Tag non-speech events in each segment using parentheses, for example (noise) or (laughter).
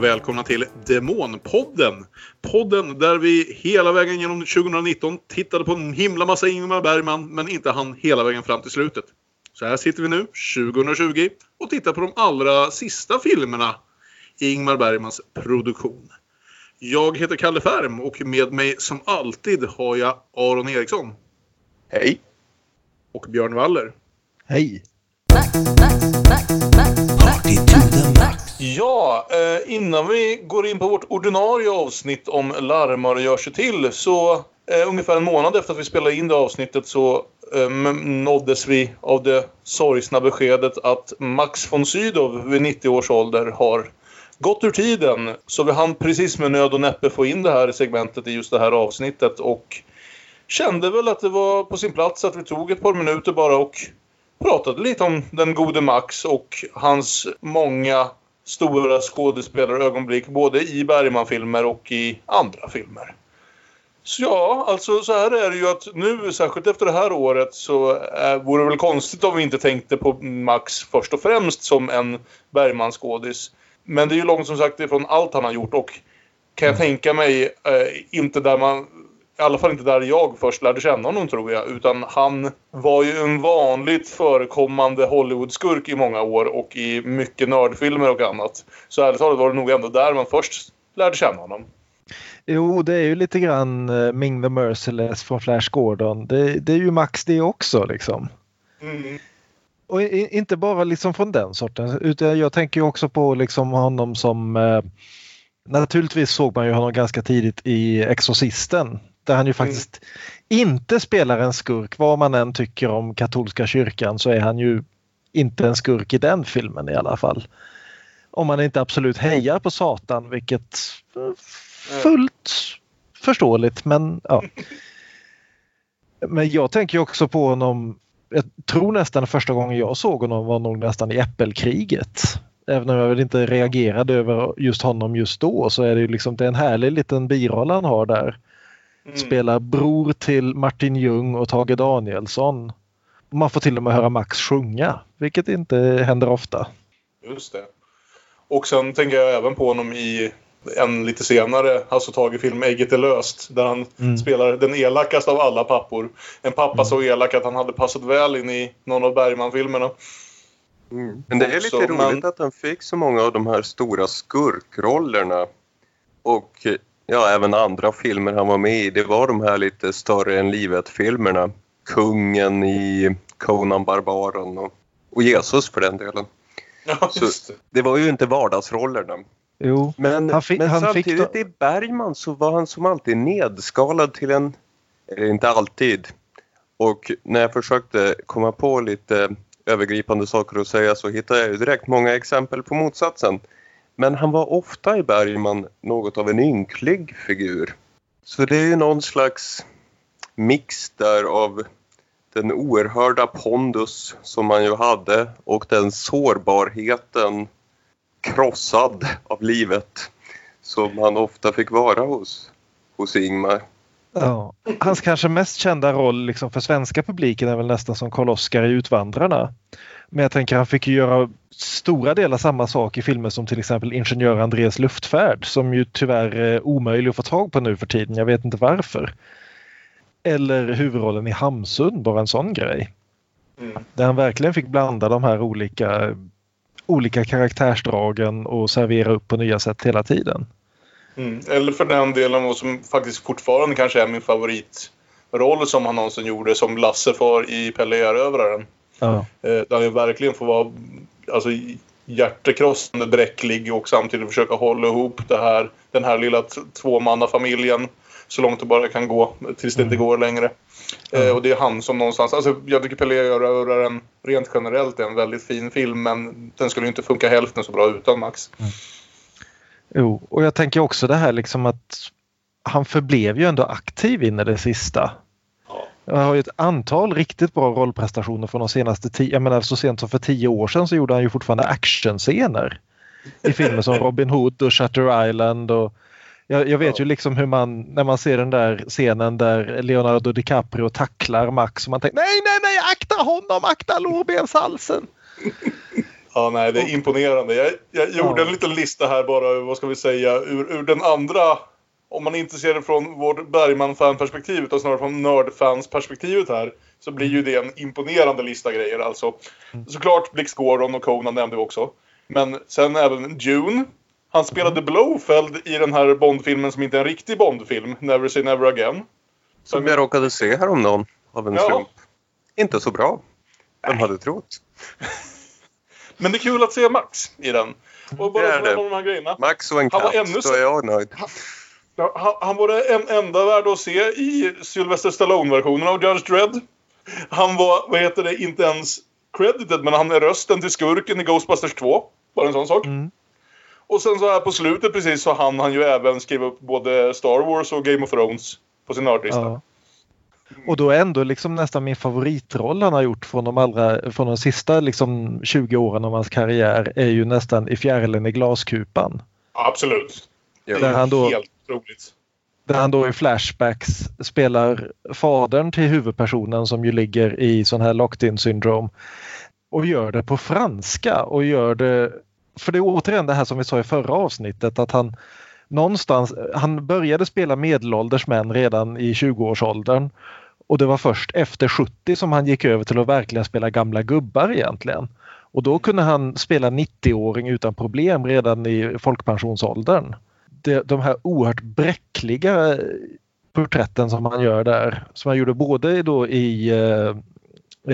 och välkomna till Demonpodden. Podden där vi hela vägen genom 2019 tittade på en himla massa Ingmar Bergman men inte hann hela vägen fram till slutet. Så här sitter vi nu, 2020, och tittar på de allra sista filmerna i Ingmar Bergmans produktion. Jag heter Kalle Färm och med mig som alltid har jag Aron Eriksson. Hej! Och Björn Waller. Hej! Ja, eh, innan vi går in på vårt ordinarie avsnitt om larmar och gör sig till så eh, ungefär en månad efter att vi spelade in det avsnittet så eh, nåddes vi av det sorgsna beskedet att Max von Sydow vid 90 års ålder har gått ur tiden. Så vi hann precis med nöd och näppe få in det här segmentet i just det här avsnittet och kände väl att det var på sin plats att vi tog ett par minuter bara och pratade lite om den gode Max och hans många stora skådespelarögonblick både i Bergman-filmer och i andra filmer. Så ja, alltså så här är det ju att nu, särskilt efter det här året, så äh, vore det väl konstigt om vi inte tänkte på Max först och främst som en Bergman-skådis. Men det är ju långt som sagt ifrån allt han har gjort och kan jag tänka mig eh, inte där man i alla fall inte där jag först lärde känna honom tror jag. Utan han var ju en vanligt förekommande Hollywood-skurk i många år och i mycket nördfilmer och annat. Så ärligt talat var det nog ändå där man först lärde känna honom. Jo, det är ju lite grann uh, Ming the Merciless från Flash Gordon. Det, det är ju Max det också liksom. Mm. Och inte bara liksom från den sorten utan jag tänker också på liksom honom som uh, Naturligtvis såg man ju honom ganska tidigt i Exorcisten där han ju mm. faktiskt mm. inte spelar en skurk. Vad man än tycker om katolska kyrkan så är han ju inte en skurk i den filmen i alla fall. Om man inte absolut hejar på Satan, vilket fullt förståeligt men ja. Men jag tänker också på honom, jag tror nästan första gången jag såg honom var nog nästan i Äppelkriget. Även om jag väl inte reagerade över just honom just då så är det ju liksom det är en härlig liten biroll han har där. Mm. Spelar bror till Martin Ljung och Tage Danielsson. Man får till och med höra Max sjunga, vilket inte händer ofta. Just det. Och sen tänker jag även på honom i en lite senare Hasse Tage-film, Ägget är löst, där han mm. spelar den elakaste av alla pappor. En pappa mm. så elak att han hade passat väl in i någon av Bergman-filmerna. Mm. Men det är lite roligt man... att han fick så många av de här stora skurkrollerna. Och ja, även andra filmer han var med i, det var de här lite större än livet-filmerna. Kungen i Conan Barbaren och, och Jesus för den delen. Ja, det. det. var ju inte vardagsrollerna. Jo, men, han fick, men han samtidigt fick i Bergman så var han som alltid nedskalad till en... Eller inte alltid. Och när jag försökte komma på lite övergripande saker att säga så hittade jag direkt många exempel på motsatsen. Men han var ofta i Bergman något av en ynklig figur. Så det är ju någon slags mix där av den oerhörda pondus som han ju hade och den sårbarheten krossad av livet som han ofta fick vara hos, hos Ingmar. Ja. Hans kanske mest kända roll liksom för svenska publiken är väl nästan som Karl-Oskar i Utvandrarna. Men jag tänker han fick ju göra stora delar samma sak i filmer som till exempel Ingenjör Andreas luftfärd som ju tyvärr är omöjlig att få tag på nu för tiden. Jag vet inte varför. Eller huvudrollen i Hamsun, bara en sån grej. Mm. Där han verkligen fick blanda de här olika, olika karaktärsdragen och servera upp på nya sätt hela tiden. Mm. Eller för den delen vad som faktiskt fortfarande kanske är min favoritroll som han någonsin gjorde som Lasse för i Pelle Erövraren. Ja. Eh, där han verkligen får vara alltså, hjärtekrossande bräcklig och samtidigt försöka hålla ihop det här, den här lilla tvåmannafamiljen så långt det bara kan gå tills det mm. inte går längre. Mm. Eh, och det är han som någonstans, alltså jag tycker Pelé Erövraren rent generellt är en väldigt fin film men den skulle inte funka hälften så bra utan Max. Mm. Jo, och jag tänker också det här liksom att han förblev ju ändå aktiv in i det sista. Jag har ju ett antal riktigt bra rollprestationer från de senaste tio, jag menar så sent som för tio år sedan så gjorde han ju fortfarande actionscener. I filmer som (laughs) Robin Hood och Shutter Island och jag, jag vet ju liksom hur man, när man ser den där scenen där Leonardo DiCaprio tacklar Max och man tänker nej, nej, nej, akta honom, akta lårbenshalsen. (laughs) Ja, nej, det är imponerande. Jag, jag gjorde ja. en liten lista här bara, vad ska vi säga, ur, ur den andra om man inte ser det från vårt Bergman-fan-perspektiv utan snarare från nördfans-perspektivet här så blir ju det en imponerande lista grejer alltså. Mm. Såklart Blix Gordon och Conan nämnde vi också. Men sen även June. Han spelade mm. Blowfeld i den här Bondfilmen som inte är en riktig Bondfilm, Never Say Never Again. Som jag råkade se häromdagen av en ja. slump. Inte så bra. Vem hade trott? (laughs) Men det är kul att se Max i den. Och bara det är det. De här grejerna. Max och en katt, då är jag nöjd. Han, han var det en, enda värd att se i Sylvester Stallone-versionen av Judge Dredd. Han var, vad heter det, inte ens credited, men han är rösten till skurken i Ghostbusters 2. Bara en sån sak. Mm. Och sen så här på slutet precis så hann han ju även skriva upp både Star Wars och Game of Thrones på sin nördlista. Ja. Och då är ändå liksom nästan min favoritroll han har gjort från de, allra, från de sista liksom 20 åren av hans karriär är ju nästan i fjärilen i glaskupan. Absolut. Det är där han då, helt otroligt. Där han då i flashbacks spelar fadern till huvudpersonen som ju ligger i sån här locked in syndrom. Och gör det på franska och gör det... För det är återigen det här som vi sa i förra avsnittet att han någonstans, han började spela medelålders män redan i 20-årsåldern och det var först efter 70 som han gick över till att verkligen spela gamla gubbar egentligen. Och då kunde han spela 90-åring utan problem redan i folkpensionsåldern De, de här oerhört bräckliga eh, porträtten som han gör där, som han gjorde både då i eh,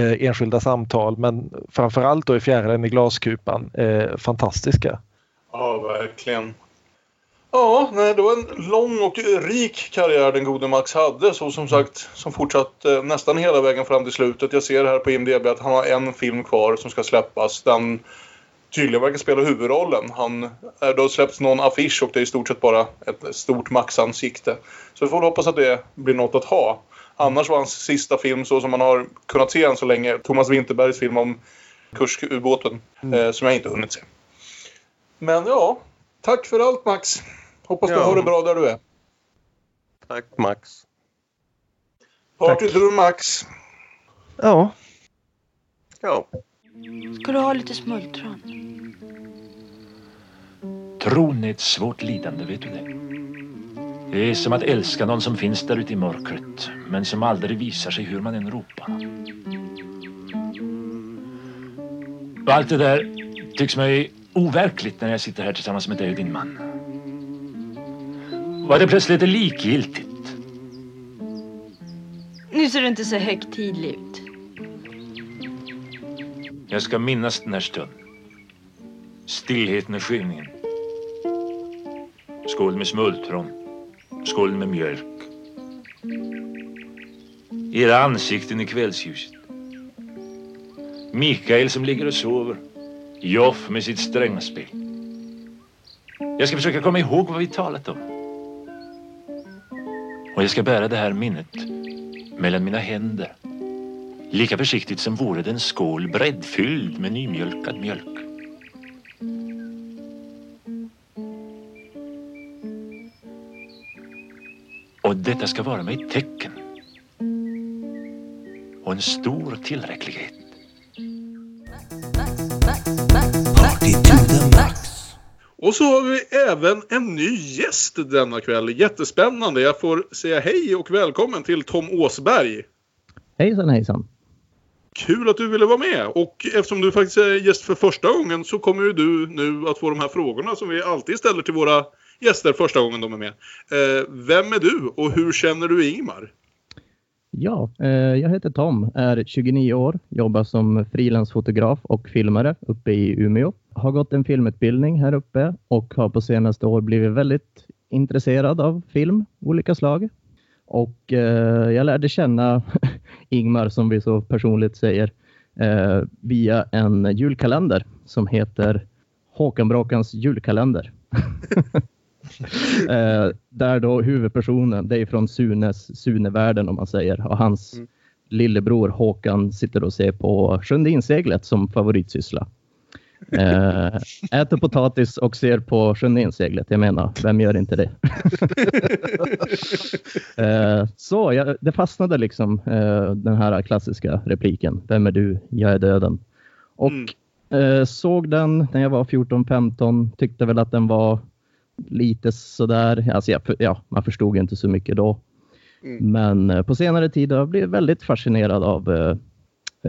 eh enskilda samtal men framförallt då i Fjärilen i glaskupan, eh, fantastiska. Ja, verkligen. Ja, nej, det var en lång och rik karriär den gode Max hade. Så som sagt, som fortsatte nästan hela vägen fram till slutet. Jag ser här på IMDB att han har en film kvar som ska släppas. Den tydligen verkar spela huvudrollen. Han, eh, det har släppts någon affisch och det är i stort sett bara ett stort Max-ansikte. Så vi får hoppas att det blir något att ha. Annars var hans sista film, så som man har kunnat se än så länge, Thomas Winterbergs film om Kurskubåten, mm. eh, som jag inte hunnit se. Men ja, tack för allt Max. Hoppas ja. du har det bra där du är. Tack Max. Partydur Max. Ja. Ja. Ska du ha lite smultron? Tron är ett svårt lidande, vet du det? Det är som att älska någon som finns där ute i mörkret men som aldrig visar sig hur man än ropar. Och allt det där tycks mig overkligt när jag sitter här tillsammans med dig och din man. Var det plötsligt likgiltigt? Nu ser du inte så högtidlig ut. Jag ska minnas den här stunden. Stillheten och skymningen. Skål med smultron. Skål med mjölk. Era ansikten i kvällsljuset. Mikael som ligger och sover. Joff med sitt strängspel. Jag ska försöka komma ihåg vad vi talat om. Och jag ska bära det här minnet mellan mina händer. Lika försiktigt som vore det en skål breddfylld med nymjölkad mjölk. Och detta ska vara mig ett tecken. Och en stor tillräcklighet. Och så har vi även en ny gäst denna kväll. Jättespännande. Jag får säga hej och välkommen till Tom Åsberg. Hejsan hejsan. Kul att du ville vara med och eftersom du faktiskt är gäst för första gången så kommer ju du nu att få de här frågorna som vi alltid ställer till våra gäster första gången de är med. Eh, vem är du och hur känner du Ingmar? Ja, eh, jag heter Tom, är 29 år, jobbar som frilansfotograf och filmare uppe i Umeå. Har gått en filmutbildning här uppe och har på senaste år blivit väldigt intresserad av film, olika slag. Och eh, jag lärde känna (laughs) Ingmar, som vi så personligt säger, eh, via en julkalender som heter Håkan Bråkans julkalender. (laughs) (laughs) eh, där då huvudpersonen, det är från Sunes, Sunevärlden om man säger, och hans mm. lillebror Håkan sitter och ser på Sjunde inseglet som favoritsyssla. Eh, äter potatis och ser på Sjunde inseglet. Jag menar, vem gör inte det? (laughs) eh, så jag, det fastnade liksom eh, den här klassiska repliken. Vem är du? Jag är döden. Och mm. Eh, såg den när jag var 14-15. Tyckte väl att den var lite sådär. Alltså, ja, ja, man förstod inte så mycket då. Mm. Men eh, på senare tid har jag blivit väldigt fascinerad av eh,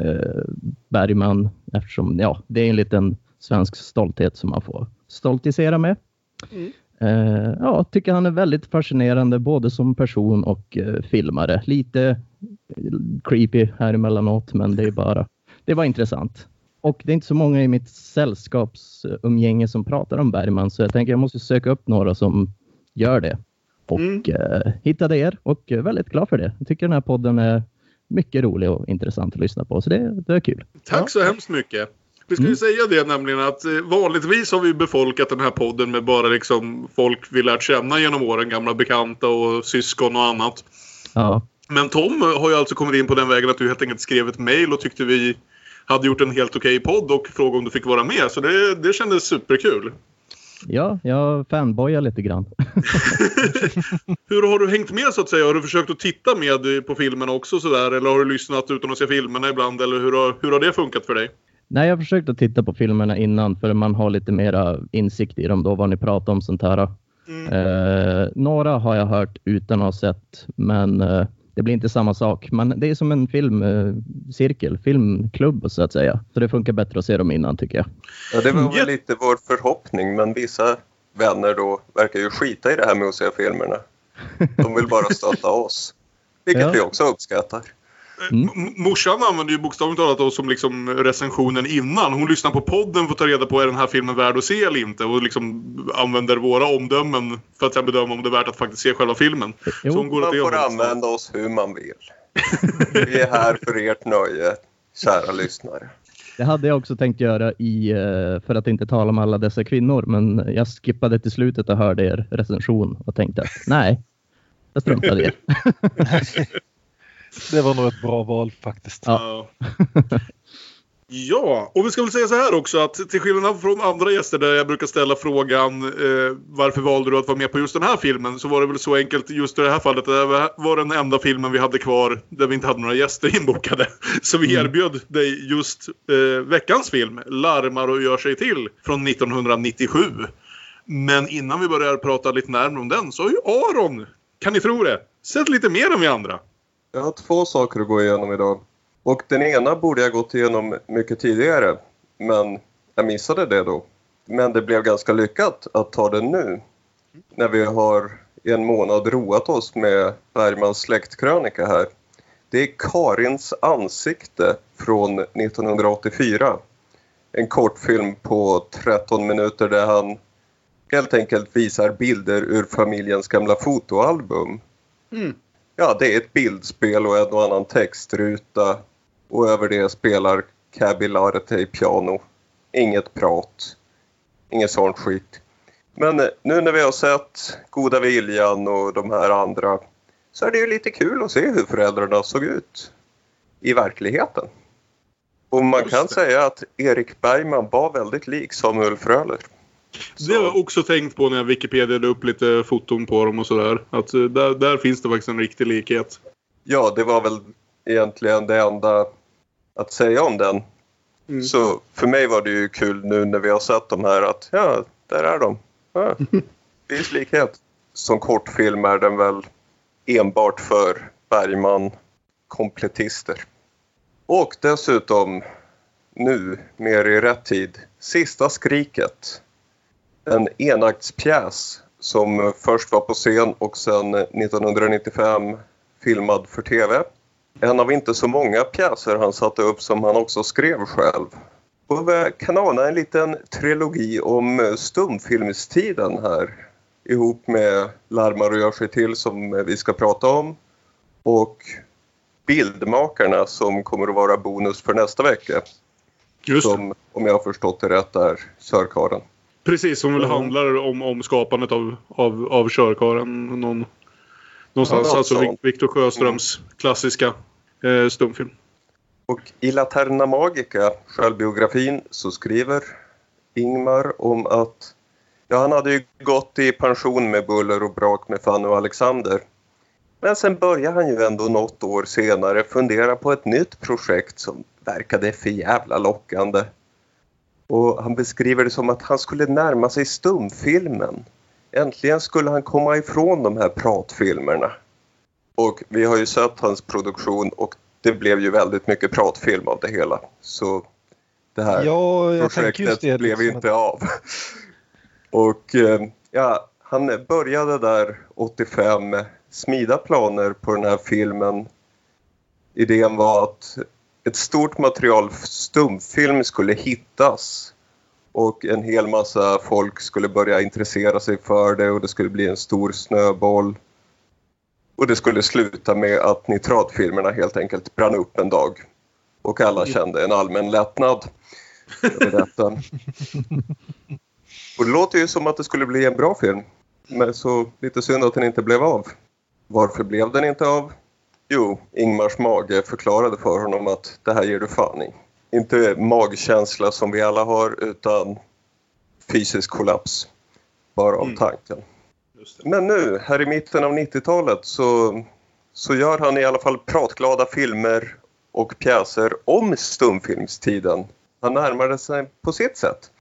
eh, Bergman eftersom ja, det är en liten svensk stolthet som man får stoltisera med. Mm. Eh, ja, tycker han är väldigt fascinerande både som person och eh, filmare. Lite creepy här emellanåt, men det är bara, det var intressant. Och det är inte så många i mitt sällskapsumgänge som pratar om Bergman, så jag tänker jag måste söka upp några som gör det. Och mm. eh, hittade er och är väldigt glad för det. Jag tycker den här podden är mycket rolig och intressant att lyssna på, så det, det är kul. Tack ja. så hemskt mycket. Vi ska ju mm. säga det nämligen att eh, vanligtvis har vi befolkat den här podden med bara liksom folk vi lärt känna genom åren. Gamla bekanta och syskon och annat. Ja. Men Tom har ju alltså kommit in på den vägen att du helt enkelt skrev ett mail och tyckte vi hade gjort en helt okej okay podd och frågade om du fick vara med. Så det, det kändes superkul. Ja, jag fanboyar lite grann. (laughs) Hur har du hängt med så att säga? Har du försökt att titta med på filmerna också sådär? Eller har du lyssnat utan att se filmerna ibland? Eller hur har, hur har det funkat för dig? Nej, jag har försökt att titta på filmerna innan för man har lite mera insikt i dem då, vad ni pratar om sånt här. Mm. Eh, några har jag hört utan att ha sett, men eh, det blir inte samma sak. Men det är som en filmcirkel, eh, filmklubb så att säga. Så det funkar bättre att se dem innan tycker jag. Ja, det var väl lite vår förhoppning, men vissa vänner då verkar ju skita i det här med att se filmerna. De vill bara stötta oss, vilket ja. vi också uppskattar. Mm. Morsan använder ju bokstavligt talat oss som liksom recensionen innan. Hon lyssnar på podden för att ta reda på är den här filmen värd att se eller inte. Och liksom använder våra omdömen för att sen bedöma om det är värt att faktiskt se själva filmen. Jo, Så hon går man får använda oss hur man vill. Vi är här för ert nöje, kära lyssnare. Det hade jag också tänkt göra i, eh, för att inte tala om alla dessa kvinnor. Men jag skippade till slutet och hörde er recension och tänkte att nej, jag struntar i det. (laughs) Det var nog ett bra val faktiskt. Ja. (laughs) Ja, och vi ska väl säga så här också att till skillnad från andra gäster där jag brukar ställa frågan eh, varför valde du att vara med på just den här filmen så var det väl så enkelt just i det här fallet. Det var den enda filmen vi hade kvar där vi inte hade några gäster (laughs) inbokade. Så vi mm. erbjöd dig just eh, veckans film, Larmar och gör sig till, från 1997. Men innan vi börjar prata lite närmare om den så har ju Aron, kan ni tro det, sett lite mer än vi andra. Jag har två saker att gå igenom idag. Och den ena borde jag gått igenom mycket tidigare. Men jag missade det då. Men det blev ganska lyckat att ta den nu. När vi har i en månad roat oss med Bergmans släktkrönika här. Det är Karins ansikte från 1984. En kortfilm på 13 minuter där han helt enkelt visar bilder ur familjens gamla fotoalbum. Mm ja, det är ett bildspel och en och annan textruta. Och över det spelar Cabby Larete piano. Inget prat. Inget sånt skit. Men eh, nu när vi har sett Goda Viljan och de här andra så är det ju lite kul att se hur föräldrarna såg ut i verkligheten. Och man kan säga att Erik Bergman var väldigt lik Samuel Fröler. Det har jag också tänkt på när jag Wikipediade upp lite foton på dem och sådär. Att eh, där, där finns det faktiskt en riktig likhet. Ja, det var väl egentligen det enda att säga om den. Mm. Så för mig var det ju kul nu när vi har sett de här att ja, där är de. Ja, (laughs) det finns likhet. Som kortfilm är den väl enbart för Bergman-kompletister. Och dessutom nu, mer i rätt tid, Sista skriket en enaktspjäs som först var på scen och sen 1995 filmad för tv. En av inte så många pjäser han satte upp som han också skrev själv. Och vi kan ana en liten trilogi om stumfilmstiden här ihop med Larmar och gör sig till som vi ska prata om och Bildmakarna som kommer att vara bonus för nästa vecka. Just som, om jag har förstått det rätt, är Körkaren. Precis, som väl mm. handlar om, om skapandet av, av, av körkaren. Någon, någonstans, ja, alltså Viktor Sjöströms mm. klassiska eh, stumfilm. Och i Laterna Magica, självbiografin, så skriver Ingmar om att ja, han hade ju gått i pension med buller och brak med Fanny och Alexander. Men sen började han ju ändå något år senare fundera på ett nytt projekt som verkade för jävla lockande. Och han beskriver det som att han skulle närma sig stumfilmen. Äntligen skulle han komma ifrån de här pratfilmerna. Och vi har ju sett hans produktion och det blev ju väldigt mycket pratfilm av det hela. Så det här ja, projektet det, blev liksom inte att... av. och eh, ja, han började där 85 smida planer på den här filmen. Idén var att ett stort material stumfilm skulle hittas och en hel massa folk skulle börja intressera sig för det och det skulle bli en stor snöboll. Och det skulle sluta med att nitratfilmerna helt enkelt brann upp en dag. Och alla kände en allmän lättnad över detta. Och det låter ju som att det skulle bli en bra film. Men så lite synd att den inte blev av. Varför blev den inte av? Jo, Ingmars mage förklarade för honom att det här ger du fan i. Inte magkänsla som vi alla har utan fysisk kollaps. Bara av mm. tanken. Men nu, här i mitten av 90-talet så, så gör han i alla fall pratglada filmer och pjäser om stumfilmstiden. Han närmade sig på sitt sätt.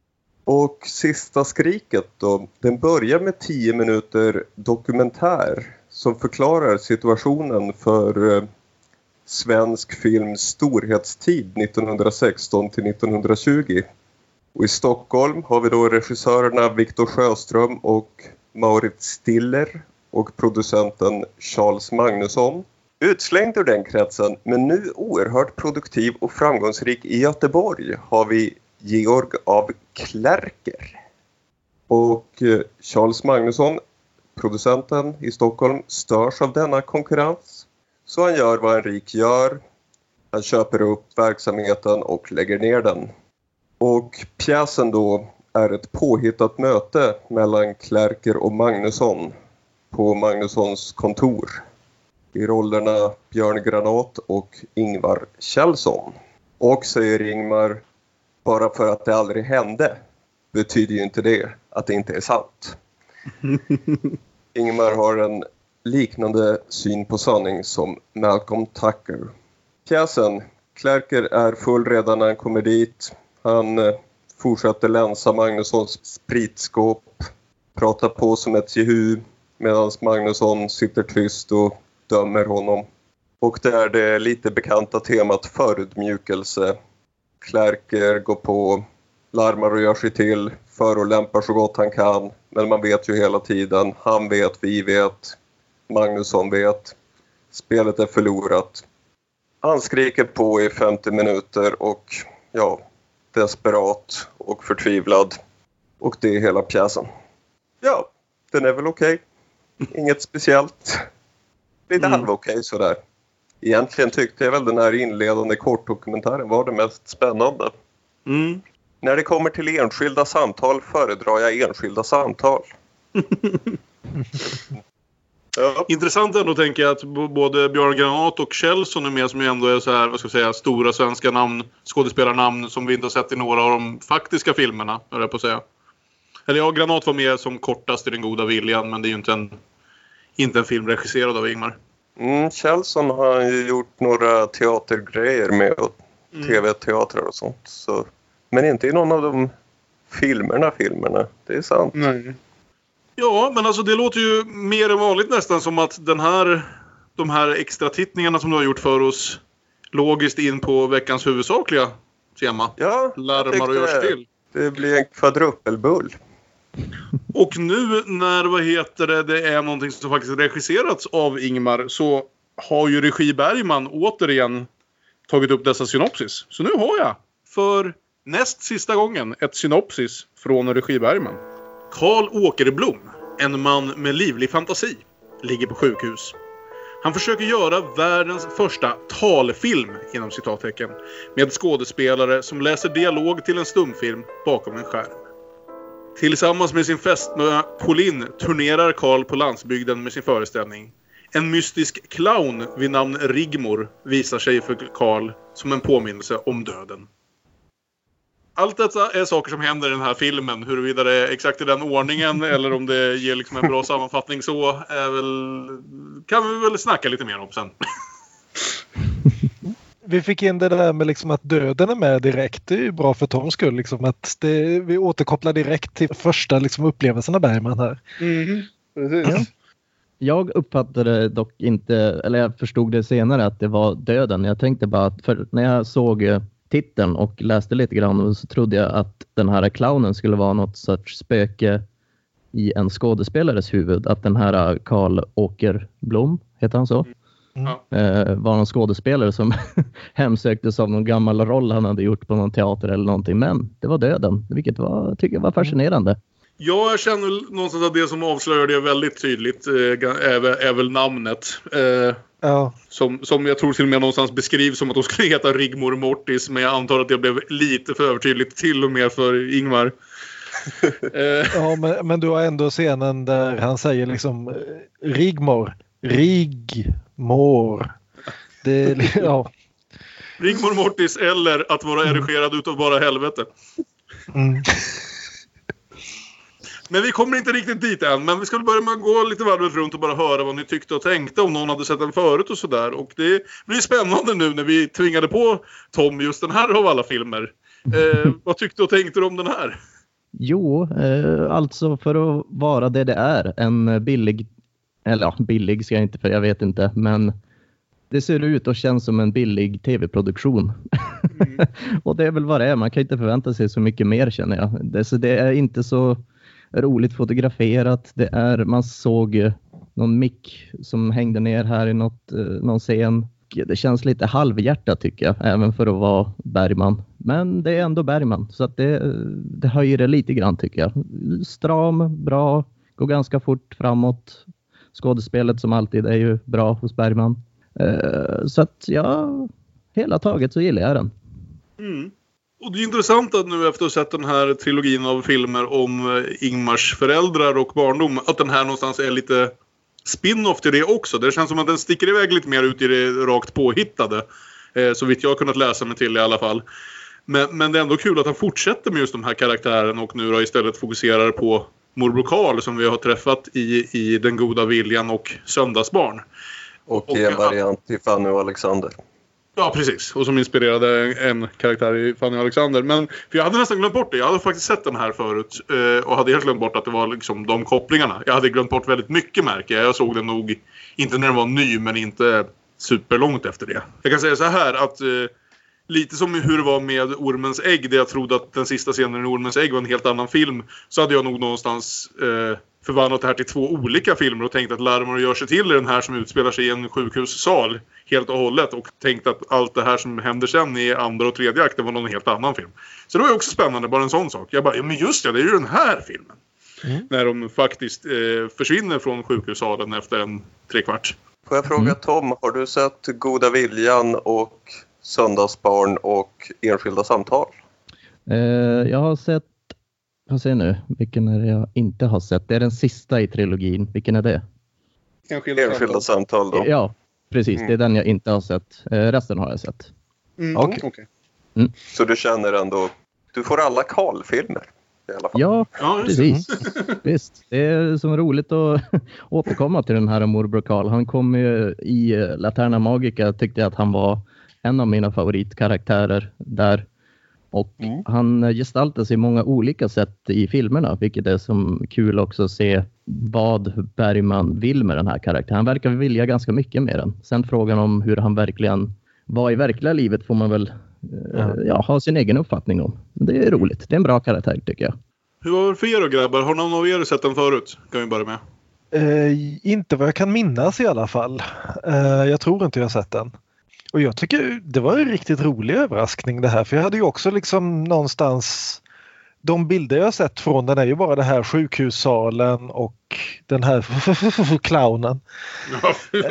Och Sista skriket då, den börjar med 10 minuter dokumentär som förklarar situationen för eh, svensk films storhetstid 1916 till 1920. Och I Stockholm har vi då regissörerna Viktor Sjöström och Maurits Stiller och producenten Charles Magnusson. Utslängd ur den kretsen, men nu oerhört produktiv och framgångsrik i Göteborg har vi Georg av Klerker. Och eh, Charles Magnusson producenten i Stockholm störs av denna konkurrens. Så han gör vad en rik gör. Han köper upp verksamheten och lägger ner den. Och pjäsen då är ett påhittat möte mellan Klerker och Magnusson på Magnussons kontor. I rollerna Björn Granat och Ingvar Kjellson. Och säger Ingmar, bara för att det aldrig hände betyder ju inte det att det inte är sant. (laughs) Ingmar har en liknande syn på sanning som Malcolm Tucker. Pjäsen Klerker är full redan när han kommer dit. Han eh, fortsätter länsa Magnussons spritskåp, pratar på som ett jehu medan Magnusson sitter tyst och dömer honom. Och det är det lite bekanta temat förödmjukelse. Klerker går på, larmar och gör sig till, förolämpar så gott han kan. Men man vet ju hela tiden, han vet, vi vet, Magnusson vet. Spelet är förlorat. Han skriker på i 50 minuter och ja, desperat och förtvivlad. Och det är hela pjäsen. Ja, den är väl okej. Okay. Inget speciellt. Lite mm. halv okej okay, sådär. Egentligen tyckte jag väl den här inledande kortdokumentären var det mest spännande. Mm. När det kommer till enskilda samtal föredrar jag enskilda samtal. (laughs) ja. Intressant ändå tänker jag att både Björn Granat och Kjellson är med som ändå är så här, vad ska jag säga, stora svenska namn, skådespelarnamn som vi inte har sett i några av de faktiska filmerna, höll jag på att säga. Eller ja, Granat var med som kortast i Den goda viljan, men det är ju inte en, inte en film regisserad av Ingmar. Mm, Kjellson har ju gjort några teatergrejer med mm. tv-teatrar och sånt. Så men inte i någon av de filmerna, filmerna. Det är sant. Nej. Ja, men alltså det låter ju mer än vanligt nästan som att den här, de här extra tittningarna som du har gjort för oss logiskt in på veckans huvudsakliga tema. Ja, Larmar och görs till. Det blir en kvadrupelbull. (laughs) Och nu när vad heter det, det är någonting som faktiskt regisserats av Ingmar så har ju regi Bergman återigen tagit upp dessa synopsis. Så nu har jag för Näst sista gången ett synopsis från regi Bergman. Karl Åkerblom, en man med livlig fantasi, ligger på sjukhus. Han försöker göra världens första talfilm, inom citattecken, med skådespelare som läser dialog till en stumfilm bakom en skärm. Tillsammans med sin fästmö Pauline turnerar Karl på landsbygden med sin föreställning. En mystisk clown vid namn Rigmor visar sig för Karl som en påminnelse om döden allt detta är saker som händer i den här filmen. Huruvida det är exakt i den ordningen (laughs) eller om det ger liksom en bra sammanfattning så är väl, kan vi väl snacka lite mer om sen. (laughs) vi fick in det där med liksom att döden är med direkt. Det är ju bra för Toms skull. Liksom att det, vi återkopplar direkt till första liksom, upplevelsen av Bergman här. Mm, precis. Ja. Jag uppfattade dock inte, eller jag förstod det senare att det var döden. Jag tänkte bara att för när jag såg eh, titeln och läste lite grann så trodde jag att den här clownen skulle vara något sorts spöke i en skådespelares huvud. Att den här Karl Åkerblom, heter han så? Mm. Eh, var någon skådespelare som (laughs) hemsöktes av någon gammal roll han hade gjort på någon teater eller någonting. Men det var döden, vilket var, tycker jag var fascinerande. Jag känner någonstans att det som avslöjar det väldigt tydligt eh, är, är väl namnet. Eh, ja. som, som jag tror till och med någonstans beskrivs som att de skulle (laughs) heta Rigmor Mortis. Men jag antar att det blev lite för övertydligt till och med för Ingvar. (laughs) eh. Ja, men, men du har ändå scenen där han säger liksom Rigmor, Rigmor. Det, (laughs) ja. Rigmor Mortis eller att vara erigerad utav bara helvete. Mm. Men vi kommer inte riktigt dit än. Men vi ska börja med att gå lite varvet runt och bara höra vad ni tyckte och tänkte. Om någon hade sett den förut och sådär. Och det blir spännande nu när vi tvingade på Tom just den här av alla filmer. Eh, vad tyckte och tänkte du om den här? Jo, eh, alltså för att vara det det är. En billig, eller ja, billig ska jag inte för jag vet inte. Men det ser ut och känns som en billig tv-produktion. Mm. (laughs) och det är väl vad det är. Man kan inte förvänta sig så mycket mer känner jag. Det, så det är inte så roligt fotograferat. Det är, man såg någon mick som hängde ner här i något, eh, någon scen. Det känns lite halvhjärtat tycker jag, även för att vara Bergman. Men det är ändå Bergman, så att det, eh, det höjer det lite grann tycker jag. Stram, bra, går ganska fort framåt. Skådespelet som alltid är ju bra hos Bergman. Eh, så att ja, hela taget så gillar jag den. Mm. Och det är intressant att nu efter att ha sett den här trilogin av filmer om eh, Ingmars föräldrar och barndom att den här någonstans är lite spin-off till det också. Det känns som att den sticker iväg lite mer ut i det rakt påhittade. Eh, så vitt jag har kunnat läsa mig till i alla fall. Men, men det är ändå kul att han fortsätter med just de här karaktärerna och nu då istället fokuserar på morbror Karl som vi har träffat i, i Den goda viljan och Söndagsbarn. Och, och en variant till Fanny och Alexander. Ja, precis. Och som inspirerade en karaktär i Fanny Alexander. Men för jag hade nästan glömt bort det. Jag hade faktiskt sett den här förut. Eh, och hade helt glömt bort att det var liksom de kopplingarna. Jag hade glömt bort väldigt mycket märker jag. Jag såg den nog, inte när den var ny, men inte superlångt efter det. Jag kan säga så här att eh, lite som hur det var med Ormens ägg, där jag trodde att den sista scenen i Ormens ägg var en helt annan film. Så hade jag nog någonstans eh, förvandlat det här till två olika filmer och tänkt att Larmor gör sig till i den här som utspelar sig i en sjukhussal helt och hållet och tänkt att allt det här som händer sen i andra och tredje akten var någon helt annan film. Så det var ju också spännande, bara en sån sak. Jag bara, ja men just det, det är ju den här filmen. Mm. När de faktiskt eh, försvinner från sjukhussalen efter en trekvart. Får jag fråga mm. Tom, har du sett Goda Viljan och Söndagsbarn och Enskilda samtal? Eh, jag har sett Får se nu, vilken är det jag inte har sett? Det är den sista i trilogin. Vilken är det? Enskilda, Enskilda samtal då. Ja, precis. Mm. Det är den jag inte har sett. Eh, resten har jag sett. Mm. Okay. okay. Mm. Så du känner ändå... Du får alla Karl-filmer? Ja, ja precis. (laughs) Visst. Det är så roligt att (laughs) återkomma till den här morbror Karl. Han kom ju i eh, Laterna Magica tyckte jag att han var en av mina favoritkaraktärer där. Och mm. han gestaltar sig i många olika sätt i filmerna, vilket är som kul också att se vad Bergman vill med den här karaktären. Han verkar vilja ganska mycket med den. Sen frågan om hur han verkligen var i verkliga livet får man väl ja. Eh, ja, ha sin egen uppfattning om. Det är roligt. Det är en bra karaktär tycker jag. Hur var det för er då grabbar? Har någon av er sett den förut? Kan vi börja med. Uh, inte vad jag kan minnas i alla fall. Uh, jag tror inte jag har sett den. Och jag tycker det var en riktigt rolig överraskning det här för jag hade ju också liksom någonstans de bilder jag sett från den är ju bara det här sjukhussalen och den här (laughs) clownen.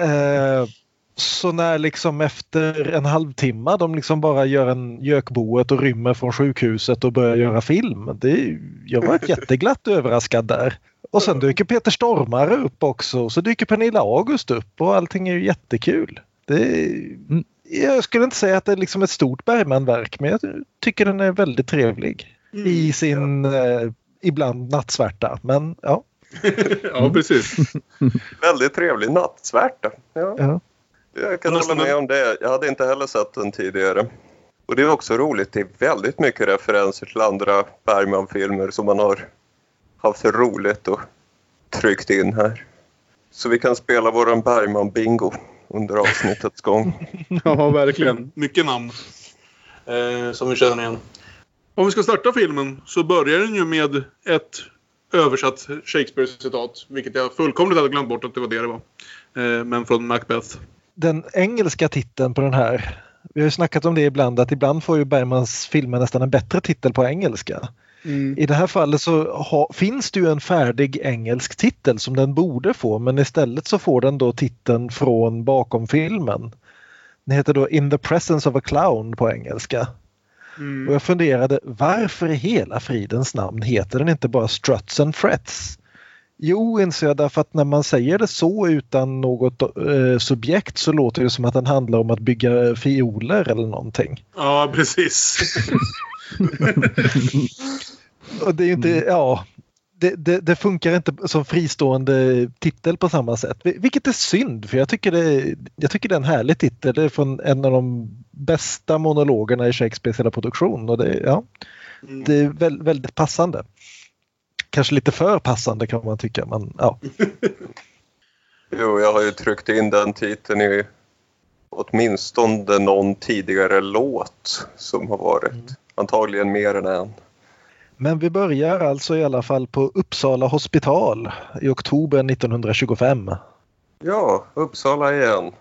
eh, så när liksom efter en halvtimme de liksom bara gör en gökboet och rymmer från sjukhuset och börjar göra film. Det, jag var jätteglatt överraskad där. Och sen dyker Peter Stormare upp också och så dyker Pernilla August upp och allting är ju jättekul. Det, mm. Jag skulle inte säga att det är liksom ett stort Bergman-verk men jag tycker den är väldigt trevlig. Mm, I sin ja. eh, ibland nattsvärta. Men ja. (laughs) ja, precis. (laughs) väldigt trevlig nattsvärta. Ja. ja. Jag kan hålla med om det. Jag hade inte heller sett den tidigare. Och det är också roligt, det är väldigt mycket referenser till andra Bergman-filmer som man har haft roligt och tryckt in här. Så vi kan spela våran Bergman-bingo under avsnittets gång. (laughs) ja, verkligen. Mycket namn. Eh, som vi känner igen. Om vi ska starta filmen så börjar den ju med ett översatt Shakespeare-citat. Vilket jag fullkomligt hade glömt bort att det var det det var. Eh, men från Macbeth. Den engelska titeln på den här. Vi har ju snackat om det ibland att ibland får ju Bergmans filmer nästan en bättre titel på engelska. Mm. I det här fallet så ha, finns det ju en färdig engelsk titel som den borde få men istället så får den då titeln från bakom filmen. Den heter då In the presence of a clown på engelska. Mm. Och jag funderade varför i hela fridens namn heter den inte bara Struts and Frets? Jo, inser jag därför att när man säger det så utan något eh, subjekt så låter det som att den handlar om att bygga fioler eller någonting. Ja, precis. (laughs) och det är inte, ja, det, det, det, funkar inte som fristående titel på samma sätt. Vilket är synd för jag tycker det, jag tycker det är en härlig titel. Det är från en av de bästa monologerna i Shakespeares hela produktion. Och det, ja, mm. det är väldigt passande. Kanske lite för passande kan man tycka. Men, ja. (laughs) jo, jag har ju tryckt in den titeln i åtminstone någon tidigare låt som har varit. Mm. Antagligen mer än en. Men vi börjar alltså i alla fall på Uppsala hospital i oktober 1925. Ja, Uppsala igen.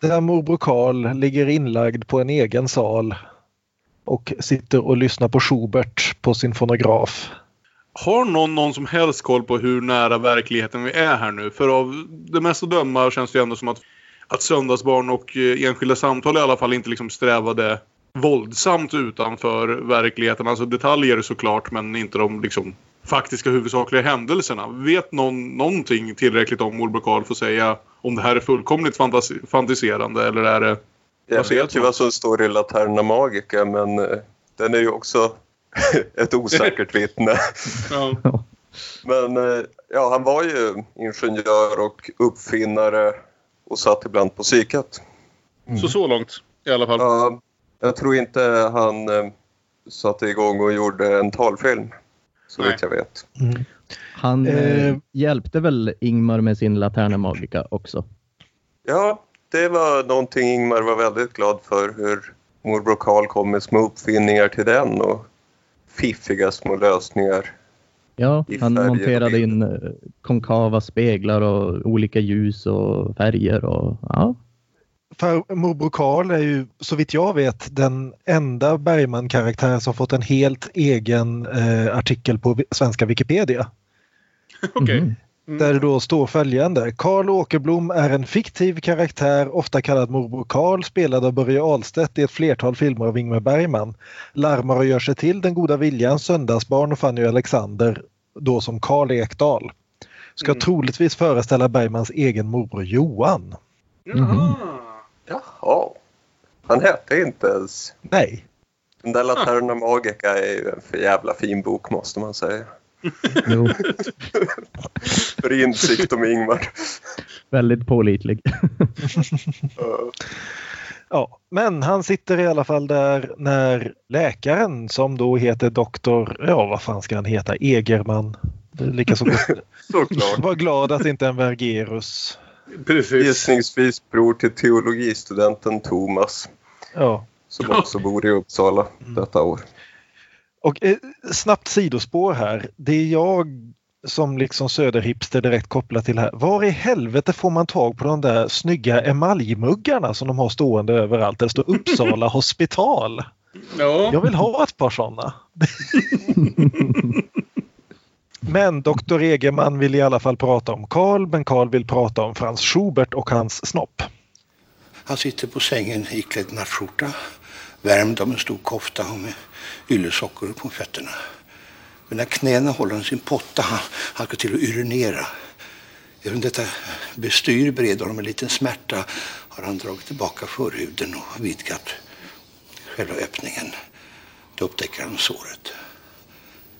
Där morbror Karl ligger inlagd på en egen sal och sitter och lyssnar på Schubert på sin fonograf. Har någon någon som helst koll på hur nära verkligheten vi är här nu? För av det mesta döma känns det ändå som att, att Söndagsbarn och eh, enskilda samtal i alla fall inte liksom strävade våldsamt utanför verkligheten. Alltså detaljer såklart men inte de liksom faktiska huvudsakliga händelserna. Vet någon någonting tillräckligt om morbror Karl för att säga om det här är fullkomligt fantas fantiserande eller är det... Jag vet ju vad som står i Laterna Magica men uh, den är ju också (laughs) ett osäkert vittne. (laughs) ja. Men uh, ja, han var ju ingenjör och uppfinnare och satt ibland på psyket. Mm. Så så långt i alla fall. Ja, jag tror inte han uh, satte igång och gjorde en talfilm. Så vitt jag vet. Mm. Han eh, hjälpte väl Ingmar med sin Laterna Magica också? Ja, det var någonting Ingmar var väldigt glad för. Hur morbror Karl kom med små uppfinningar till den och fiffiga små lösningar. Ja, han monterade in eh, konkava speglar och olika ljus och färger. Och, ja. För morbror Karl är ju så vitt jag vet den enda Bergman-karaktär som fått en helt egen eh, artikel på svenska Wikipedia. (laughs) Okej. Okay. Mm. Mm. Där det då står följande. Karl Åkerblom är en fiktiv karaktär, ofta kallad morbror Karl, spelad av Börje Ahlstedt i ett flertal filmer av Ingmar Bergman. Larmar och gör sig till Den goda viljan, Söndagsbarn och Fanny och Alexander, då som Karl Ekdal. Ska mm. troligtvis föreställa Bergmans egen morbror Johan. Mm. Jaha. Han hette inte ens... Nej. Den där Laterna Magica är ju en för jävla fin bok måste man säga. Jo. (laughs) för insikt om Ingmar. Väldigt pålitlig. ja, men han sitter i alla fall där när läkaren som då heter doktor, ja vad fan ska han heta, Egerman. Lika så (laughs) Såklart. Var glad att inte en Vergerus Precis. Gissningsvis bror till teologistudenten Thomas. Ja. Som också bor i Uppsala mm. detta år. Och eh, snabbt sidospår här. Det är jag som liksom söderhipster direkt kopplat till här. Var i helvete får man tag på de där snygga emaljmuggarna som de har stående överallt? Där det står Uppsala (laughs) hospital. Ja. Jag vill ha ett par sådana. (laughs) Men doktor Egerman vill i alla fall prata om Karl, men Karl vill prata om Frans Schubert och hans snopp. Han sitter på sängen iklädd nattskjorta, värmd av en stor kofta och med yllesockor på fötterna. Mellan knäna håller han sin potta. Han, han ska till att urinera. Även detta bestyr bereder honom en liten smärta har han dragit tillbaka förhuden och vidgat själva öppningen. Då upptäcker han såret.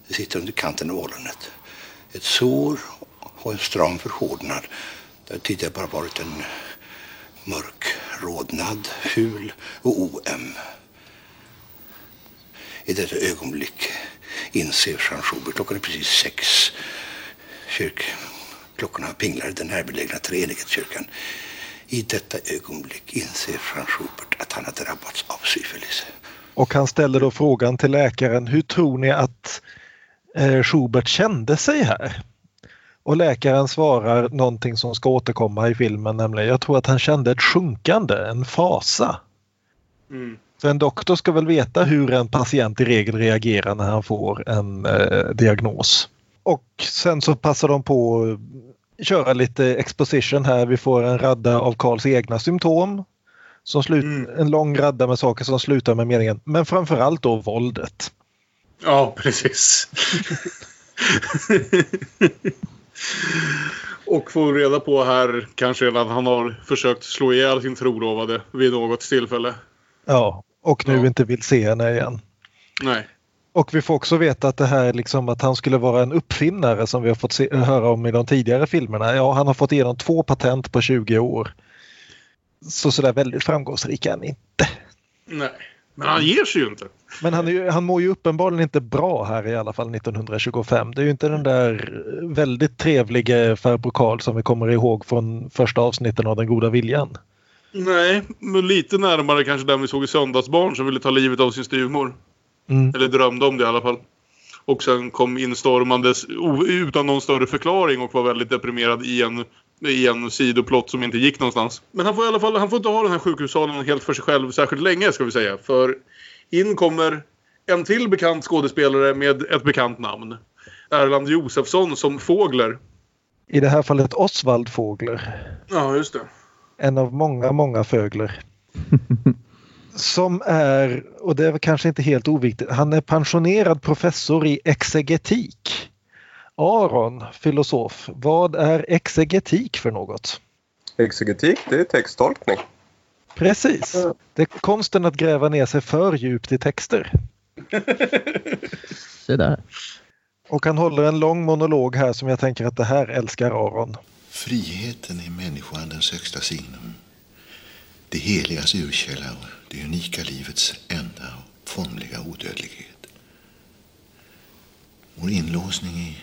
Det sitter under kanten av ollonet. Ett sår och en stram förhårdnad. Där tidigare bara varit en mörk rodnad, ful och oöm. I detta ögonblick inser Jean Schubert, klockan är precis sex, kyrkklockorna pinglar i den närbelägna treenighetskyrkan. I detta ögonblick inser Jean Schubert att han har drabbats av syfilis. Och han ställer då frågan till läkaren, hur tror ni att eh, Schubert kände sig här? Och läkaren svarar någonting som ska återkomma i filmen, nämligen jag tror att han kände ett sjunkande, en fasa. Mm. För en doktor ska väl veta hur en patient i regel reagerar när han får en eh, diagnos. Och sen så passar de på att köra lite exposition här. Vi får en radda av Karls egna symptom. Som slut, mm. En lång radda med saker som slutar med meningen, men framförallt då våldet. Ja, precis. (laughs) Och får reda på här kanske redan att han har försökt slå ihjäl sin trolovade vid något tillfälle. Ja, och nu ja. inte vill se henne igen. Nej. Och vi får också veta att det här liksom att han skulle vara en uppfinnare som vi har fått se, höra om i de tidigare filmerna. Ja, han har fått igenom två patent på 20 år. Så sådär väldigt framgångsrik är han inte. Nej, men han ger sig ju inte. Men han, är, han mår ju uppenbarligen inte bra här i alla fall 1925. Det är ju inte den där väldigt trevliga farbror Karl som vi kommer ihåg från första avsnitten av Den goda viljan. Nej, men lite närmare kanske den vi såg i Söndagsbarn som ville ta livet av sin styvmor. Mm. Eller drömde om det i alla fall. Och sen kom instormandes utan någon större förklaring och var väldigt deprimerad i en, i en sidoplott som inte gick någonstans. Men han får i alla fall han får inte ha den här sjukhussalen helt för sig själv särskilt länge ska vi säga. För in kommer en till bekant skådespelare med ett bekant namn. Erland Josefsson som Fågler. I det här fallet Osvald Fågler. Ja, just det. En av många, många Fögler. (laughs) som är, och det är kanske inte helt oviktigt, han är pensionerad professor i exegetik. Aron, filosof, vad är exegetik för något? Exegetik, det är texttolkning. Precis. Det är konsten att gräva ner sig för djupt i texter. (laughs) Se där. Och han håller en lång monolog här som jag tänker att det här älskar Aron. Friheten är människoandens högsta signum. Det heligas urkälla och det unika livets enda och formliga odödlighet. Vår inlåsning i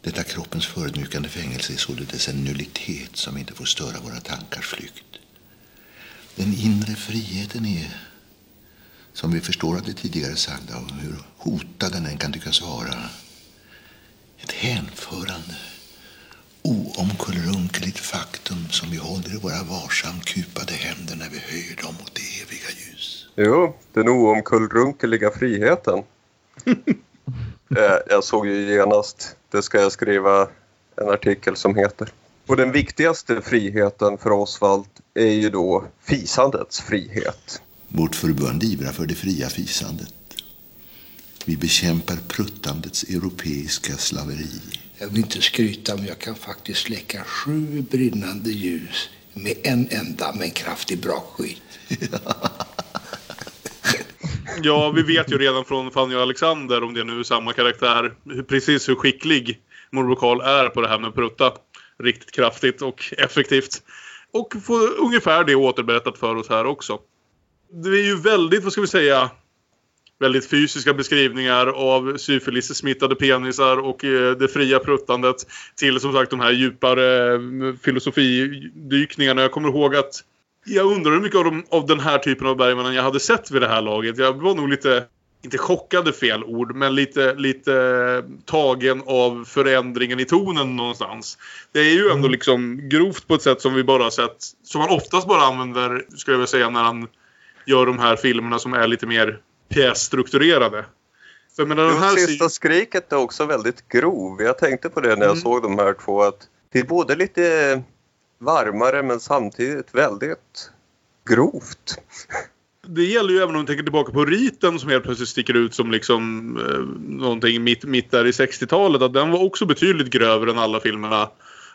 detta kroppens förödmjukande fängelse är således en nullitet som inte får störa våra tankars flykt. Den inre friheten är, som vi förstår av det tidigare sagda och hur hotad den än kan tyckas vara, ett hänförande, oomkullrunkeligt faktum som vi håller i våra varsamt kupade händer när vi höjer dem mot det eviga ljus. Jo, den oomkullrunkeliga friheten. (laughs) Eh, jag såg ju genast, det ska jag skriva en artikel som heter. Och den viktigaste friheten för Osvald är ju då fisandets frihet. Vårt förbund ivrar för det fria fisandet. Vi bekämpar pruttandets europeiska slaveri. Jag vill inte skryta, men jag kan faktiskt släcka sju brinnande ljus med en enda men kraftig brakskit. (laughs) ja, vi vet ju redan från Fanny och Alexander, om det nu är samma karaktär, precis hur skicklig morbror Karl är på det här med att prutta riktigt kraftigt och effektivt. Och få ungefär det återberättat för oss här också. Det är ju väldigt, vad ska vi säga, väldigt fysiska beskrivningar av syfilis-smittade penisar och eh, det fria pruttandet till som sagt de här djupare eh, filosofidykningarna. Jag kommer ihåg att jag undrar hur mycket av, de, av den här typen av Bergman jag hade sett vid det här laget. Jag var nog lite inte chockade fel ord, men lite, lite tagen av förändringen i tonen någonstans. Det är ju ändå mm. liksom grovt på ett sätt som vi bara har sett, som man oftast bara använder, skulle jag vilja säga, när han gör de här filmerna som är lite mer pjässtrukturerade. För menar, den här sista skriket är också väldigt grov. Jag tänkte på det när jag mm. såg de här två, att det är både lite varmare men samtidigt väldigt grovt det gäller ju även om vi tänker tillbaka på riten som helt plötsligt sticker ut som liksom eh, någonting mitt, mitt där i 60-talet. Att den var också betydligt grövre än alla filmerna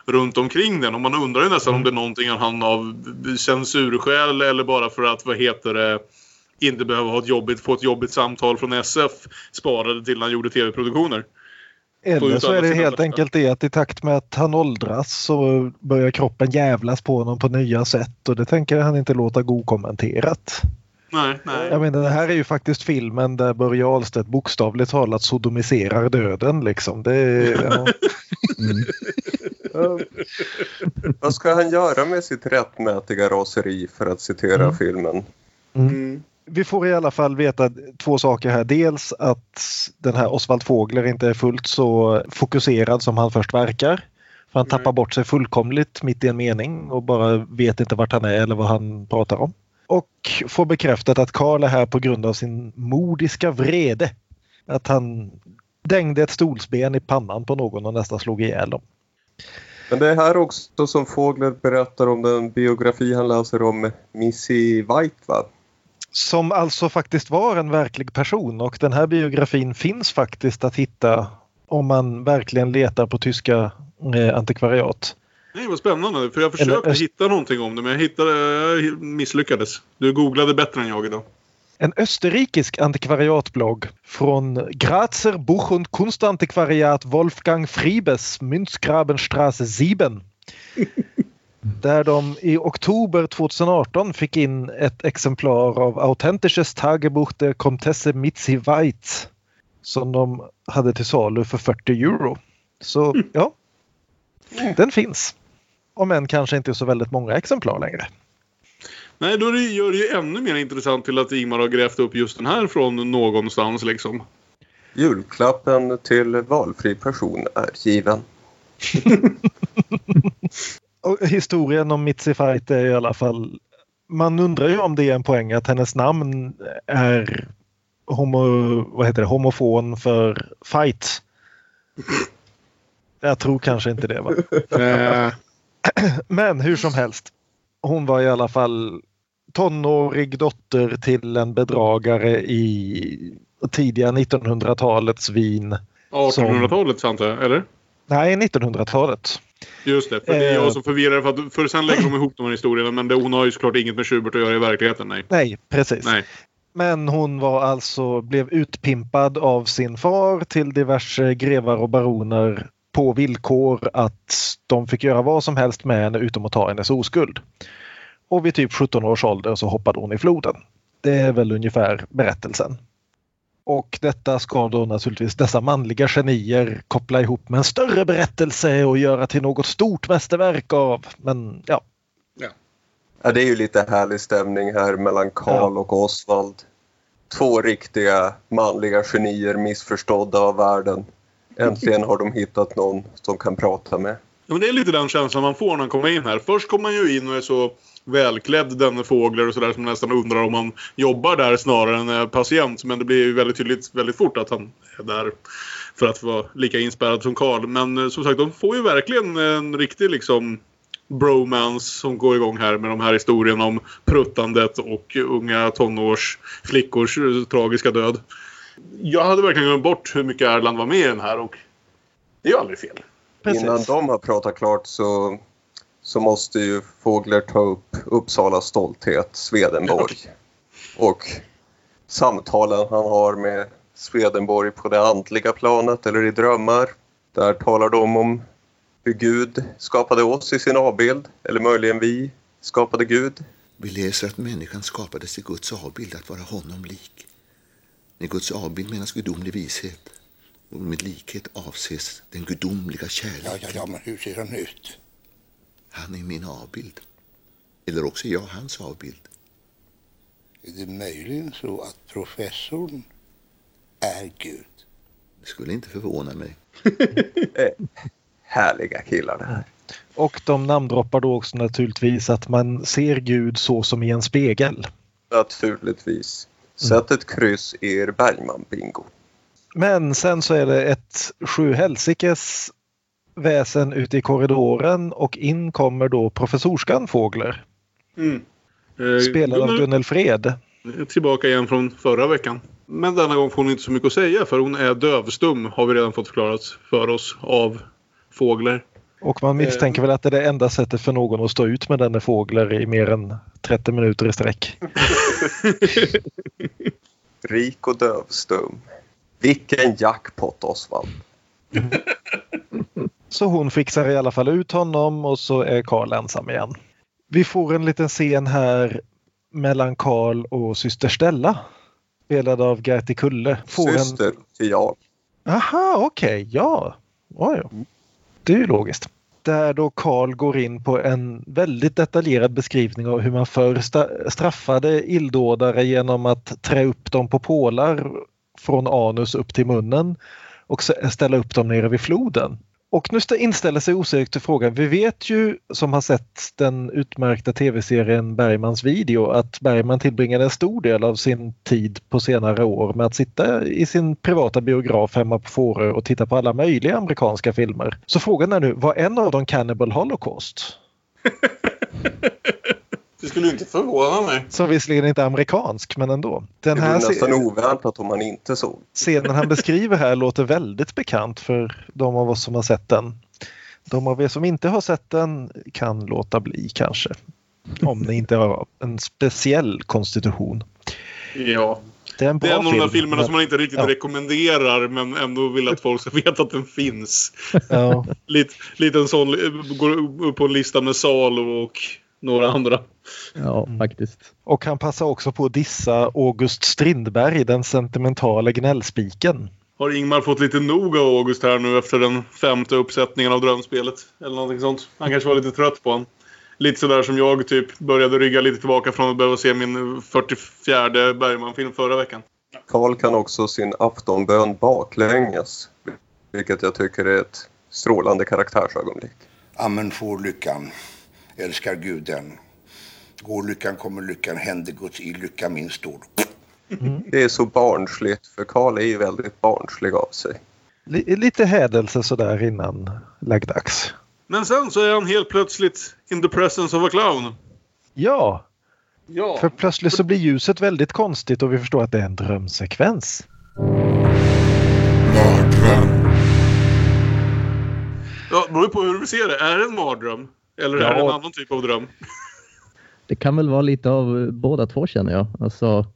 runt omkring den. Och man undrar ju nästan mm. om det är någonting han av censurskäl eller bara för att, vad heter det, inte behöva ha ett jobbigt, få ett jobbigt samtal från SF sparade till när han gjorde tv-produktioner. Eller så är det helt enkelt det att i takt med att han åldras så börjar kroppen jävlas på honom på nya sätt och det tänker han inte låta okommenterat. Nej, nej. Jag menar, det här är ju faktiskt filmen där Börje Ahlstedt bokstavligt talat sodomiserar döden. Liksom. Det ja. mm. (laughs) Vad ska han göra med sitt rättmätiga raseri för att citera mm. filmen? Mm. Vi får i alla fall veta två saker här. Dels att den här Oswald Fågler inte är fullt så fokuserad som han först verkar. För han tappar bort sig fullkomligt mitt i en mening och bara vet inte vart han är eller vad han pratar om och får bekräftat att Karl är här på grund av sin modiska vrede. Att han dängde ett stolsben i pannan på någon och nästan slog ihjäl dem. Men det är här också som Fågler berättar om den biografi han läser om Missy White va? Som alltså faktiskt var en verklig person och den här biografin finns faktiskt att hitta om man verkligen letar på tyska eh, antikvariat. Nej, vad spännande. För jag försökte Eller, hitta någonting om det men jag hittade, jag misslyckades. Du googlade bättre än jag idag. En österrikisk antikvariatblogg från Grazer Buch und Kunstantikvariat Wolfgang Friebes, Münzgrabenstraße 7. (laughs) där de i oktober 2018 fick in ett exemplar av Authentisches Tagebuch der Comtesse Mitzi Weitz som de hade till salu för 40 euro. Så ja, den finns. Om än kanske inte så väldigt många exemplar längre. Nej, då gör det ju ännu mer intressant till att Ingmar har grävt upp just den här från någonstans liksom. Julklappen till valfri person är given. (laughs) Och historien om Mitzi Fight är i alla fall... Man undrar ju om det är en poäng att hennes namn är homo, vad heter det, homofon för fight. Jag tror kanske inte det. Va? Eh, (clears throat) Men hur som helst. Hon var i alla fall tonårig dotter till en bedragare i tidiga 1900-talets Wien. 1800-talet antar jag, eller? Nej, 1900-talet. Just det, för det är jag eh. som förvirrar. För, att, för sen lägger de ihop de här historierna. Men det, hon har ju såklart inget med Schubert att göra i verkligheten. Nej, nej precis. Nej. Men hon var alltså, blev utpimpad av sin far till diverse grevar och baroner på villkor att de fick göra vad som helst med henne utom att ta hennes oskuld. Och vid typ 17 års ålder så hoppade hon i floden. Det är väl ungefär berättelsen. Och detta ska då naturligtvis dessa manliga genier koppla ihop med en större berättelse och göra till något stort mästerverk av. Men ja. Ja, ja det är ju lite härlig stämning här mellan Karl ja. och Osvald. Två riktiga manliga genier missförstådda av världen. Äntligen har de hittat någon som kan prata med. Ja, men det är lite den känslan man får när man kommer in här. Först kommer man ju in och är så välklädd denne fåglar och sådär som nästan undrar om han jobbar där snarare än är patient. Men det blir ju väldigt tydligt väldigt fort att han är där för att vara lika inspärrad som Karl. Men eh, som sagt, de får ju verkligen en riktig liksom bromance som går igång här med de här historierna om pruttandet och unga tonårsflickors tragiska död jag hade verkligen glömt bort hur mycket Erland var med i den här och det är ju aldrig fel. Precis. Innan de har pratat klart så, så måste ju Fågler ta upp Uppsalas stolthet, Swedenborg. Och samtalen han har med Swedenborg på det andliga planet eller i drömmar. Där talar de om hur Gud skapade oss i sin avbild, eller möjligen vi skapade Gud. Vi läser att människan skapades i Guds avbild att vara honom lik. Med Guds avbild menas gudomlig vishet och med likhet avses den gudomliga kärleken. Ja, ja, ja, men hur ser han ut? Han är min avbild. Eller också är jag hans avbild. Är det möjligen så att professorn är Gud? Det skulle inte förvåna mig. (laughs) Eh, härliga killar det här. Och de namndroppar då också naturligtvis att man ser Gud så som i en spegel. Naturligtvis. Sätt ett kryss i er Bergman-bingo. Men sen så är det ett sju helsikes väsen ute i korridoren och in kommer då professorskan Fågler. Mm. Eh, Spelad av Gunnel Fred. Tillbaka igen från förra veckan. Men denna gång får hon inte så mycket att säga för hon är dövstum har vi redan fått förklarat för oss av Fågler. Och man misstänker väl att det är det enda sättet för någon att stå ut med denne fåglar i mer än 30 minuter i sträck. (laughs) Rik och dövstum. Vilken jackpot Osvald. (laughs) Så hon fixar i alla fall ut honom och så är Karl ensam igen. Vi får en liten scen här mellan Karl och syster Stella. Spelad av Gerti Kulle. Får Syster en... till Jarl. Aha, okej, okay. ja. Oh, ja. Det är ju logiskt. Där då Karl går in på en väldigt detaljerad beskrivning av hur man förr straffade illdådare genom att trä upp dem på pålar från anus upp till munnen och ställa upp dem nere vid floden. Och nu inställer sig osökt frågan, vi vet ju som har sett den utmärkta tv-serien Bergmans video att Bergman tillbringade en stor del av sin tid på senare år med att sitta i sin privata biograf hemma på Fårö och titta på alla möjliga amerikanska filmer. Så frågan är nu, var en av dem Cannibal Holocaust? (laughs) Det skulle inte förvåna mig. Som visserligen inte är amerikansk, men ändå. Den det här nästan oväntat om man inte såg. Scenen han beskriver här låter väldigt bekant för de av oss som har sett den. De av er som inte har sett den kan låta bli kanske. Om ni inte har en speciell konstitution. Ja. Det är en, det är en av de filmerna men... som man inte riktigt ja. rekommenderar men ändå vill att (laughs) folk ska veta att den finns. Ja. (laughs) lite, lite en sån, går upp på en lista med Salo och några andra. Ja, mm. faktiskt. Och han passar också på att dissa August Strindberg, den sentimentala gnällspiken. Har Ingmar fått lite nog av August här nu efter den femte uppsättningen av drömspelet? Eller någonting sånt. Han kanske var lite trött på honom. Lite sådär som jag typ började rygga lite tillbaka från att behöva se min 44 Bergman-film förra veckan. Karl kan också sin aftonbön baklänges. Vilket jag tycker är ett strålande karaktärsögonblick. Amen får lyckan älskar Gud den. Går lyckan kommer lyckan, händer Guds i lycka min stor. Mm. Det är så barnsligt för Karl är ju väldigt barnslig av sig. lite hädelse sådär innan läggdags. Men sen så är han helt plötsligt in the presence of a clown. Ja. ja. För plötsligt så blir ljuset väldigt konstigt och vi förstår att det är en drömsekvens. Mardröm. Ja, det beror på hur du ser det. Är det en mardröm? Eller ja. är det en annan typ av dröm? (laughs) Det kan väl vara lite av båda två känner jag. Alltså,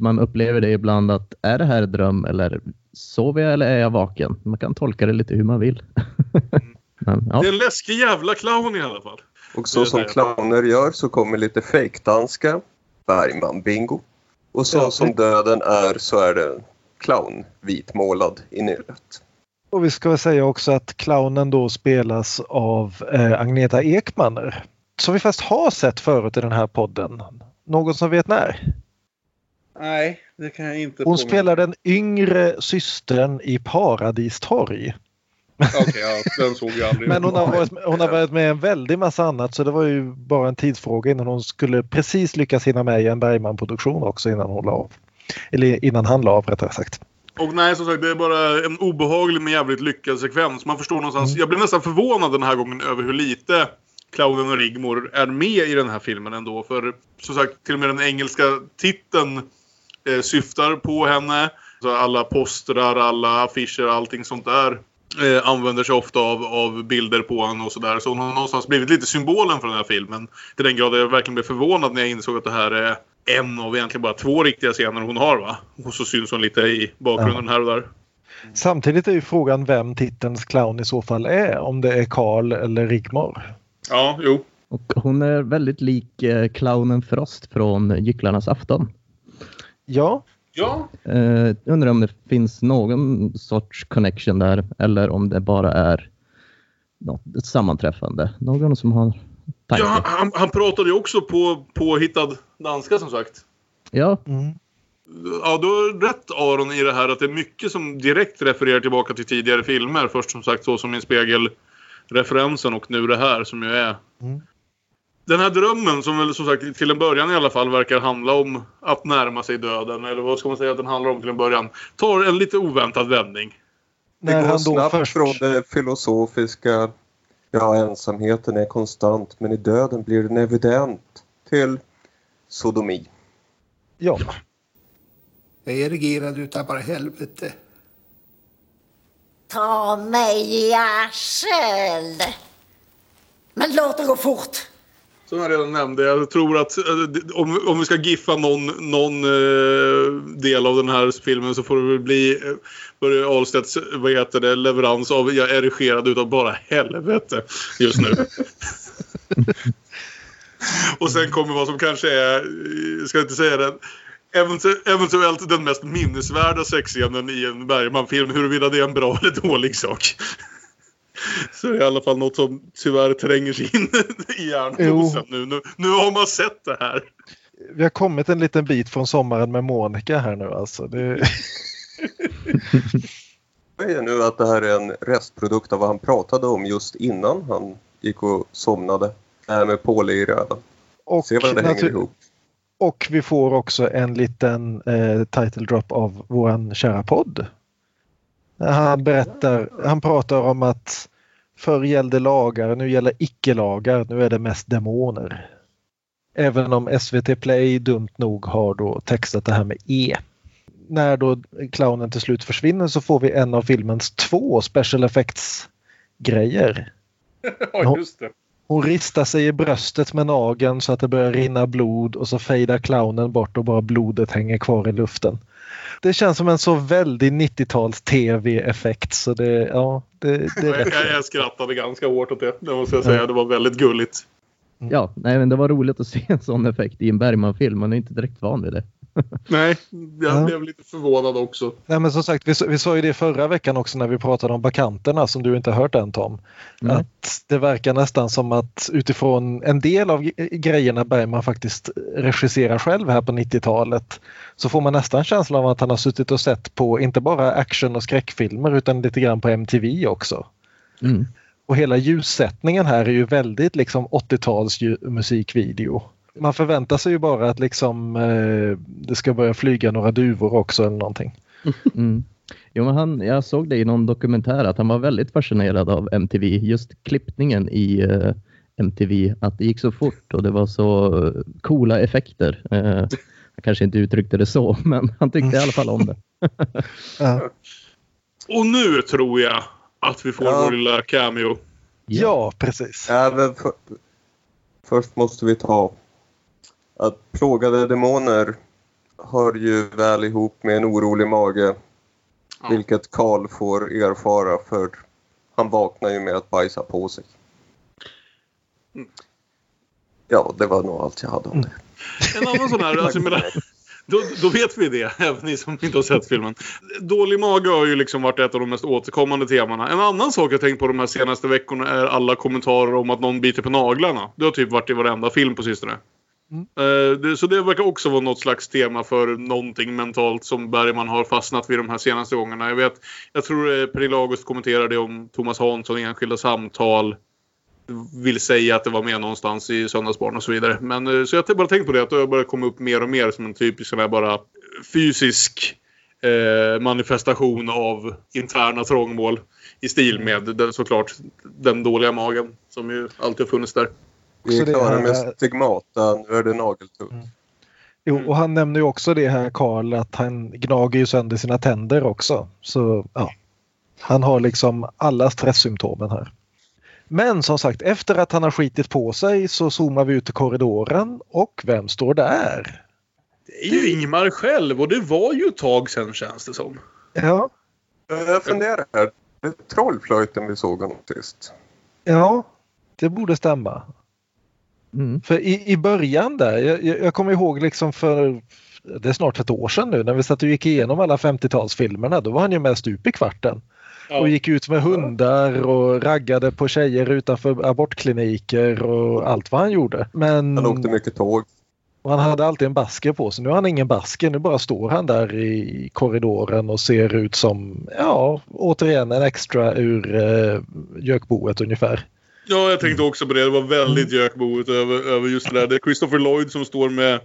man upplever det ibland att är det här dröm eller sover jag eller är jag vaken? Man kan tolka det lite hur man vill. (laughs) Men, ja. Det är en läskig jävla clown i alla fall. Och så som clowner gör så kommer lite fejkdanska, Bergman-bingo. Och så ja. som döden är så är det clown vitmålad i nyllet. Och vi ska säga också att clownen då spelas av eh, Agneta Ekmaner. Som vi fast har sett förut i den här podden. Någon som vet när? Nej, det kan jag inte. Hon spelar den yngre systern i Paradistorg. Okej, okay, ja, den såg jag aldrig. Men hon har, varit, hon har varit med en väldig massa annat så det var ju bara en tidsfråga innan hon skulle precis lyckas hinna med i en Bergman-produktion också innan hon la av. Eller innan han la av rättare sagt. Och nej, som sagt, det är bara en obehaglig men jävligt lyckad sekvens. Man förstår någonstans. Mm. Jag blev nästan förvånad den här gången över hur lite clownen och Rigmor är med i den här filmen ändå. För som sagt, till och med den engelska titeln eh, syftar på henne. Så alla postrar, alla affischer, allting sånt där eh, använder sig ofta av, av bilder på henne och sådär. Så hon har någonstans blivit lite symbolen för den här filmen. Till den grad jag verkligen blev förvånad när jag insåg att det här är en av egentligen bara två riktiga scener hon har va? Och så syns hon lite i bakgrunden ja. här och där. Samtidigt är ju frågan vem titelns clown i så fall är. Om det är Karl eller Rigmor. Ja, jo. Och hon är väldigt lik eh, clownen Frost från Gycklarnas afton. Ja. Ja. Eh, undrar om det finns någon sorts connection där eller om det bara är något, ett sammanträffande. Någon som har Ja, han, han pratade ju också på påhittad danska som sagt. Ja. Mm. Ja, du har rätt Aron i det här att det är mycket som direkt refererar tillbaka till tidigare filmer. Först som sagt så som i spegelreferensen och nu det här som ju är mm. Den här drömmen som väl som sagt till en början i alla fall verkar handla om att närma sig döden. Eller vad ska man säga att den handlar om till en början. Tar en lite oväntad vändning. Det går snabbt först... från det filosofiska Ja, ensamheten är konstant men i döden blir den evident till sodomi. Ja. Jag är regerad utav bara helvete. Ta mig i arsel! Men låt det gå fort! Som jag redan nämnde. Jag tror att eh, om, om vi ska giffa någon, någon eh, del av den här filmen så får det väl bli eh, Börje Ahlstedts vad heter det, leverans av jag är regerad utav bara helvete just nu. (laughs) Och sen kommer vad som kanske är, eh, ska jag inte säga det, eventuellt den mest minnesvärda sexscenen i en Bergman-film. Huruvida det är en bra (laughs) eller dålig sak. Så det är i alla fall något som tyvärr tränger sig in (laughs) i hjärnhosen nu. nu. Nu har man sett det här. Vi har kommit en liten bit från sommaren med Monica här nu alltså. Det... (laughs) Jag är nu att det här är en restprodukt av vad han pratade om just innan han gick och somnade. Det här med pålira. Och Se vad det hänger ihop. Och vi får också en liten eh, title drop av våran kära podd. Han berättar, han pratar om att förr gällde lagar, nu gäller icke-lagar, nu är det mest demoner. Även om SVT Play dumt nog har då textat det här med E. När då clownen till slut försvinner så får vi en av filmens två special effects grejer. (laughs) Ja, just det. Hon ristar sig i bröstet med nageln så att det börjar rinna blod och så fejdar clownen bort och bara blodet hänger kvar i luften. Det känns som en så väldigt 90-tals tv-effekt så det, ja, det, det (laughs) jag, jag skrattade ganska hårt åt det, det måste jag säga. Det var väldigt gulligt. Ja, nej, men det var roligt att se en sån effekt i en Bergman-film. Man är inte direkt van vid det. Nej, jag ja. blev lite förvånad också. Nej, men som sagt, vi, vi sa ju det förra veckan också när vi pratade om bakanterna som du inte hört än Tom. Mm. Att det verkar nästan som att utifrån en del av grejerna Bergman faktiskt regisserar själv här på 90-talet så får man nästan känslan av att han har suttit och sett på inte bara action och skräckfilmer utan lite grann på MTV också. Mm. Och hela ljussättningen här är ju väldigt liksom 80-tals musikvideo man förväntar sig ju bara att liksom eh, det ska börja flyga några duvor också eller någonting. (laughs) Mm. Jo, men han, jag såg det i någon dokumentär att han var väldigt fascinerad av MTV. Just klippningen i uh, MTV, att det gick så fort och det var så uh, coola effekter. Uh, jag kanske inte uttryckte det så, (laughs) men han tyckte i alla fall om det. (laughs) ja. Och nu tror jag att vi får ja. vår lilla cameo. Ja, precis. Ja, för, först måste vi ta att plågade demoner hör ju väl ihop med en orolig mage. Ja. Vilket Karl får erfara för han vaknar ju med att bajsa på sig. Mm. Ja, det var nog allt jag hade om det. En annan sån här, alltså, menar, då, då, vet vi det, (laughs) även ni som inte har sett filmen. Dålig mage har ju liksom varit ett av de mest återkommande temana. En annan sak jag tänkt på de här senaste veckorna är alla kommentarer om att någon biter på naglarna. Det har typ varit i varenda film på sistone. Mm. Eh, så det verkar också vara något slags tema för någonting mentalt som Bergman har fastnat vid de här senaste gångerna. Jag vet, jag tror eh, Pernilla August kommenterade om Thomas Hansson i enskilda samtal. Vill säga att det var med någonstans i Söndagsbarn och så vidare. Men eh, så jag har bara tänkt på det att det har börjat komma upp mer och mer som en typisk sån här bara fysisk eh, manifestation av interna trångmål. I stil med såklart den dåliga magen som ju alltid har funnits där. Vi är klara med stigmata, nu är det nageltupp. Mm. Jo, och han nämner ju också det här Karl att han gnager ju sönder sina tänder också. Så ja, han har liksom alla stresssymptomen här. Men som sagt, efter att han har skitit på sig så zoomar vi ut i korridoren och vem står där? Det är ju Ingmar själv och det var ju ett tag sedan känns det som. Ja. Jag funderar här. Det är trollflöjten vi såg honom sist. Ja, det borde stämma. Mm. För i, i början där, jag, jag kommer ihåg liksom för det är snart ett år sedan nu när vi satt och gick igenom alla 50-talsfilmerna. Då var han ju med stup i kvarten. Ja. Och gick ut med hundar och raggade på tjejer utanför abortkliniker och allt vad han gjorde. Men... Han åkte mycket tåg. Och han hade alltid en basker på sig. Nu har han ingen basker. Nu bara står han där i korridoren och ser ut som, ja, återigen en extra ur eh, gökboet ungefär. Ja, jag tänkte också på det. Det var väldigt mm. gökboet över, över just det där. Det är Christopher Lloyd som står med,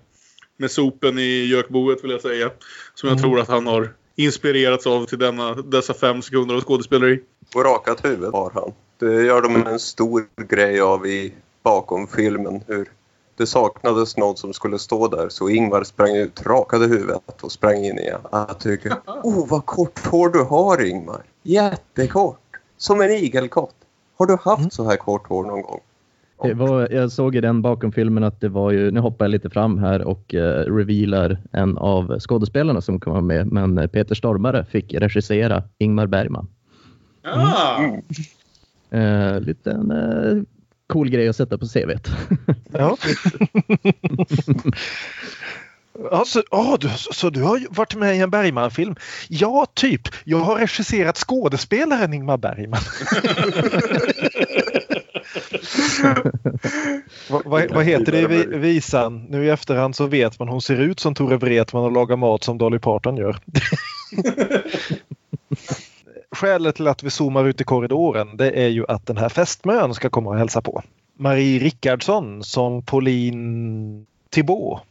med sopen i gökboet vill jag säga. Som jag mm. tror att han har inspirerats av till denna, dessa fem sekunder av skådespeleri. Och rakat huvud har han. Det gör de en stor grej av i bakom filmen. Hur det saknades någon som skulle stå där så Ingvar sprang ut, rakade huvudet och sprang in igen. Jag tycker, oh vad kort hår du har Ingvar. Jättekort. Som en igelkott. Har du haft mm. så här kort hår någon gång? Det var, jag såg i den bakom filmen att det var ju, nu hoppar jag lite fram här och uh, revealar en av skådespelarna som kommer med, men Peter Stormare fick regissera Ingmar Bergman. Ah. Mm. Uh, liten uh, cool grej att sätta på CVt. ja. (laughs) (laughs) Alltså, oh, du, så du har varit med i en Bergman-film? Ja, typ. Jag har regisserat skådespelaren Ingmar Bergman. (laughs) vad, va, va heter det i visan? Nu i efterhand så vet man hon ser ut som Tore Wretman och lagar mat som Dolly Parton gör. (laughs) Skälet till att vi zoomar ut i korridoren det är ju att den här fästmön ska komma och hälsa på. Marie Rickardsson som Pauline Thibault.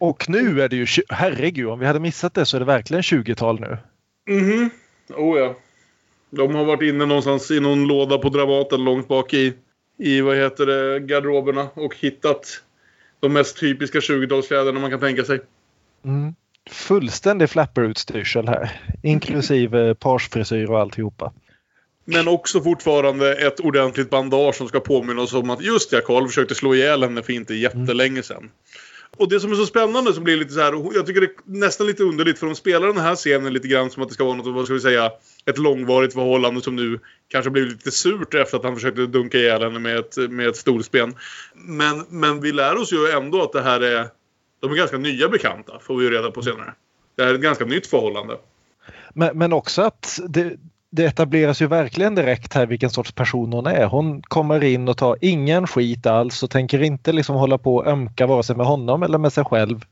Och nu är det ju, herregud om vi hade missat det så är det verkligen 20-tal nu. Mhm, oh ja. De har varit inne någonstans i någon låda på Dramaten långt bak i, i vad heter det, garderoberna och hittat de mest typiska 20-talskläderna man kan tänka sig. Mm. Fullständig flapperutstyrsel här. Inklusive (laughs) parsfrisyr och alltihopa. Men också fortfarande ett ordentligt bandage som ska påminna oss om att just ja, Karl försökte slå ihjäl henne för inte jättelänge sedan. Och det som är så spännande som blir lite så här, jag tycker det är nästan lite underligt för de spelar den här scenen lite grann som att det ska vara något, vad ska vi säga, ett långvarigt förhållande som nu kanske blivit lite surt efter att han försökte dunka ihjäl henne med ett, med ett storspen. Men, men vi lär oss ju ändå att det här är, de är ganska nya bekanta, får vi ju reda på senare. Det här är ett ganska nytt förhållande. Men, men också att det, det etableras ju verkligen direkt här vilken sorts person hon är. Hon kommer in och tar ingen skit alls och tänker inte liksom hålla på och ömka vare sig med honom eller med sig själv.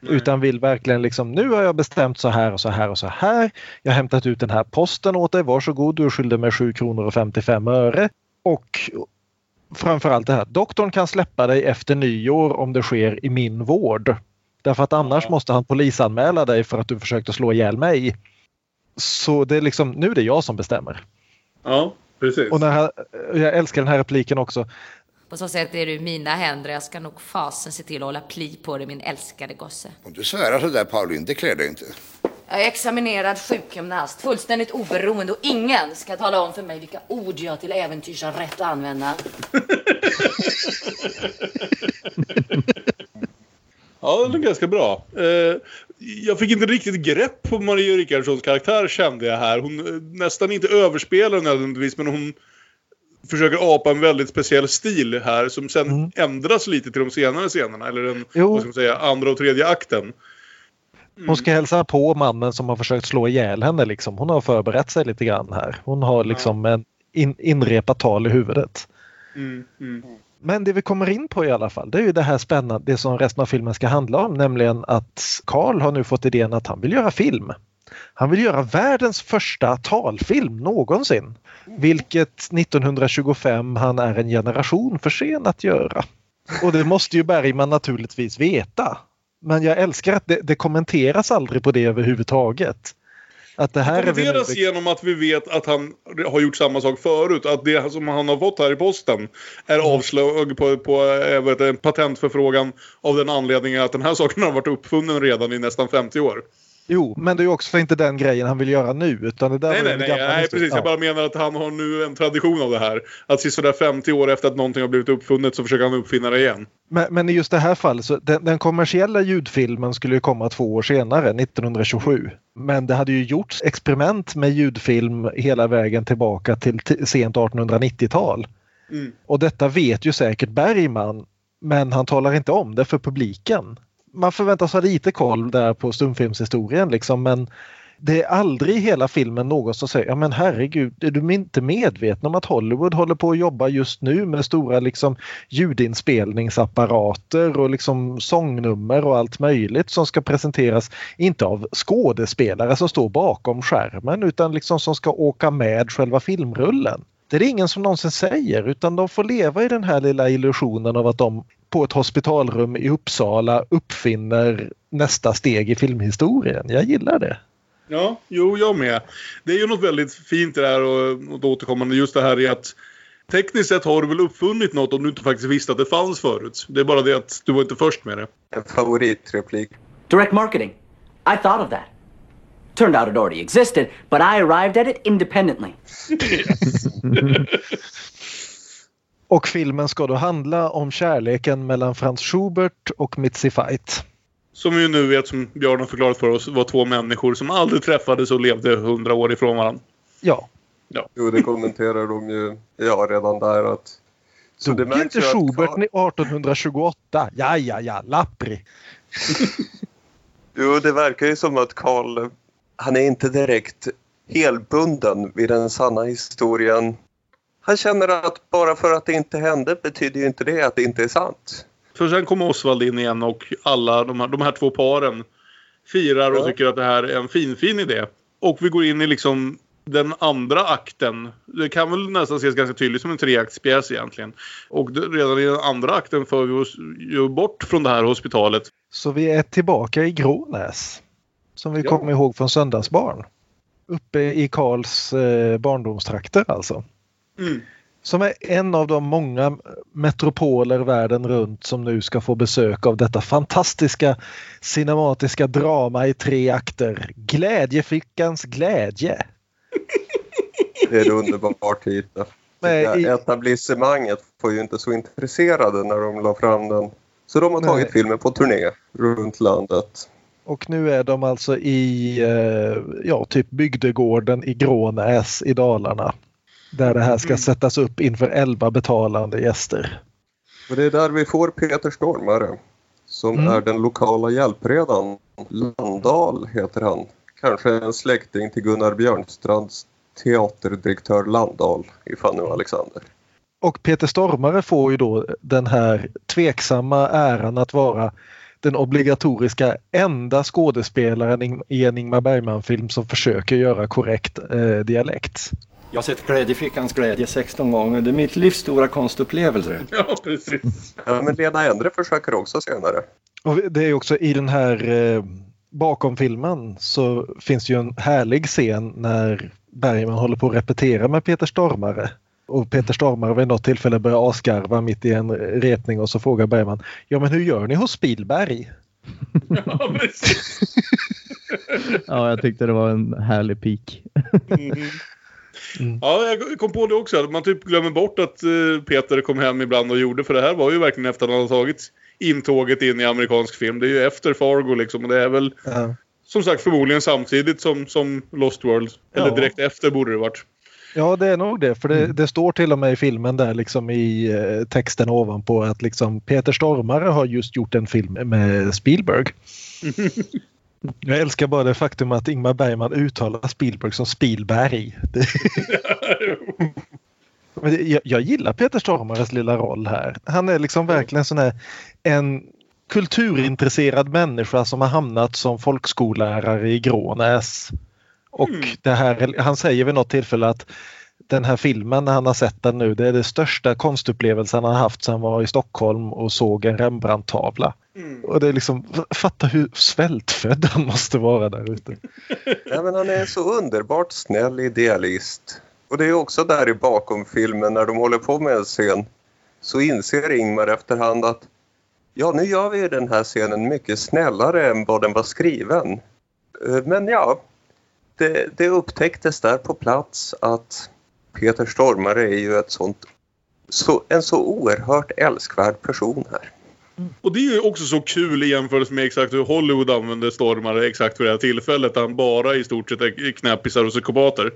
Nej. Utan vill verkligen liksom, nu har jag bestämt så här och så här och så här. Jag har hämtat ut den här posten åt dig, varsågod, du skyllde mig 7 kronor och 55 öre. Och framförallt det här, doktorn kan släppa dig efter nyår om det sker i min vård. Därför att annars ja. måste han polisanmäla dig för att du försökte slå ihjäl mig. Så det är liksom, nu är det jag som bestämmer. Ja, precis. Och när, jag älskar den här repliken också. På så sätt är du mina händer jag ska nog fasen se till att hålla pli på dig min älskade gosse. Om du svärar så där Pauline, det klär dig inte. Jag är examinerad sjukgymnast, fullständigt oberoende och ingen ska tala om för mig vilka ord jag till äventyrs har rätt att använda. (laughs) ja, det är ganska bra. Eh, jag fick inte riktigt grepp på Maria Rickardssons karaktär kände jag här. Hon eh, nästan inte överspelar nödvändigtvis men hon försöker apa en väldigt speciell stil här som sen mm. ändras lite till de senare scenerna. Eller den vad ska man säga, andra och tredje akten. Mm. Hon ska hälsa på mannen som har försökt slå ihjäl henne. Liksom. Hon har förberett sig lite grann här. Hon har liksom ja. en in, inrepat tal i huvudet. Mm. mm. Men det vi kommer in på i alla fall, det är ju det här spännande, det som resten av filmen ska handla om, nämligen att Karl har nu fått idén att han vill göra film. Han vill göra världens första talfilm någonsin. Vilket 1925 han är en generation för sen att göra. Och det måste ju Bergman naturligtvis veta. Men jag älskar att det, det kommenteras aldrig på det överhuvudtaget. Att det här det är genom att vi vet att han har gjort samma sak förut. Att det som han har fått här i posten är mm. avslag på, på äh, vet, patentförfrågan av den anledningen att den här saken har varit uppfunnen redan i nästan 50 år. Jo, men det är också inte den grejen han vill göra nu. Utan det där nej, nej, nej, nej precis. Ja. Jag bara menar att han har nu en tradition av det här. Att sådär 50 år efter att någonting har blivit uppfunnet så försöker han uppfinna det igen. Men, men i just det här fallet, så den, den, kommersiella ljudfilmen skulle ju komma två år senare, 1927. Men det hade ju gjorts experiment med ljudfilm hela vägen tillbaka till sent 1890-tal. Mm. Och detta vet ju säkert Bergman, men han talar inte om det för publiken man förväntas ha lite koll där på stumfilmshistorien liksom men det är aldrig i hela filmen någon som säger ja men herregud, är du inte medveten om att Hollywood håller på att jobba just nu med stora liksom ljudinspelningsapparater och liksom sångnummer och allt möjligt som ska presenteras, inte av skådespelare som står bakom skärmen utan liksom som ska åka med själva filmrullen. Det är det ingen som någonsin säger utan de får leva i den här lilla illusionen av att de på ett hospitalrum i Uppsala uppfinner nästa steg i filmhistorien. Jag gillar det. Ja, jo, jag med. Det är ju något väldigt fint det där och, och återkommande just det här i att tekniskt sett har du väl uppfunnit något om du inte faktiskt visste att det fanns förut. Det är bara det att du var inte först med det. En favoritreplik. Direct marketing. I thought of that. Turned out it already existed, but I arrived at it independently. (laughs) (laughs) Och filmen ska då handla om kärleken mellan Franz Schubert och Mitzi Fight. Som vi nu vet, som Björn har förklarat för oss, var två människor som aldrig träffades och levde hundra år ifrån varandra. Ja. ja. Jo, det kommenterar de ju ja, redan där att... Så Dog det inte Schubert att... 1828? Ja, ja, ja, Lappri. jo, det verkar ju som att Karl, han är inte direkt helbunden vid den sanna historien. Han känner att bara för att det inte hände betyder ju inte det att det inte är sant. För sen kommer Osvald in igen och alla de här, de här två paren firar och ja. tycker att det här är en fin, fin idé. Och vi går in i liksom den andra akten. Det kan väl nästan ses ganska tydligt som en treaktspjäs egentligen. Och redan i den andra akten för vi oss ju bort från det här hospitalet. Så vi är tillbaka i Grånäs. Som vi ja. kommer ihåg från Söndagsbarn. Uppe i Karls eh, barndomstrakter alltså. Mm som är en av de många metropoler världen runt som nu ska få besök av detta fantastiska cinematiska drama i tre akter. Glädjefickans glädje. (laughs) Det är underbart titel. I... Etablissemanget var ju inte så intresserade när de la fram den. Så de har tagit Nej. filmen på turné runt landet. Och nu är de alltså i eh, ja, typ bygdegården i Grånäs i Dalarna. Där det här ska mm. sättas upp inför elva betalande gäster. Och det är där vi får Peter Stormare som mm. är den lokala hjälpredan. Landal heter han. Kanske en släkting till Gunnar Björnstrands teaterdirektör Landahl i Fanny och Alexander. Och Peter Stormare får ju då den här tveksamma äran att vara den obligatoriska enda skådespelaren i en Ingmar Bergman-film som försöker göra korrekt eh, dialekt. Jag har sett Glädjefickans glädje 16 gånger. Det är mitt livs stora konstupplevelse. (laughs) Ja, precis. Ja, men Lena Endre försöker också senare. Och det är också i den här eh, bakom filmen så finns ju en härlig scen när Bergman håller på att repetera med Peter Stormare. Och Peter Stormare vid något tillfälle börjar asgarva mitt i en repning och så frågar Bergman Ja men hur gör ni hos Spielberg? (laughs) Ja, precis. (laughs) ja, jag tyckte det var en härlig pik. Mm. Ja, jag kom på det också. Man typ glömmer bort att uh, Peter kom hem ibland och gjorde. För det här var ju verkligen efter att han hade tagit intåget in i amerikansk film. Det är ju efter Fargo liksom. Och det är väl ja. som sagt förmodligen samtidigt som, som Lost World. Eller ja. direkt efter borde det varit. Ja det är nog det för det, mm. det, står till och med i filmen där liksom i eh, texten ovanpå att liksom Peter Stormare har just gjort en film med Spielberg. (laughs) Jag älskar bara det faktum att Ingmar Bergman uttalar Spielberg som Spielberg. (laughs) jag, jag, gillar Peter Stormares lilla roll här. Han är liksom verkligen sån här en kulturintresserad människa som har hamnat som folkskollärare i Grånäs. Och mm. det här, han säger vid något tillfälle att den här filmen när han har sett den nu, det är det största konstupplevelsen han har haft sedan han var i Stockholm och såg en Rembrandt-tavla. Mm. Och det är liksom, fatta hur svältfödd han måste vara där ute. (laughs) ja, men han är så underbart snäll idealist. Och det är också där i bakom filmen när de håller på med en scen så inser Ingmar efterhand att ja, nu gör vi den här scenen mycket snällare än vad den var skriven. Eh, men ja, det, det upptäcktes där på plats att Peter Stormare är ju ett sånt, så, en så oerhört älskvärd person här. Och det är ju också så kul i jämförelse med exakt hur Hollywood använder stormare exakt för det här tillfället. Han bara i stort sett är knäppisar och psykopater.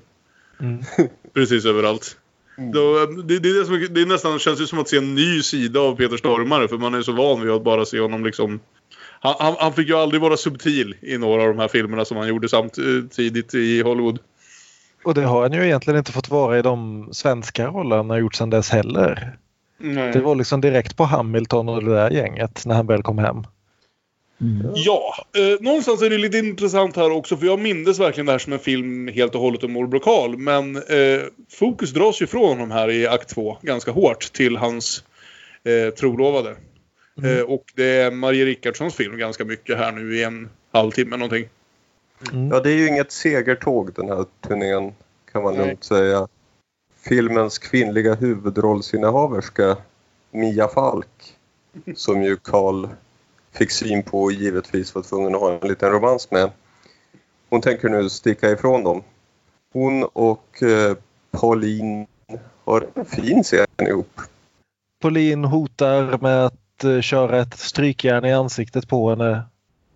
Mm. (laughs) Precis överallt. Mm. Då, det, det, är det, som, det är nästan känns ju som att se en ny sida av Peter Stormare. För man är så van vid att bara se honom liksom... Han, han, han fick ju aldrig vara subtil i några av de här filmerna som han gjorde samtidigt i Hollywood. Och det har han ju egentligen inte fått vara i de svenska rollerna han har gjort sedan dess heller. Nej. Det var liksom direkt på Hamilton och det där gänget när han väl kom hem. Mm. Ja, eh, någonstans är det lite intressant här också för jag minns verkligen det här som en film helt och hållet om morbror Karl. Men eh, fokus dras ju från honom här i akt 2 ganska hårt till hans eh, trolovade. Mm. Eh, och det är Marie Rickardssons film ganska mycket här nu i en halvtimme någonting. Mm. Ja, det är ju inget segertåg den här turnén kan man lugnt säga. Filmens kvinnliga huvudrollsinnehaverska Mia Falk som ju Karl fick syn på och givetvis var tvungen att ha en liten romans med. Hon tänker nu sticka ifrån dem. Hon och eh, Pauline har en fin scen ihop. Pauline hotar med att uh, köra ett strykjärn i ansiktet på henne.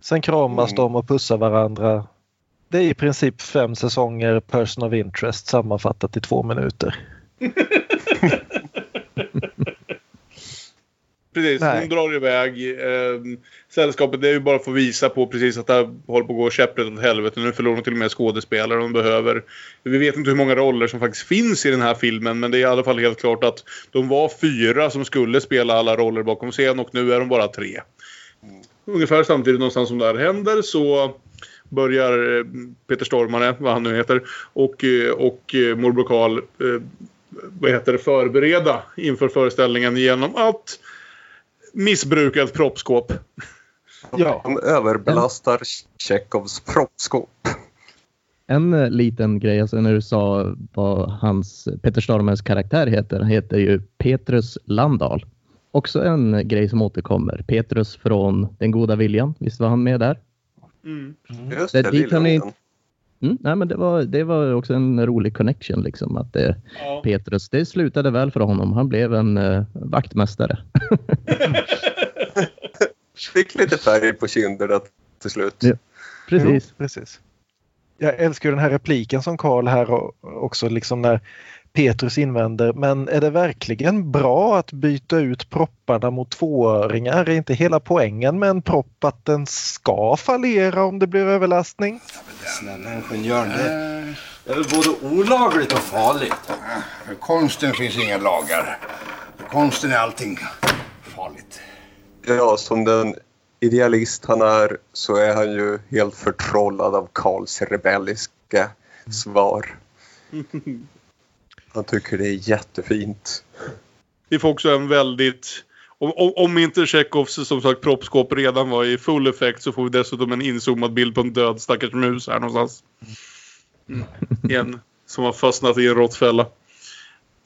Sen kramas mm. de och pussar varandra. Det är i princip fem säsonger Person of Interest sammanfattat i två minuter. (laughs) Precis, Nej. hon drar iväg. Eh, sällskapet det är ju bara för att visa på precis att det håller på att gå käpprätt åt helvete. Nu förlorar de till och med skådespelare de behöver. Vi vet inte hur många roller som faktiskt finns i den här filmen men det är i alla fall helt klart att de var fyra som skulle spela alla roller bakom scen och nu är de bara tre. Ungefär samtidigt någonstans som det här händer så börjar eh, Peter Stormare, vad han nu heter, och, eh, och eh, morbror Karl vad heter det, förbereda inför föreställningen genom att missbruka ett proppskåp. Ja. De överbelastar Tjechovs proppskåp. En liten grej, alltså när du sa vad hans Peter Stormers karaktär heter. Han heter ju Petrus Landahl. Också en grej som återkommer. Petrus från Den goda viljan. Visst var han med där? Mm. Just det, dit han inte, Mm, nej, men det, var, det var också en rolig connection. Liksom, att det, ja. Petrus, det slutade väl för honom. Han blev en uh, vaktmästare. (laughs) Fick lite färg på kinderna till slut. Ja, precis. Jo, precis. Jag älskar den här repliken som Karl här också, liksom när Petrus invänder, men är det verkligen bra att byta ut propparna mot tvåöringar? Är inte hela poängen med en propp att den ska fallera om det blir överlastning? Snälla ingenjören, det är väl både olagligt och farligt. För konsten finns inga lagar. För konsten är allting farligt. Ja, som den idealist han är så är han ju helt förtrollad av Karls rebelliska svar. (laughs) Han tycker det är jättefint. Vi får också en väldigt... Om, om inte Tjechovs som sagt proppskåp redan var i full effekt så får vi dessutom en inzoomad bild på en död stackars mus här någonstans. Mm. En som har fastnat i en råttfälla.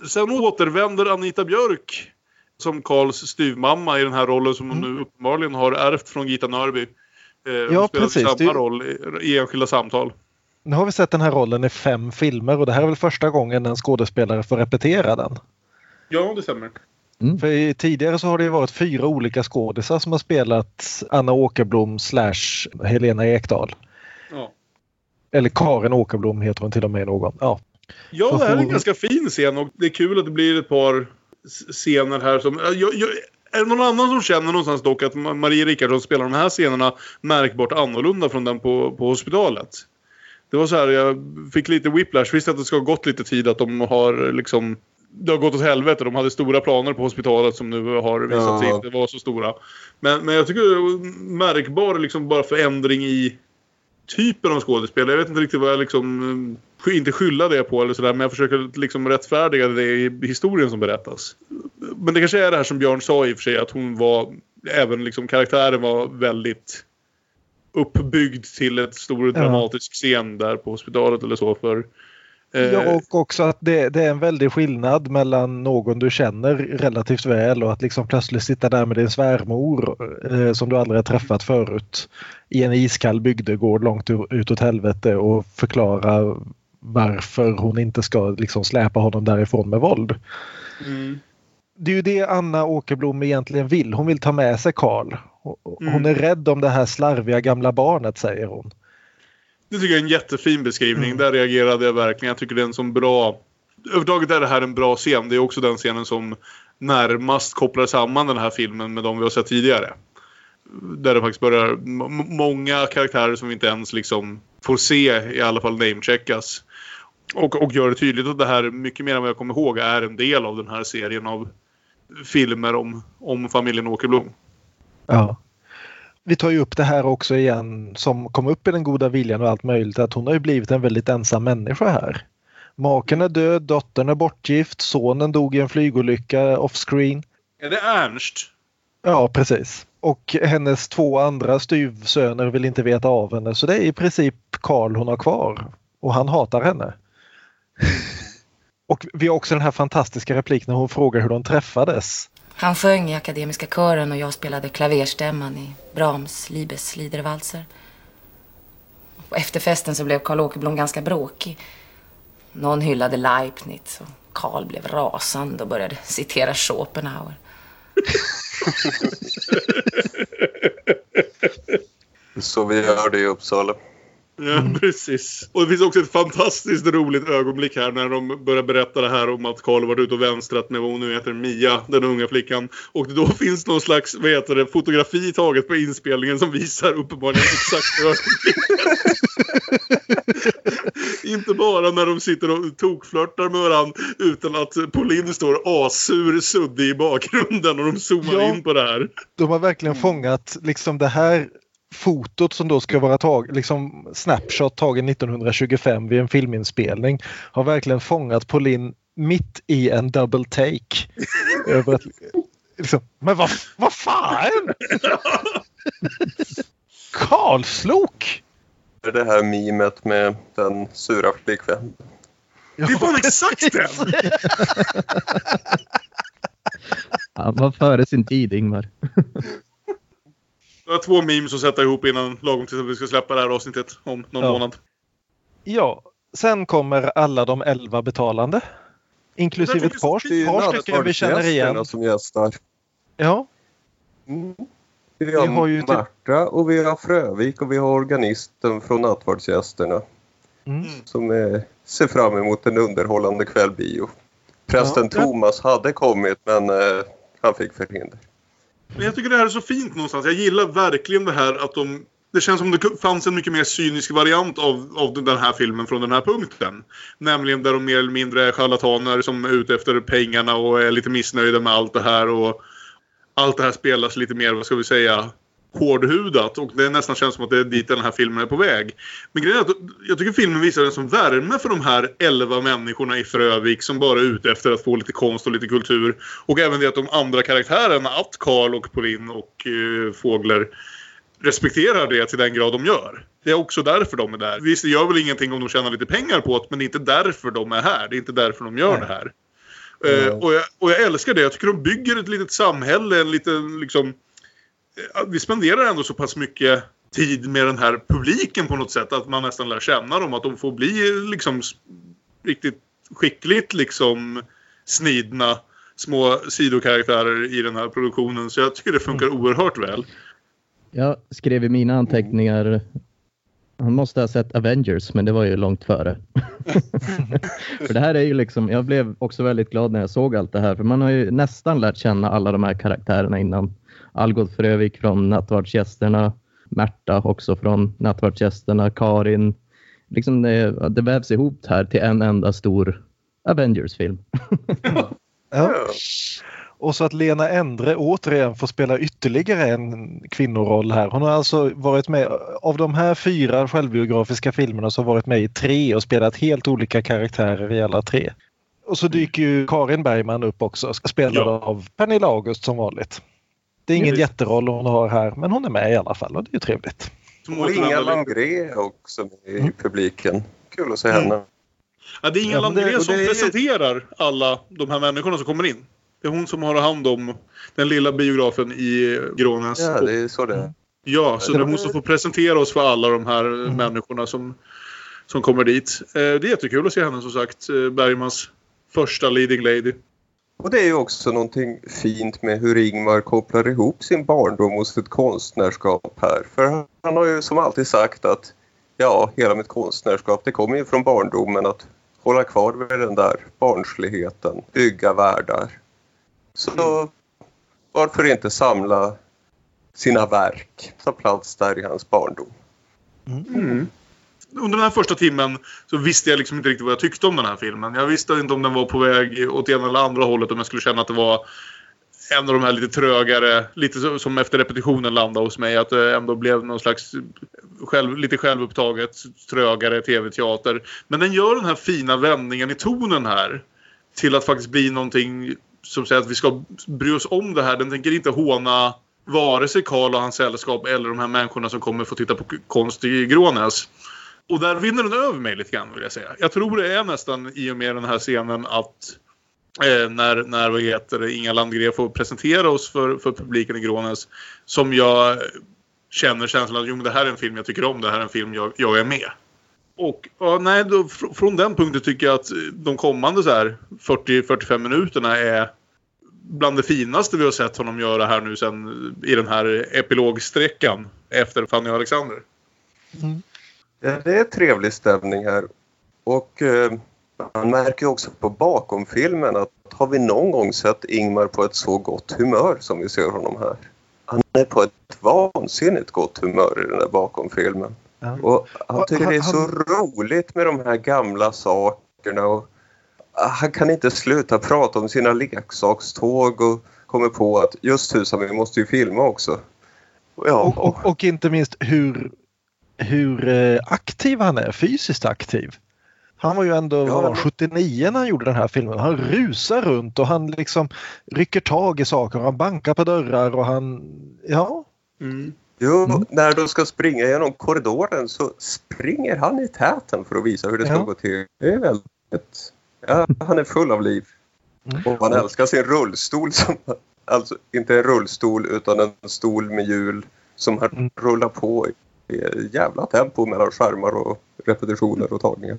Sen återvänder Anita Björk som Karls styvmamma i den här rollen som hon mm. nu uppenbarligen har ärvt från Gita Nörby. Eh, ja, precis. samma roll i, i enskilda samtal. Nu har vi sett den här rollen i fem filmer och det här är väl första gången en skådespelare får repetera den. Ja, det stämmer. Mm. För tidigare så har det varit fyra olika skådisar som har spelat Anna Åkerblom slash Helena Ekdahl. Ja. Eller Karin Åkerblom heter hon till och med någon. Ja, ja det här är en ganska fin scen och det är kul att det blir ett par scener här som... Jag, jag, är det någon annan som känner någonstans dock att Marie Rickardsson spelar de här scenerna märkbart annorlunda från den på, på hospitalet? Det var så här, jag fick lite whiplash. Visst att det ska ha gått lite tid att de har liksom det har gått åt helvete. De hade stora planer på hospitalet som nu har visat sig inte vara så stora. Men, men jag tycker det är märkbar liksom bara förändring i typen av skådespel. Jag vet inte riktigt vad jag liksom inte skylla det på eller sådär men jag försöker liksom rättfärdiga det i historien som berättas. Men det kanske är det här som Björn sa i och för sig att hon var även liksom karaktären var väldigt uppbyggd till ett stor dramatisk scen där på hospitalet eller så. För, eh... Ja, och också att det, det, är en väldig skillnad mellan någon du känner relativt väl och att liksom plötsligt sitta där med din svärmor eh, som du aldrig har träffat förut i en iskall bygdegård långt utåt helvete och förklara varför hon inte ska liksom släpa honom därifrån med våld. Mm. Det är ju det Anna Åkerblom egentligen vill. Hon vill ta med sig Karl hon mm. är rädd om det här slarviga gamla barnet säger hon. Det tycker jag är en jättefin beskrivning. Mm. Där reagerade jag verkligen. Jag tycker det är en sån bra... Överhuvudtaget är det här en bra scen. Det är också den scenen som närmast kopplar samman den här filmen med de vi har sett tidigare. Där det faktiskt börjar... Många karaktärer som vi inte ens liksom får se i alla fall namecheckas. Och, och gör det tydligt att det här, mycket mer än vad jag kommer ihåg, är en del av den här serien av filmer om, om familjen Åkerblom. Ja. Vi tar ju upp det här också igen som kom upp i den goda viljan och allt möjligt att hon har ju blivit en väldigt ensam människa här. Maken är död, dottern är bortgift, sonen dog i en flygolycka offscreen. Är det Ernst? Ja, precis. Och hennes två andra styvsöner vill inte veta av henne så det är i princip Karl hon har kvar. Och han hatar henne. (laughs) och vi har också den här fantastiska repliken när hon frågar hur de träffades. Han sjöng i Akademiska kören och jag spelade klaverstämman i Brahms Liebes Liedervalser. På efterfesten så blev Karl Åkerblom ganska bråkig. Någon hyllade Leibniz och Karl blev rasande och började citera Schopenhauer. (laughs) Så vi gör det i Uppsala. Ja, precis. Och det finns också ett fantastiskt roligt ögonblick här när de börjar berätta det här om att Karl varit ute och vänstrat med vad hon nu heter, Mia, den unga flickan. Och då (laughs) finns någon slags, vad heter det, fotografi taget på inspelningen som visar uppenbarligen exakt ögonblicket. (laughs) Inte bara när de sitter och tokflörtar med varandra utan att Pauline står asur suddig i bakgrunden och de zoomar Ja. in på det här. De har verkligen fångat liksom det här fotot som då ska vara tag, liksom snapshot tagen 1925 vid en filminspelning har verkligen fångat Pauline mitt i en double take. (laughs) över att, liksom, men vad, vad fan! Karlslok! Det är det här mimet med den sura flickvännen. Det är fan exakt den! (laughs) Han var före sin tid, Ingvar. Jag har två memes att sätta ihop innan lagom till att vi ska släppa det här avsnittet om någon Ja. månad. Ja, sen kommer alla de elva betalande. Inklusive ett par, Det är ju par stycken vi känner igen. som gästar. Ja, Vi har, Vi har ju typ- Marta och vi har Frövik och vi har organisten från nattvardsgästerna. Mm. Som eh, ser fram emot en underhållande kvällbio. Prästen Ja. Thomas hade kommit men eh, han fick förhinder. Men jag tycker det här är så fint någonstans. Jag gillar verkligen det här att de... Det känns som det fanns en mycket mer cynisk variant av, av den här filmen från den här punkten. Nämligen där de mer eller mindre är charlataner som är ute efter pengarna och är lite missnöjda med allt det här. Och allt det här spelas lite mer, vad ska vi säga, hårdhudat. Och det nästan känns som att det är dit den här filmen är på väg. Men grejen är att jag tycker filmen visar en sån värme för de här 11 människorna i Frövik som bara är ute efter att få lite konst och lite kultur. Och även det att de andra karaktärerna, att Karl och Pauline och uh, Fågler respekterar det till den grad de gör. Det är också därför de är där. Visst, det gör väl ingenting om de tjänar lite pengar på det, men det är inte därför de är här. Det är inte därför de gör det här. Eh, och, jag, och jag älskar det. Jag tycker de bygger ett litet samhälle, en liten liksom... Vi spenderar ändå så pass mycket tid med den här publiken på något sätt att man nästan lär känna dem. Att de får bli liksom riktigt skickligt liksom snidna små sidokaraktärer i den här produktionen. Så jag tycker det funkar oerhört väl. Jag skrev i mina anteckningar han måste ha sett Avengers, men det var ju långt före. (laughs) för det här är ju liksom, jag blev också väldigt glad när jag såg allt det här, för man har ju nästan lärt känna alla de här karaktärerna innan. Algot Frövik från Nattvardsgästerna, Märta också från Nattvardsgästerna, Karin. Liksom det, det vävs ihop här till en enda stor Avengers-film. Ja. Och så att Lena Endre återigen får spela ytterligare en kvinnoroll här. Hon har alltså varit med, av de här fyra självbiografiska filmerna så har varit med i tre och spelat helt olika karaktärer i alla tre. Och så dyker ju Karin Bergman upp också, spelad av Pernilla August som vanligt. Det är ingen Precis. jätteroll hon har här, men hon är med i alla fall och det är ju trevligt. Och Inga Langré är också med i publiken. Kul att se henne. Ja, det är Inga Ja, och som det är- presenterar alla de här människorna som kommer in. Det är hon som har hand om den lilla biografen i Grånäs. Ja, det är så det är. Ja, så det är hon som får presentera oss för alla de här människorna som, som kommer dit. Eh, Det är jättekul att se henne som sagt. eh, Bergmans första leading lady. Och det är ju också någonting fint med hur Ingmar kopplar ihop sin barndom och sitt konstnärskap här. För han har ju som alltid sagt att ja, hela mitt konstnärskap det kommer ju från barndomen att hålla kvar vid den där barnsligheten, bygga världar. Så varför inte samla sina verk, ta plats där i hans barndom. Mm. mm. Under den här första timmen så visste jag liksom inte riktigt vad jag tyckte om den här filmen. Jag visste inte om den var på väg åt ena eller andra hållet. Om jag skulle känna att det var en av de här lite trögare, lite som efter repetitionen landade hos mig. Att det ändå blev någon slags själv, lite självupptaget, trögare tv-teater. Men den gör den här fina vändningen i tonen här. Till att faktiskt bli någonting som säger att vi ska bry oss om det här. Den tänker inte håna vare sig Karl och hans sällskap eller de här människorna som kommer få titta på konst i Grånäs. Och där vinner den över mig lite grann vill jag säga. Jag tror det är nästan i och med den här scenen att eh, när, när vad heter det, Inga Landgren får presentera oss för, för publiken i Grånäs som jag känner känslan att jo, men det här är en film jag tycker om, det här är en film jag, jag är med. Och ja, nej, då, fr- från den punkten tycker jag att de kommande 40-45 minuterna är bland det finaste vi har sett honom göra här nu sen i den här epilogsträckan efter Fanny och Alexander. Mm. Ja, det är trevlig stämning här. Och eh, man märker också på bakomfilmen att har vi någon gång sett Ingmar på ett så gott humör som vi ser honom här? Han är på ett vansinnigt gott humör i den här bakomfilmen. Ja. Och han tycker det är så roligt med de här gamla sakerna och han kan inte sluta prata om sina leksakståg och kommer på att just tusan, vi måste ju filma också. Ja. Och, och, och, inte minst hur, hur eh, aktiv han är, fysiskt aktiv. Han var ju ändå ja, var 79 när han gjorde den här filmen. Han rusar runt och han liksom rycker tag i saker. Han bankar på dörrar och han... Ja. Mm. Jo, mm. när de ska springa genom korridoren så springer han i täten för att visa hur det ska ja. gå till. Det är väldigt... Ja, han är full av liv. Mm. Och han älskar sin rullstol som... Alltså inte en rullstol utan en stol med hjul som han mm. rullar på i jävla tempo mellan skärmar och repetitioner och tagningar.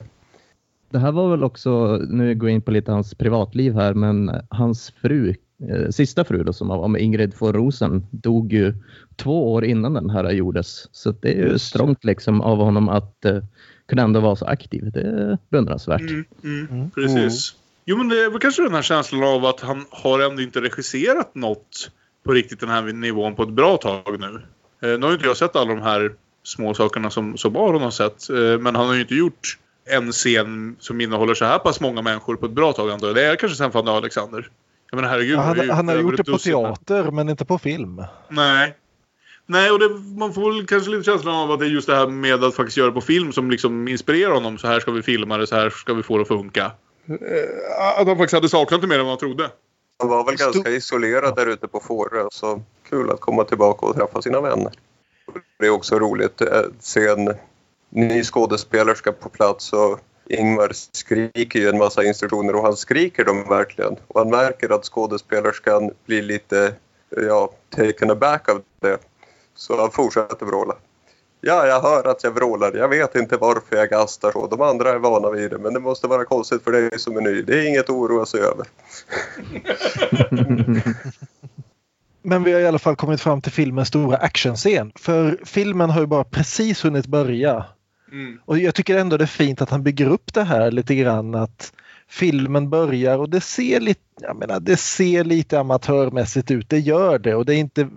Det här var väl också, nu går jag in på lite hans privatliv här, men hans fru, eh, sista fru då, som var med Ingrid von Rosen, dog ju två år innan den här gjordes. Så det är ju strångt liksom av honom att eh, kunna ändå vara så aktiv. Det är beundransvärt. Mm, mm, mm. Precis. Jo men det är väl kanske den här känslan av att han har ändå inte regisserat något på riktigt den här nivån på ett bra tag nu. Eh, nu har inte jag sett alla de här små sakerna som, som Aron har sett. Eh, men han har ju inte gjort en scen som innehåller så här pass många människor på ett bra tag antar jag. Det är kanske sen Fanny Alexander. Jag menar, herregud, ja, han, han har gjort det på teater men inte på film. Nej. Nej, och det, man får väl kanske lite känslan av att det är just det här med att faktiskt göra på film som liksom inspirerar honom. Så här ska vi filma det, så här ska vi få det att funka. Eh, att han faktiskt hade saknat det mer än vad han trodde. Han var väl ganska isolerad där ute på Fårö. Så kul att komma tillbaka och träffa sina vänner. Det är också roligt att se en ny skådespelerska på plats och Ingmar skriker ju en massa instruktioner och han skriker dem verkligen. Och han märker att skådespelerskan blir lite ja, taken aback av det. Så han fortsätter vråla. Ja, jag hör att jag vrålar. Jag vet inte varför jag gastar så. De andra är vana vid det, men det måste vara konstigt för dig som är ny. Det är inget att oroa sig över. (laughs) Men vi har i alla fall kommit fram till filmens stora actionscen. För filmen har ju bara precis hunnit börja. Mm. Och jag tycker ändå det är fint att han bygger upp det här lite grann att filmen börjar och det ser lite, jag menar, det ser lite amatörmässigt ut, det gör det och det är inte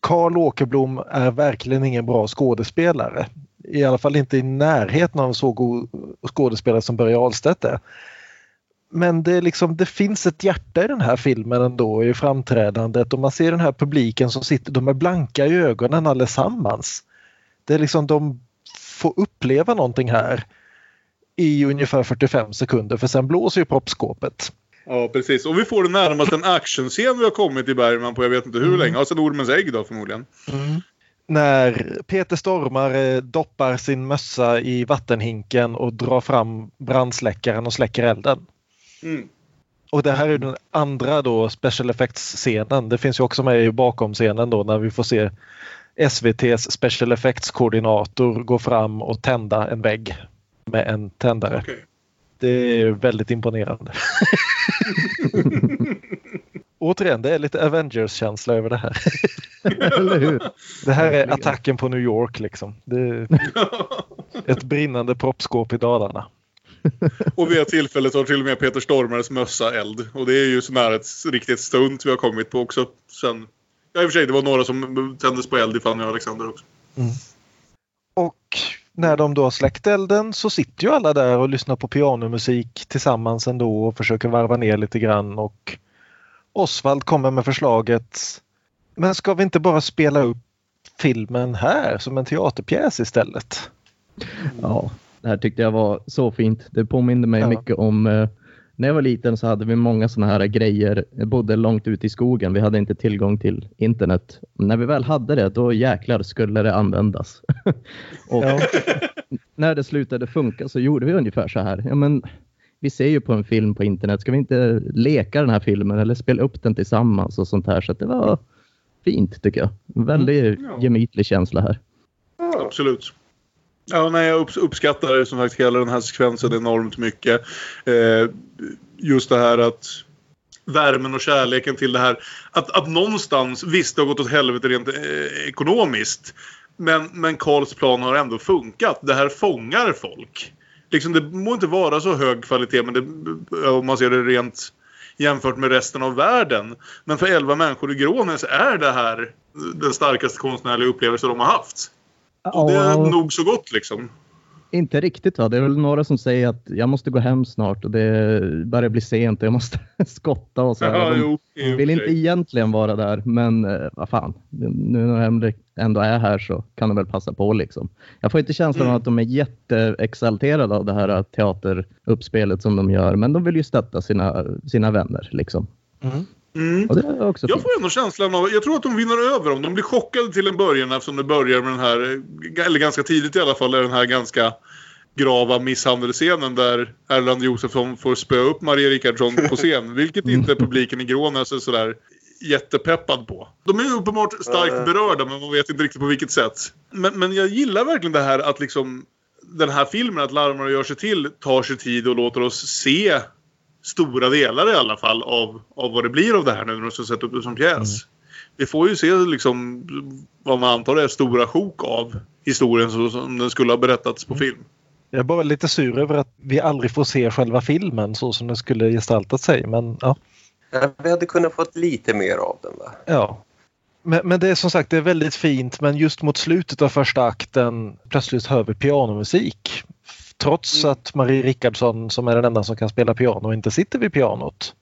Karl Åkerblom är verkligen ingen bra skådespelare. I alla fall inte i närheten av en så god skådespelare som Börje Ahlstedt är. Men det, liksom, det finns ett hjärta i den här filmen ändå i framträdandet och man ser den här publiken som sitter, de är blanka i ögonen allesammans. Det är liksom de får uppleva någonting här i ungefär 45 sekunder för sen blåser ju proppskåpet. Ja, precis. Och vi får det närmast en actionscen vi har kommit i Bergman på jag vet inte hur mm. länge. Och sen Ormens ägg då förmodligen. Mm. När Peter Stormare doppar sin mössa i vattenhinken och drar fram brandsläckaren och släcker elden. Mm. Och det här är den andra då special effects-scenen. Det finns ju också med i bakom-scenen då när vi får se SVTs special effects-koordinator gå fram och tända en vägg med en tändare. Okay. Det är väldigt imponerande. (laughs) Återigen, det är lite Avengers-känsla över det här. (laughs) Eller hur? Det här är attacken på New York liksom. Det är (laughs) ett brinnande proppskåp i Dalarna. Och vid ett tillfälle tar till och med Peter Stormares mössa eld. Och det är ju sån ett riktigt stunt vi har kommit på också. Sen, ja, i och för sig, det var några som tändes på eld i Fanny och Alexander också. Mm. Och när de då har släckt elden så sitter ju alla där och lyssnar på pianomusik tillsammans ändå och försöker varva ner lite grann och Osvald kommer med förslaget Men ska vi inte bara spela upp filmen här som en teaterpjäs istället? Ja, det här tyckte jag var så fint. Det påminde mig ja. mycket om eh, när jag var liten så hade vi många sådana här grejer. Jag bodde långt ute i skogen. Vi hade inte tillgång till internet. När vi väl hade det, då jäklar skulle det användas. (laughs) och ja. (laughs) när det slutade funka så gjorde vi ungefär så här. Ja, men, vi ser ju på en film på internet. Ska vi inte leka den här filmen eller spela upp den tillsammans och sånt här? Så det var fint tycker jag. En väldigt mm. ja. gemytlig känsla här. Absolut. Ja, nej, jag uppskattar som sagt hela den här sekvensen enormt mycket. Eh, just det här att värmen och kärleken till det här. Att, att någonstans, visst det har gått åt helvete rent eh, ekonomiskt. Men, men Karls plan har ändå funkat. Det här fångar folk. Liksom, det må inte vara så hög kvalitet men det, om man ser det rent jämfört med resten av världen. Men för 11 människor i Grånäs är det här den starkaste konstnärliga upplevelse de har haft. Och det är nog så gott liksom. Inte riktigt va? Det är väl några som säger att jag måste gå hem snart och det börjar bli sent och jag måste (laughs) skotta och så. Ja, De jo, vill inte egentligen vara där men eh, vad fan. Nu när de ändå är här så kan de väl passa på liksom. Jag får inte känslan av Mm. att de är jätteexalterade av det här teateruppspelet som de gör men de vill ju stötta sina, sina vänner liksom. Mm. Och också Jag får ändå känslan av, jag tror att de vinner över dem. De blir chockade till en början eftersom det börjar med den här, eller ganska tidigt i alla fall, är den här ganska grava misshandelsscenen där Erland Josefsson får spöa upp Maria Rickardsson på (laughs) scen. Vilket inte publiken i Grånäs är sådär jättepeppad på. De är uppenbart starkt berörda men man vet inte riktigt på vilket sätt. Men, men jag gillar verkligen det här att liksom den här filmen, att Larmar gör sig till, tar sig tid och låter oss se stora delar i alla fall av, av vad det blir av det här nu när de ska sätta upp det som pjäs. Vi får ju se liksom vad man antar är stora sjok av historien så som den skulle ha berättats på film. Jag är bara lite sur över att vi aldrig får se själva filmen så som den skulle gestaltat sig. Men ja. Ja, vi hade kunnat fått lite mer av den va? ja. Men, men det är som sagt det är väldigt fint men just mot slutet av första akten plötsligt hör vi pianomusik. Trots att Marie Rickardsson som är den enda som kan spela piano inte sitter vid pianot.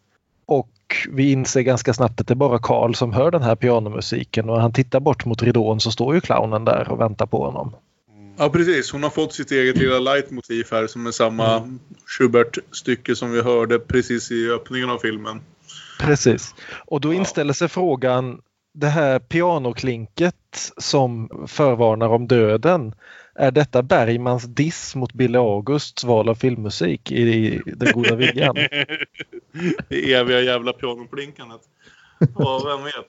Och vi inser ganska snabbt att det är bara Karl som hör den här pianomusiken och han tittar bort mot ridån så står ju clownen där och väntar på honom. Ja precis, hon har fått sitt eget lilla leitmotiv här som är samma Schubert-stycke som vi hörde precis i öppningen av filmen. Precis. Och då inställer sig frågan, det här pianoklinket som förvarnar om döden, är detta Bergmans diss mot Billy Augusts val av filmmusik i, i Den goda viljan? (laughs) det eviga jävla pianoplinkandet. Ja, vem vet.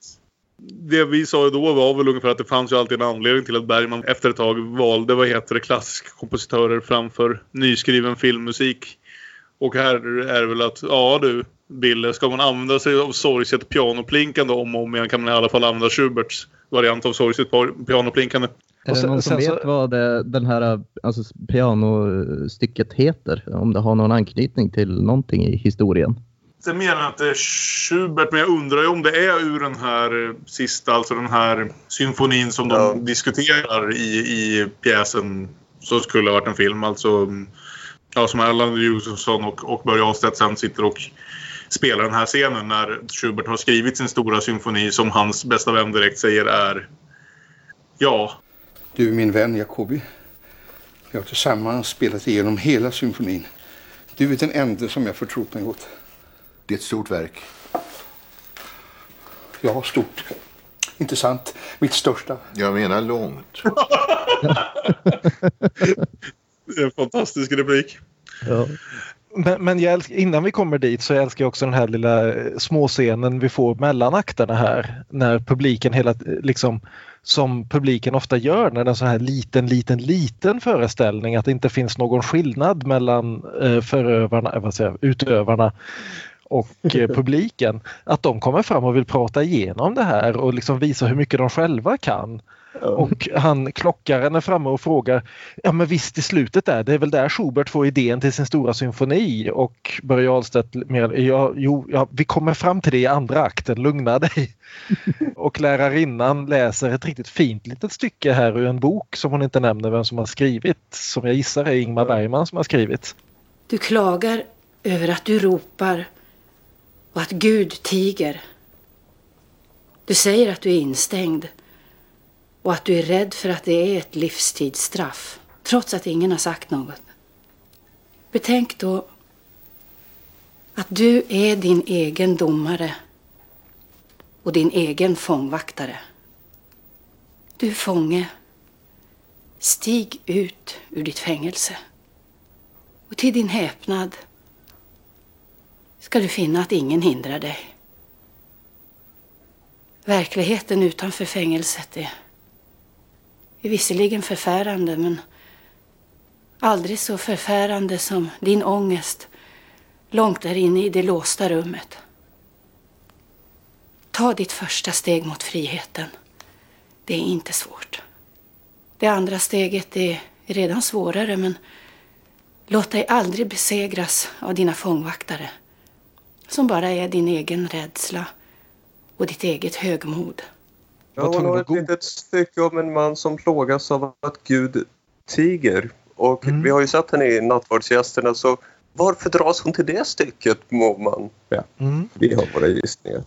Det vi sa då var väl ungefär att det fanns ju alltid en anledning till att Bergman efter ett tag valde, vad heter det, klassiska kompositörer framför nyskriven filmmusik. Och här är det väl att, ja du, Bille, ska man använda sig av sorgset pianoplinkande om och om igen kan man i alla fall använda Schuberts variant av sorgset pianoplinkande. Är det någon som vet vad det, den här alltså, pianostycket heter? Om det har någon anknytning till någonting i historien? Inte mer än att det är Schubert, men jag undrar ju om det är ur den här eh, sista, alltså den här symfonin som de diskuterar i, i pjäsen som skulle ha varit en film. Alltså ja, som Erland Josefsson och, och Börje Ahlstedt sen sitter och spelar den här scenen när Schubert har skrivit sin stora symfoni som hans bästa vän direkt säger är ja. Du är min vän Jacobi. Vi har tillsammans spelat igenom hela symfonin. Du är den enda som jag förtrott mig åt. Det är ett stort verk. Ja, stort. Inte sant? Mitt största. Jag menar långt. (laughs) Det är en fantastisk replik. Ja. Men, men jag älskar, innan vi kommer dit så älskar jag också den här lilla eh, småscenen vi får mellan akterna här. När publiken hela liksom som publiken ofta gör när det är en sån här liten, liten, liten föreställning att det inte finns någon skillnad mellan eh, förövarna, eh, vad säger, utövarna och eh, (laughs) publiken. Att de kommer fram och vill prata igenom det här och liksom visa hur mycket de själva kan. Och han klockaren är framme och frågar Ja men visst i slutet där, det är väl där Schubert får idén till sin stora symfoni och Börje Ahlstedt mer, ja, jo, ja, vi kommer fram till det i andra akten, lugna dig. (laughs) och lärarinnan läser ett riktigt fint litet stycke här ur en bok som hon inte nämner vem som har skrivit, som jag gissar är Ingmar Bergman som har skrivit. Du klagar över att du ropar och att Gud tiger. Du säger att du är instängd och att du är rädd för att det är ett livstidsstraff, trots att ingen har sagt något. Betänk då att du är din egen domare och din egen fångvaktare. Du fånge, stig ut ur ditt fängelse. Och till din häpnad ska du finna att ingen hindrar dig. Verkligheten utanför fängelset är, är visserligen förfärande men aldrig så förfärande som din ångest långt där inne i det låsta rummet. Ta ditt första steg mot friheten. Det är inte svårt. Det andra steget är redan svårare men låt dig aldrig besegras av dina fångvaktare som bara är din egen rädsla och ditt eget högmod. Ja, hon har ett litet stycke om en man som plågas av att Gud tiger. Och mm. vi har ju sett henne i Nattvardsgästerna så varför dras hon till det stycket må man? Ja. Mm. Vi har våra gissningar.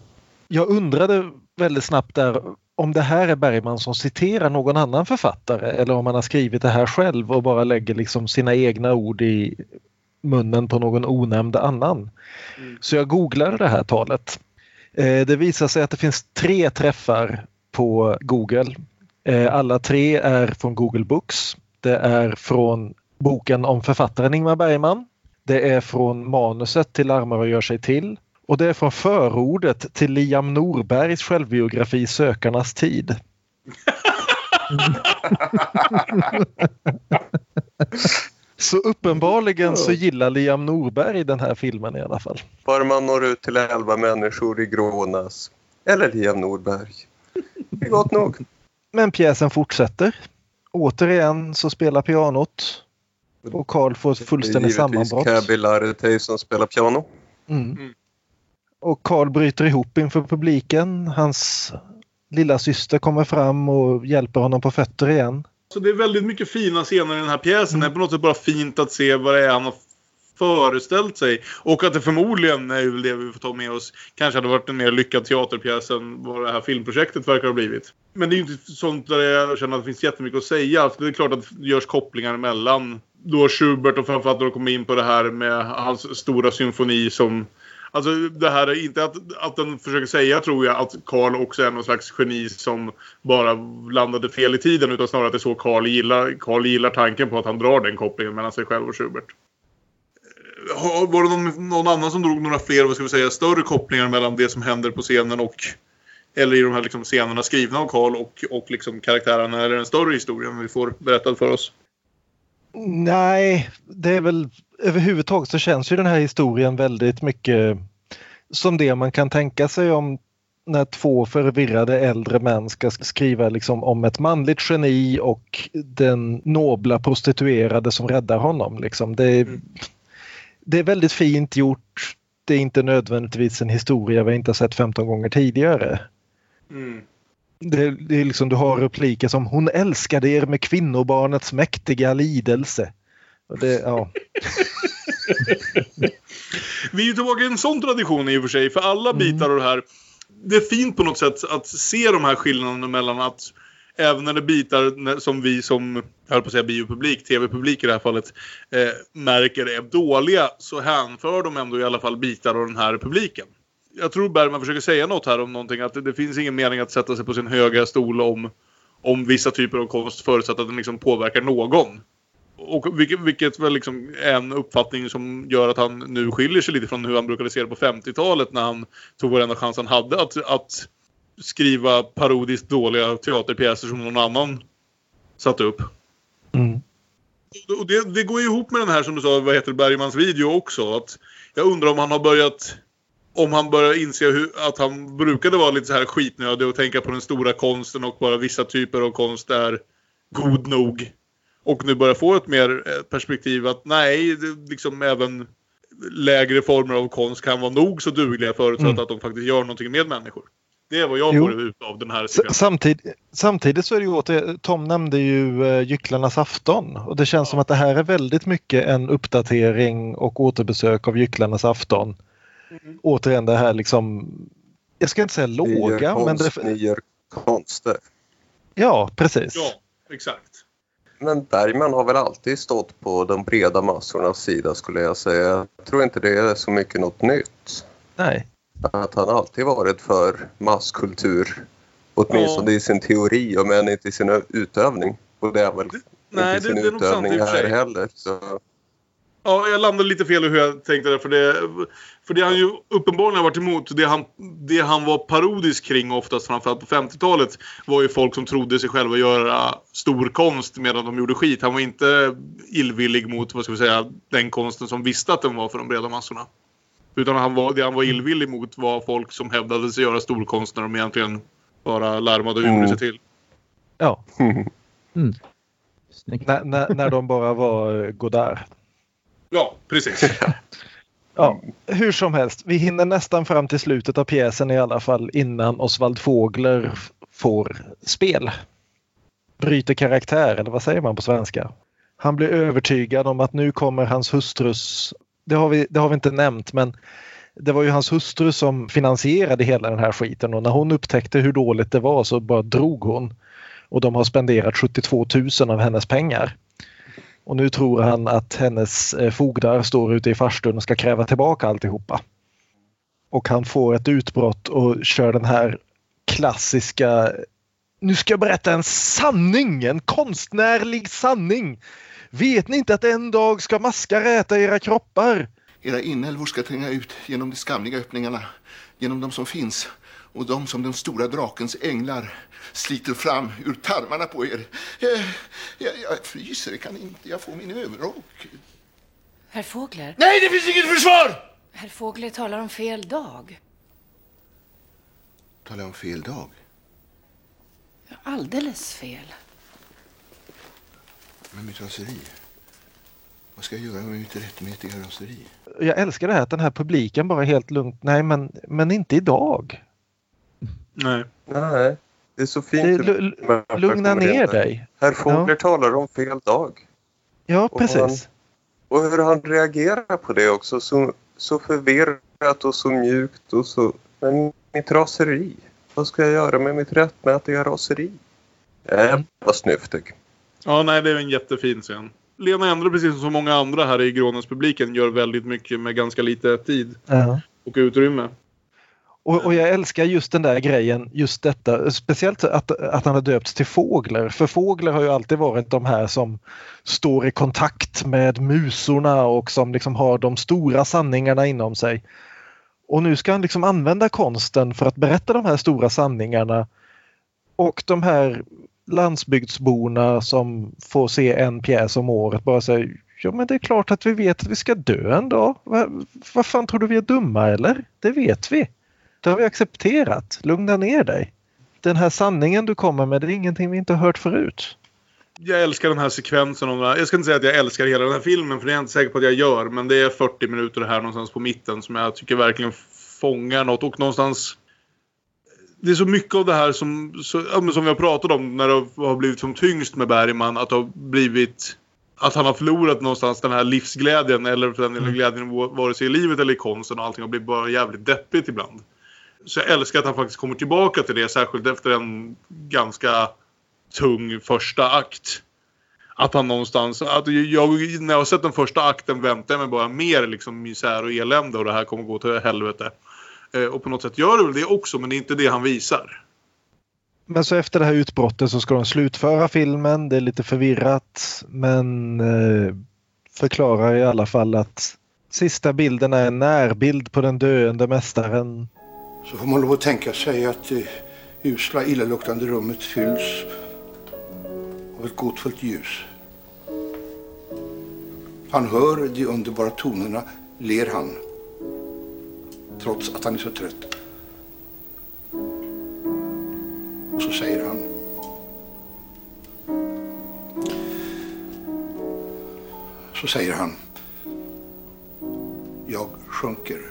Jag undrade väldigt snabbt där om det här är Bergman som citerar någon annan författare eller om han har skrivit det här själv och bara lägger liksom sina egna ord i munnen på någon onämnd annan. Mm. Så jag googlade det här talet. Eh, det visar sig att det finns tre träffar på Google. Eh, alla tre är från Google Books. Det är från boken om författaren Ingmar Bergman. Det är från manuset till Armar och gör sig till. Och det är från förordet till Liam Norbergs självbiografi Sökarnas tid. (laughs) Så uppenbarligen så gillar Liam Norberg den här filmen i alla fall. Bara man når ut till elva människor i Grånas. Eller Liam Norberg. Det är gott nog. Men pjäsen fortsätter. Återigen så spelar pianot. Och Karl får ett fullständigt sammanbrott. Det är givetvis som spelar piano. Mm. Mm. Och Karl bryter ihop inför publiken. Hans lilla syster kommer fram och hjälper honom på fötter igen. Så det är väldigt mycket fina scener i den här pjäsen. Mm. Det är på något sätt bara fint att se vad det är han har föreställt sig. Och att det förmodligen är det vi får ta med oss. Kanske hade varit en mer lyckad teaterpjäs än vad det här filmprojektet verkar ha blivit. Men det är ju inte sånt där jag känner att det finns jättemycket att säga. Alltså det är klart att det görs kopplingar mellan då Schubert och framförallt när de kommer in på det här med hans stora symfoni som Alltså det här är inte att, att den försöker säga tror jag att Karl också är någon slags geni som bara landade fel i tiden utan snarare att det är så Karl gillar, Karl gillar tanken på att han drar den kopplingen mellan sig själv och Schubert. Var det någon, någon annan som drog några fler, vad ska vi säga, större kopplingar mellan det som händer på scenen och eller i de här liksom scenerna skrivna av Karl och, och liksom karaktärerna eller en större historia vi får berättad för oss? Nej, det är väl överhuvudtaget så känns ju den här historien väldigt mycket som det man kan tänka sig om när två förvirrade äldre män ska skriva liksom om ett manligt geni och den nobla prostituerade som räddar honom. Liksom. Det, mm. Det är väldigt fint gjort. Det är inte nödvändigtvis en historia vi inte sett 15 gånger tidigare. Mm. Det, det, är liksom, du har repliker som Hon älskade er med kvinnobarnets mäktiga lidelse. Det, ja. (laughs) Vi är tillbaka i en sån tradition i och för sig. För alla mm. bitar av det här. Det är fint på något sätt att se de här skillnaderna mellan att även när det bitar som vi som, jag höll på att säga biopublik, tv-publik i det här fallet, eh, märker är dåliga så hänför de ändå i alla fall bitar av den här publiken jag tror Bergman försöker säga något här om någonting. Att det, det, finns ingen mening att sätta sig på sin höga stol om, om vissa typer av konst förutsatt att den liksom påverkar någon. Och vilket, vilket väl liksom är en uppfattning som gör att han nu skiljer sig lite från hur han brukade se det på 50-talet när han tog varenda chans han hade att, att skriva parodiskt dåliga teaterpjäser som någon annan satte upp. Mm. Och det, det går ihop med den här som du sa, vad heter Bergmans video också. Att jag undrar om han har börjat om han börjar inse hur, att han brukade vara lite så här skitnödig och tänka på den stora konsten och bara vissa typer av konst är god nog. Och nu börjar få ett mer eh, perspektiv att nej, liksom även lägre former av konst kan vara nog så dugliga förutsatt mm. att de faktiskt gör någonting med människor. Det är vad jag får ut av den här samtidigt, samtidigt så är det ju åter, Tom nämnde ju uh, Gycklarnas afton och det känns ja. som att det här är väldigt mycket en uppdatering och återbesök av Gycklarnas afton. Mm. Återigen det här liksom, jag ska inte säga låga. Ni men det... Ni gör konster. Ja, precis. Ja, exakt. Men Bergman har väl alltid stått på de breda massornas sida skulle jag säga. Jag tror inte det är så mycket något nytt. Nej. Att han alltid varit för masskultur. Åtminstone ja. i sin teori, om än inte i sin utövning. Och det är väl Nej, inte i sin det, det utövning här heller. Så. Ja, jag landade lite fel i hur jag tänkte där. För det, för det han ju uppenbarligen har varit emot, det han, det han var parodisk kring oftast framförallt på 50-talet var ju folk som trodde sig själva göra stor konst medan de gjorde skit. Han var inte illvillig mot, vad ska vi säga, den konsten som visste att den var för de breda massorna. Utan han var, det han var illvillig mot var folk som hävdade sig göra storkonst när de egentligen bara larmade och gjorde Mm. sig till. Ja. (laughs) Mm. När, när, när de bara var eh, Godard. Ja, precis. (laughs) Ja, hur som helst, vi hinner nästan fram till slutet av pjäsen i alla fall innan Oswald Fågler får spel. Bryter karaktär, eller vad säger man på svenska? Han blir övertygad om att nu kommer hans hustrus, det har vi, det har vi inte nämnt, men det var ju hans hustru som finansierade hela den här skiten och när hon upptäckte hur dåligt det var så bara drog hon. Och de har spenderat 72 000 av hennes pengar. Och nu tror han att hennes eh, fogdar står ute i farstun och ska kräva tillbaka alltihopa. Och han får ett utbrott och kör den här klassiska Nu ska jag berätta en sanning, en konstnärlig sanning. Vet ni inte att en dag ska maskar äta era kroppar? Era inälvor ska tränga ut genom de skamliga öppningarna, genom de som finns och de som den stora drakens änglar sliter fram ur tarmarna på er. Jag, jag, jag fryser, kan inte jag få min överrock? Herr Fågler? Nej, det finns inget försvar! Herr Fågler talar om fel dag. Talar jag om fel dag? Alldeles fel. Med mitt raseri? Vad ska jag göra med mitt rättmätiga raseri? Jag älskar det här att den här publiken bara helt lugnt, nej men, men inte idag. Nej. Nej, det är så fint. Det- lugna ner dig. Herr Fågler Ja. talar om fel dag. Ja, Och precis. han- Och hur han reagerar på det också. Så, så förvirrat och så mjukt och så... Men mitt raseri. Vad ska jag göra med mitt rättmätiga raseri? Äh, vad snyftig. Ja, nej, det är en jättefin scen. Lena Endre, precis som så många andra här i Grånäs-publiken, gör väldigt mycket med ganska lite tid Ja. och utrymme. Och, och jag älskar just den där grejen, just detta, speciellt att, att han har döpts till Fågler. För Fågler har ju alltid varit de här som står i kontakt med musorna och som liksom har de stora sanningarna inom sig. Och nu ska han liksom använda konsten för att berätta de här stora sanningarna. Och de här landsbygdsborna som får se en pjäs om året bara säger Ja men det är klart att vi vet att vi ska dö en dag. Vad fan tror du vi är dumma eller? Det vet vi. Det har vi accepterat. Lugna ner dig. Den här sanningen du kommer med det är ingenting vi inte har hört förut. Jag älskar den här sekvensen. Om här. Jag ska inte säga att jag älskar hela den här filmen, för det är jag inte säker på att jag gör. Men det är 40 minuter här någonstans på mitten som jag tycker verkligen fångar något. Och någonstans... Det är så mycket av det här som, så, som vi har pratat om när det har blivit som tyngst med Bergman. Att det har blivit... Att han har förlorat någonstans den här livsglädjen eller för den delen glädjen vare sig i livet eller i konsten och allting har blivit bara jävligt deppigt ibland. Så jag älskar att han faktiskt kommer tillbaka till det, särskilt efter en ganska tung första akt. Att han någonstans... Att jag, när jag har sett den första akten väntar jag mig bara mer liksom misär och elände och det här kommer gå till helvete. Eh, och på något sätt gör det väl det också, men det är inte det han visar. Men så efter det här utbrottet så ska de slutföra filmen. Det är lite förvirrat men eh, förklarar i alla fall att sista bilden är en närbild på den döende mästaren. Så får man lov att tänka sig att det usla, illaluktande rummet fylls av ett gåtfullt ljus. Han hör de underbara tonerna, ler han. Trots att han är så trött. Och så säger han. Så säger han. Jag sjunker.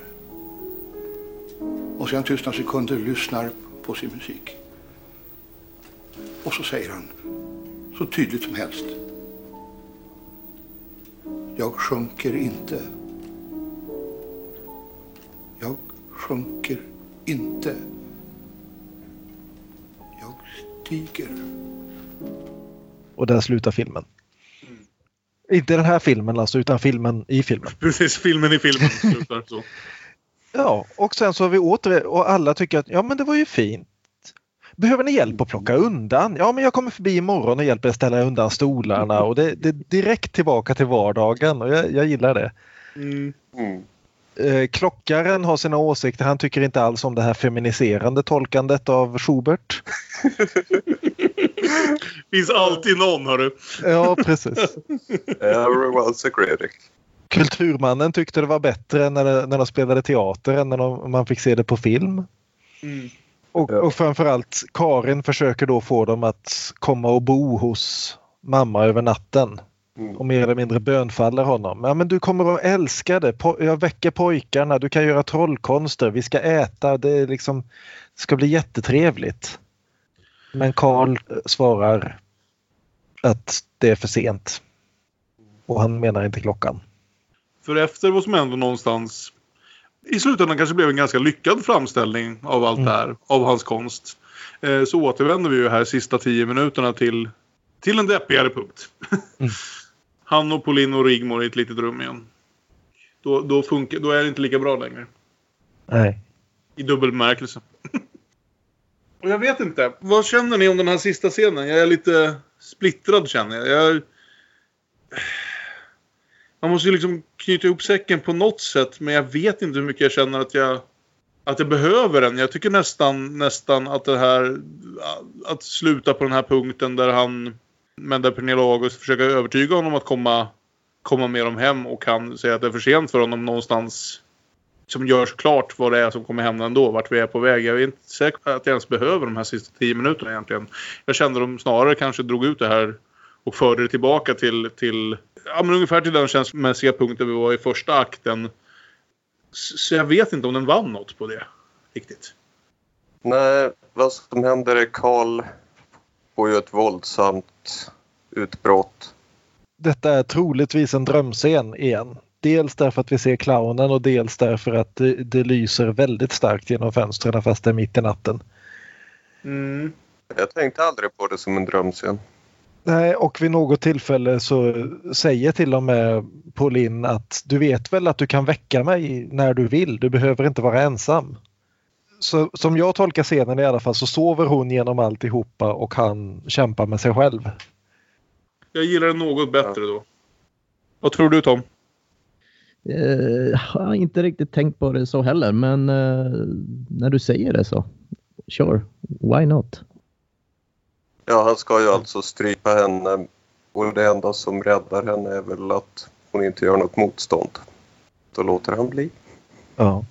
Och sedan tystnar sekunder lyssnar på sin musik. Och så säger han så tydligt som helst. Jag sjunker inte. Jag sjunker inte. Jag stiger. Och där slutar filmen. Inte den här filmen alltså, utan filmen i filmen. (laughs) Precis, filmen i filmen slutar så. (laughs) Ja, och sen så har vi åter och alla tycker att ja men det var ju fint. Behöver ni hjälp att plocka undan? Ja men jag kommer förbi imorgon och hjälper er ställa undan stolarna och det, det är direkt tillbaka till vardagen och jag, jag gillar det. Mm. Eh, Klockaren har sina åsikter. Han tycker inte alls om det här feminiserande tolkandet av Schubert. (laughs) Finns alltid någon, hörru. Ja, precis. (laughs) Everyone's a critic. Kulturmannen tyckte det var bättre när, det, när de spelade teater än när de, man fick se det på film. Mm. Och, och framförallt Karin försöker då få dem att komma och bo hos mamma över natten. Och mer eller mindre bönfaller honom. Ja, men du kommer att älska det. Po jag väcker pojkarna. Du kan göra trollkonster. Vi ska äta. Det, är liksom, det ska bli jättetrevligt. Men Karl svarar att det är för sent. Och han menar inte klockan. För efter vad som hände någonstans i slutändan kanske blev en ganska lyckad framställning av allt det här, av hans konst. Eh, så återvänder vi ju här sista tio minuterna till, till en deppigare punkt. (laughs) Han och Pauline och Rigmor i ett litet rum igen. Då, då, funkar, då är det inte lika bra längre. Nej. I dubbel bemärkelse. och (laughs) jag vet inte. Vad känner ni om den här sista scenen? Jag är lite splittrad känner jag. jag... Man måste ju liksom knyta ihop säcken på något sätt. Men jag vet inte hur mycket jag känner att jag, att jag behöver den. Jag tycker nästan, nästan att det här... Att sluta på den här punkten där han... Men där Pernilla August försöker övertyga honom att komma, komma med dem hem och kan säga att det är för sent för honom någonstans. Som görs klart vad det är som kommer hända ändå, vart vi är på väg. Jag är inte säker på att jag ens behöver de här sista tio minuterna egentligen. Jag kände de snarare kanske drog ut det här och förde det tillbaka till, till ja, men ungefär till den känslomässiga punkten vi var i första akten. Så jag vet inte om den vann något på det riktigt. Nej, vad som händer är Karl får ju ett våldsamt utbrott. Detta är troligtvis en drömscen igen. Dels därför att vi ser clownen och dels därför att det, det lyser väldigt starkt genom fönstren fast det är mitt i natten. Mm. Jag tänkte aldrig på det som en drömscen. Nej, och vid något tillfälle så säger till och med Pauline att du vet väl att du kan väcka mig när du vill. Du behöver inte vara ensam. Så som jag tolkar scenen i alla fall så sover hon genom alltihopa och han kämpar med sig själv. Jag gillar den något bättre då. Vad tror du Tom? Eh, jag har inte riktigt tänkt på det så heller, men eh, när du säger det så. Sure, why not? Ja, han ska ju alltså strypa henne och det enda som räddar henne är väl att hon inte gör något motstånd. Då låter han bli. Ja.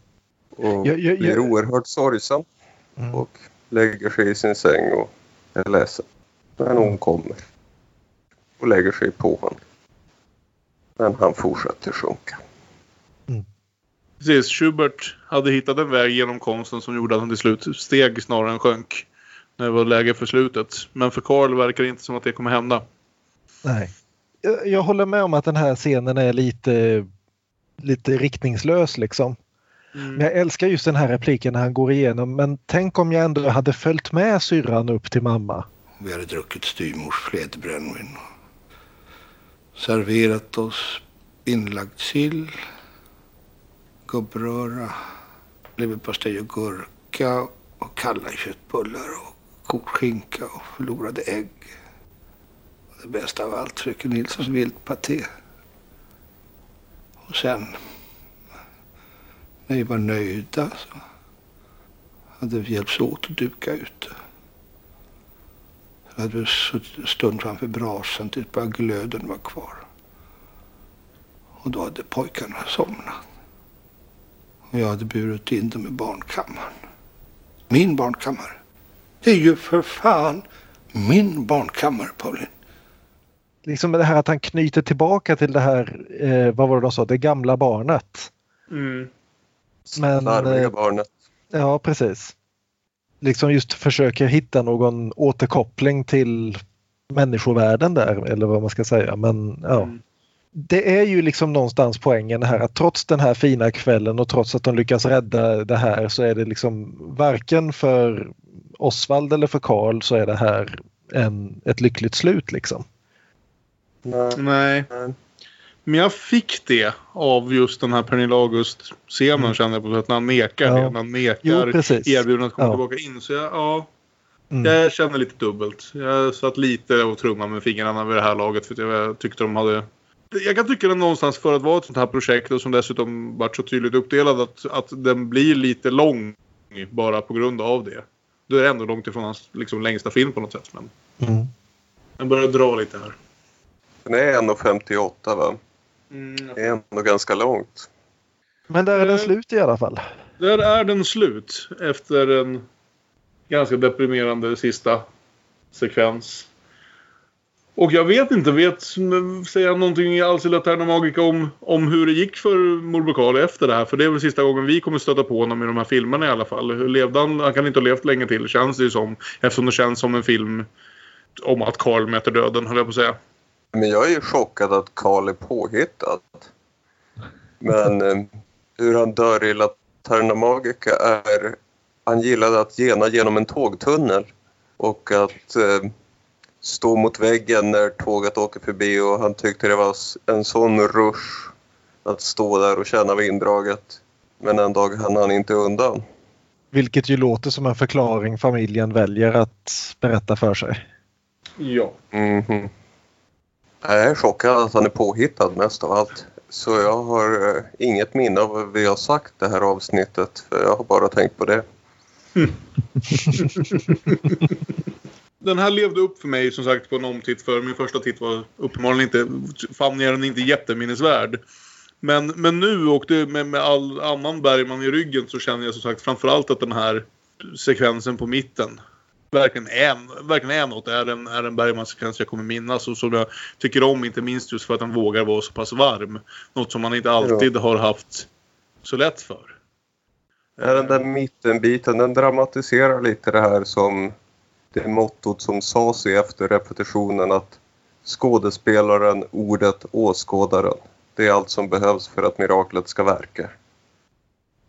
Och Jag- jag- jag- blir oerhört sorgsam och lägger sig i sin säng och är ledsen. Men hon kommer och lägger sig på honom. Men han fortsätter sjunka. Precis, Schubert hade hittat en väg genom konsten som gjorde att han till slut steg snarare än sjönk. När det var läge för slutet. Men för Karl verkar det inte som att det kommer hända. Nej. Jag, jag håller med om att den här scenen är lite, lite riktningslös liksom. Men jag älskar just den här repliken när han går igenom. Men tänk om jag ändå hade följt med syrran upp till mamma. Vi hade druckit styvmors fläderbrännvin. Serverat oss inlagd sill, gubbröra, leverpastej och gurka och kalla köttbullar och kokt skinka och förlorade ägg. Och det bästa av allt, fröken Nilssons viltpaté. Och sen, när vi var nöjda så hade vi hjälpts åt att duka ute. Så hade vi suttit en stund framför brasan tills bara glöden var kvar. Och då hade pojkarna somnat. Och jag hade burit in dem i barnkammaren. Min barnkammare. Det är ju för fan min barnkammare, Pauline. Liksom det här att han knyter tillbaka till det här, eh, vad var det de sa, det gamla barnet. Mm. Men, Larviga eh, barnet. Ja, precis. Liksom just försöker hitta någon återkoppling till människovärlden där, eller vad man ska säga. Men ja. Det är ju liksom någonstans poängen här att trots den här fina kvällen och trots att de lyckas rädda det här så är det liksom varken för Osvald eller för Karl så är det här en, ett lyckligt slut liksom. Nej. Men jag fick det av just den här Pernilla August-scenen känner jag på sätt när han nekar Ja. det. När han nekar erbjudandet att komma Ja. tillbaka in. Så jag, ja. Mm. Jag känner lite dubbelt. Jag satt lite och trummade med fingrarna vid det här laget för att jag tyckte de hade... Jag kan tycka den någonstans för att vara ett sånt här projekt och som dessutom varit så tydligt uppdelad att, att den blir lite lång bara på grund av det. Då är det ändå långt ifrån hans liksom, längsta film på något sätt. Men Mm. den börjar dra lite här. Den är 1,58 va? Mm, det är ändå ganska långt. Men där är den slut i alla fall. Där är den slut efter en ganska deprimerande sista sekvens. Och jag vet inte, vet säga någonting alls i Laterna Magica om, om hur det gick för morbror Karl efter det här? För det är väl sista gången vi kommer stöta på honom i de här filmerna i alla fall. Hur levde han? Han kan inte ha levt länge till känns det ju som. Eftersom det känns som en film om att Karl möter döden, höll jag på att säga. Men jag är ju chockad att Karl är påhittad. Men eh, hur han dör i Laterna Magica är... Han gillade att gena genom en tågtunnel och att eh, stå mot väggen när tåget åker förbi och han tyckte det var en sån rush att stå där och känna vinddraget. Men en dag hann han inte undan. Vilket ju låter som en förklaring familjen väljer att berätta för sig. Ja. Mm -hmm. Jag är chockad att han är påhittad mest av allt. Så jag har eh, inget minne av vad vi har sagt det här avsnittet. För jag har bara tänkt på det. (laughs) den här levde upp för mig som sagt på en omtitt för min första titt var uppenbarligen inte, fann jag den inte jätteminnesvärd. Men, men nu och det, med, med all annan Bergman i ryggen så känner jag som sagt framförallt att den här sekvensen på mitten verkligen är, verkligen är något. Är en, är en Bergman-sekvens jag kommer minnas och som jag tycker om inte minst just för att den vågar vara så pass varm. Något som man inte alltid har haft så lätt för. Ja, den där mittenbiten den dramatiserar lite det här som det mottot som sades efter repetitionen att skådespelaren, ordet, åskådaren. Det är allt som behövs för att miraklet ska verka.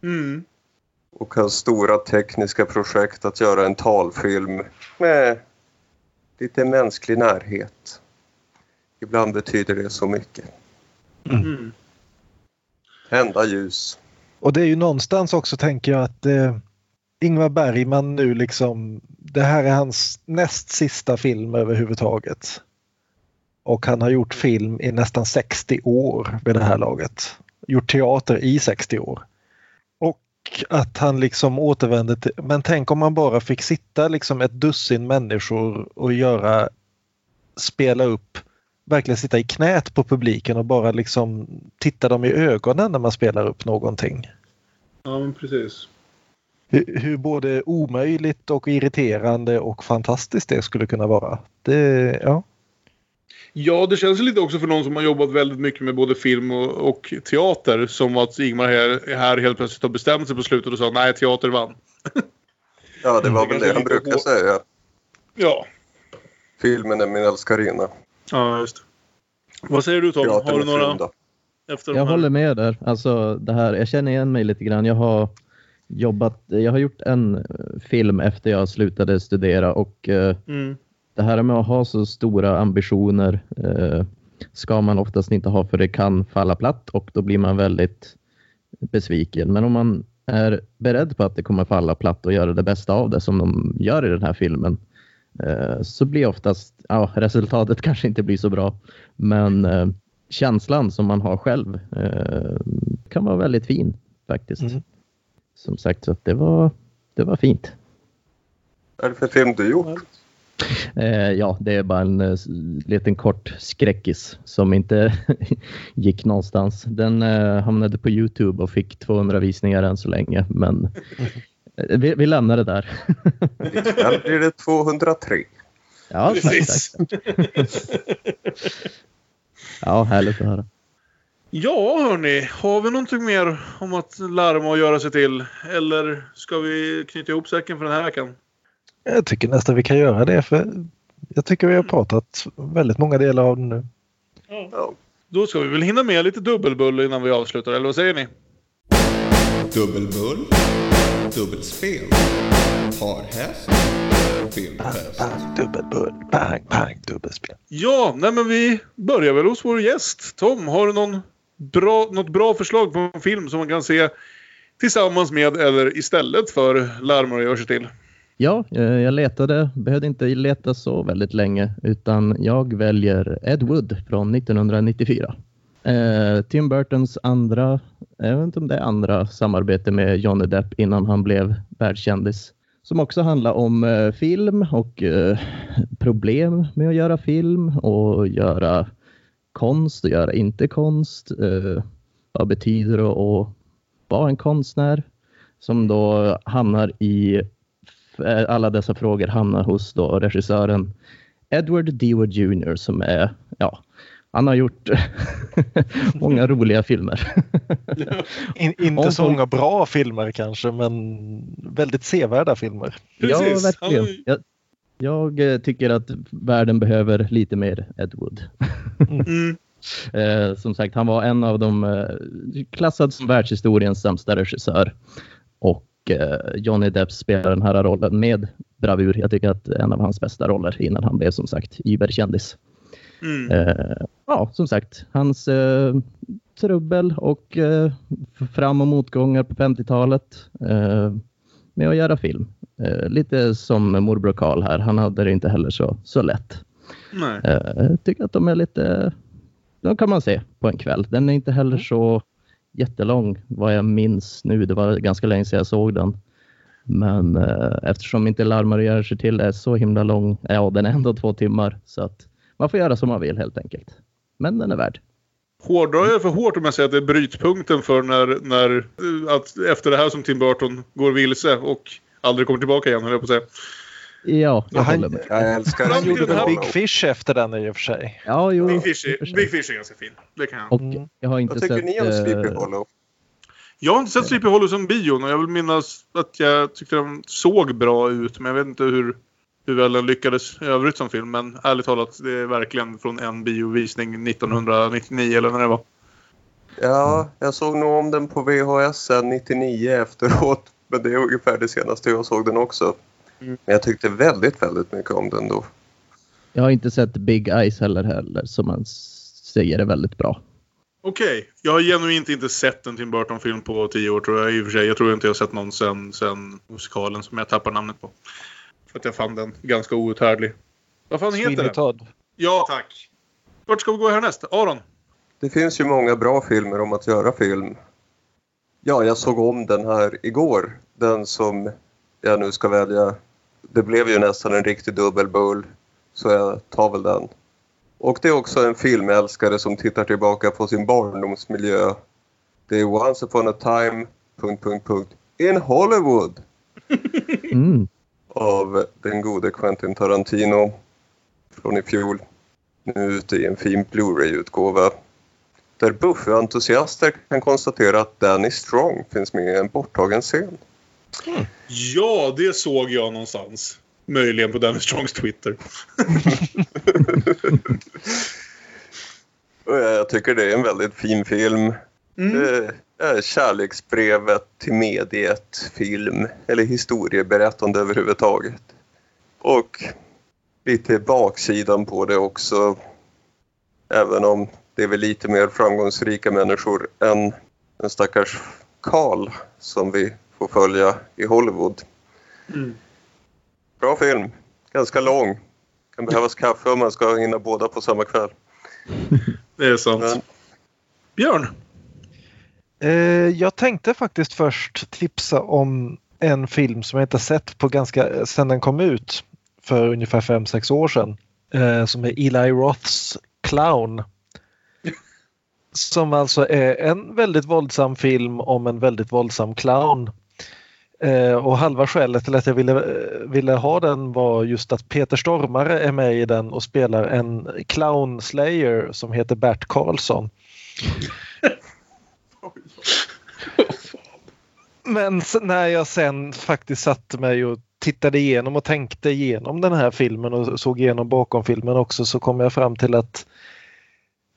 Mm. Och hans stora tekniska projekt att göra en talfilm med lite mänsklig närhet. Ibland betyder det så mycket. Mm. Tända ljus. Och det är ju någonstans också tänker jag att eh, Ingvar Bergman nu liksom, det här är hans näst sista film överhuvudtaget. Och han har gjort film i nästan 60 år vid det här laget. Gjort teater i 60 år. Att han liksom återvänder till, men tänk om man bara fick sitta liksom ett dussin människor och göra, spela upp, verkligen sitta i knät på publiken och bara liksom titta dem i ögonen när man spelar upp någonting. Ja, men precis hur, hur både omöjligt och irriterande och fantastiskt det skulle kunna vara. Det, ja. Ja, det känns lite också för någon som har jobbat väldigt mycket med både film och, och teater. Som att Ingmar här, här helt plötsligt har bestämt sig på slutet och sa nej, teater vann. (laughs) ja, det var väl det han brukar säga. Ja. Filmen är min älskarina. Ja, just det. Vad säger du Tom? Teatern har du några? Efter jag håller med där. Alltså, det här, jag känner igen mig lite grann. Jag har jobbat, jag har gjort en eh, film efter jag slutade studera och eh, mm. Det här med att ha så stora ambitioner eh, ska man oftast inte ha för det kan falla platt och då blir man väldigt besviken. Men om man är beredd på att det kommer falla platt och göra det bästa av det som de gör i den här filmen så blir oftast, ja resultatet (laughs) kanske inte blir så bra men känslan som man har själv kan vara väldigt fin faktiskt. Mm som sagt, så det var, det var fint. Vad är det för film du gjort? Eh, ja, det är bara en eh, liten kort skräckis som inte (laughs) gick någonstans. Den eh, hamnade på Youtube och fick 200 visningar än så länge, men eh, vi, vi lämnar det där. (laughs) Ikväll blir det 203. Ja, Precis. tack. tack. ja, härligt att höra. Ja, hörni. Har vi någonting mer om att larma och göra sig till? Eller ska vi knyta ihop säcken för den här veckan? Jag tycker nästan vi kan göra det för jag tycker vi har pratat väldigt många delar av det nu. Ja. Då ska vi väl hinna med lite dubbelbull innan vi avslutar, eller vad säger ni? Dubbelbull, dubbelspel, parhäst, filmfest. Bang, bang, dubbelbull, bang, bang, dubbelspel. Ja, nej men vi börjar väl hos vår gäst. Tom, har du någon bra, något bra förslag på en film som man kan se tillsammans med eller istället för Larmar gör sig till? Ja, eh, jag letade, behövde inte leta så väldigt länge utan jag väljer Ed Wood från 1994. Eh, Tim Burtons andra, jag vet inte om det är andra samarbete med Johnny Depp innan han blev världskändis. Som också handlar om eh, film och eh, problem med att göra film och göra konst och göra inte konst. Eh, vad betyder det att vara en konstnär? Som då hamnar i, alla dessa frågor hamnar hos då regissören Edward Dewar Jr som är, ja, han har gjort (laughs) många roliga filmer. (laughs) In, inte så många bra filmer kanske, men väldigt sevärda filmer. Precis. Ja, verkligen. Jag, jag, eh, tycker att världen behöver lite mer Ed Wood. (laughs) Mm. eh, som sagt, han var en av de eh, klassad som världshistoriens sämsta regissör. Och eh, Johnny Depp spelar den här rollen med bravur. Jag tycker att en av hans bästa roller innan han blev som sagt überkändis. Mm. Eh, ja, som sagt, hans eh, trubbel och eh, fram och motgångar på 50-talet eh, med att göra film. Eh, lite som morbror Karl här, han hade det inte heller så, så lätt. Nej. Jag eh, tycker att de är lite, de kan man se på en kväll. Den är inte heller mm. så jättelång vad jag minns nu. Det var ganska länge sedan jag såg den. Men eh, eftersom inte Larmar gör sig till är så himla lång, eh, ja den är ändå två timmar. Så att man får göra som man vill helt enkelt. Men den är värd. Hårdrar jag för hårt om jag säger att det är brytpunkten för när, när eh, att efter det här som Tim Burton går vilse och aldrig kommer tillbaka igen, höll jag på att säga. Ja, jag håller med. Jag älskar Han gjorde väl Big Fish efter den i och för sig. Ja, jo. Big Fish är, Big Fish är ganska fin. Det kan jag. Och mm. jag har inte Vad tycker sett, ni om Sleepy eh, Hollow? Jag har inte sett Sleepy Hollow som bion och jag vill minnas att jag tyckte den såg bra ut. Men jag vet inte hur, hur väl den lyckades i övrigt som film. Men ärligt talat, det är verkligen från en biovisning 1999 eller när det var. Ja, jag såg nog om den på VHS sen 99 efteråt. Men det är ungefär det senaste jag såg den också. Mm. Men jag tyckte väldigt, väldigt mycket om den då. Jag har inte sett Big Eyes heller, heller som man säger är väldigt bra. Okej, okay. jag har genuint inte sett en Tim Burton-film på tio år tror jag i och för sig. Jag tror inte jag har sett någon sen, sen musikalen som jag tappar namnet på. För att jag fann den ganska outhärdlig. Vad fan heter den? Todd. Ja, tack. Vart ska vi gå härnäst? Aron? Det finns ju många bra filmer om att göra film. Ja, jag såg om den här igår. Den som jag nu ska välja. Det blev ju nästan en riktig dubbelbull. Så jag tar väl den. Och det är också en filmälskare som tittar tillbaka på sin barndomsmiljö. Det är Once upon a time... Punkt, punkt, punkt, in Hollywood. (laughs) Mm. Av den gode Quentin Tarantino från i fjol. Nu ute i en fin Blu-ray-utgåva. Där Buffy-entusiaster kan konstatera att Danny Strong finns med i en borttagen scen. Mm. Ja, det såg jag någonstans. Möjligen på Danny Strongs Twitter. (laughs) jag tycker det är en väldigt fin film. Mm. Det är kärleksbrevet till mediet, film eller historieberättande överhuvudtaget. Och lite baksidan på det också. Även om det är väl lite mer framgångsrika människor än den stackars Karl som vi får följa i Hollywood. Mm. Bra film. Ganska lång. Kan behövas kaffe om man ska hinna båda på samma kväll. (laughs) Det är sant. Men... Björn? Eh, jag tänkte faktiskt först tipsa om en film som jag inte sett på ganska, sedan den kom ut för ungefär 5-6 år sedan. Eh, som är Eli Roths Clown. (laughs) Som alltså är en väldigt våldsam film om en väldigt våldsam clown Eh, och halva skälet till att jag ville, ville ha den var just att Peter Stormare är med i den och spelar en clown slayer som heter Bert Karlsson. (laughs) Men när jag sen faktiskt satte mig och tittade igenom och tänkte igenom den här filmen och såg igenom bakom filmen också så kom jag fram till att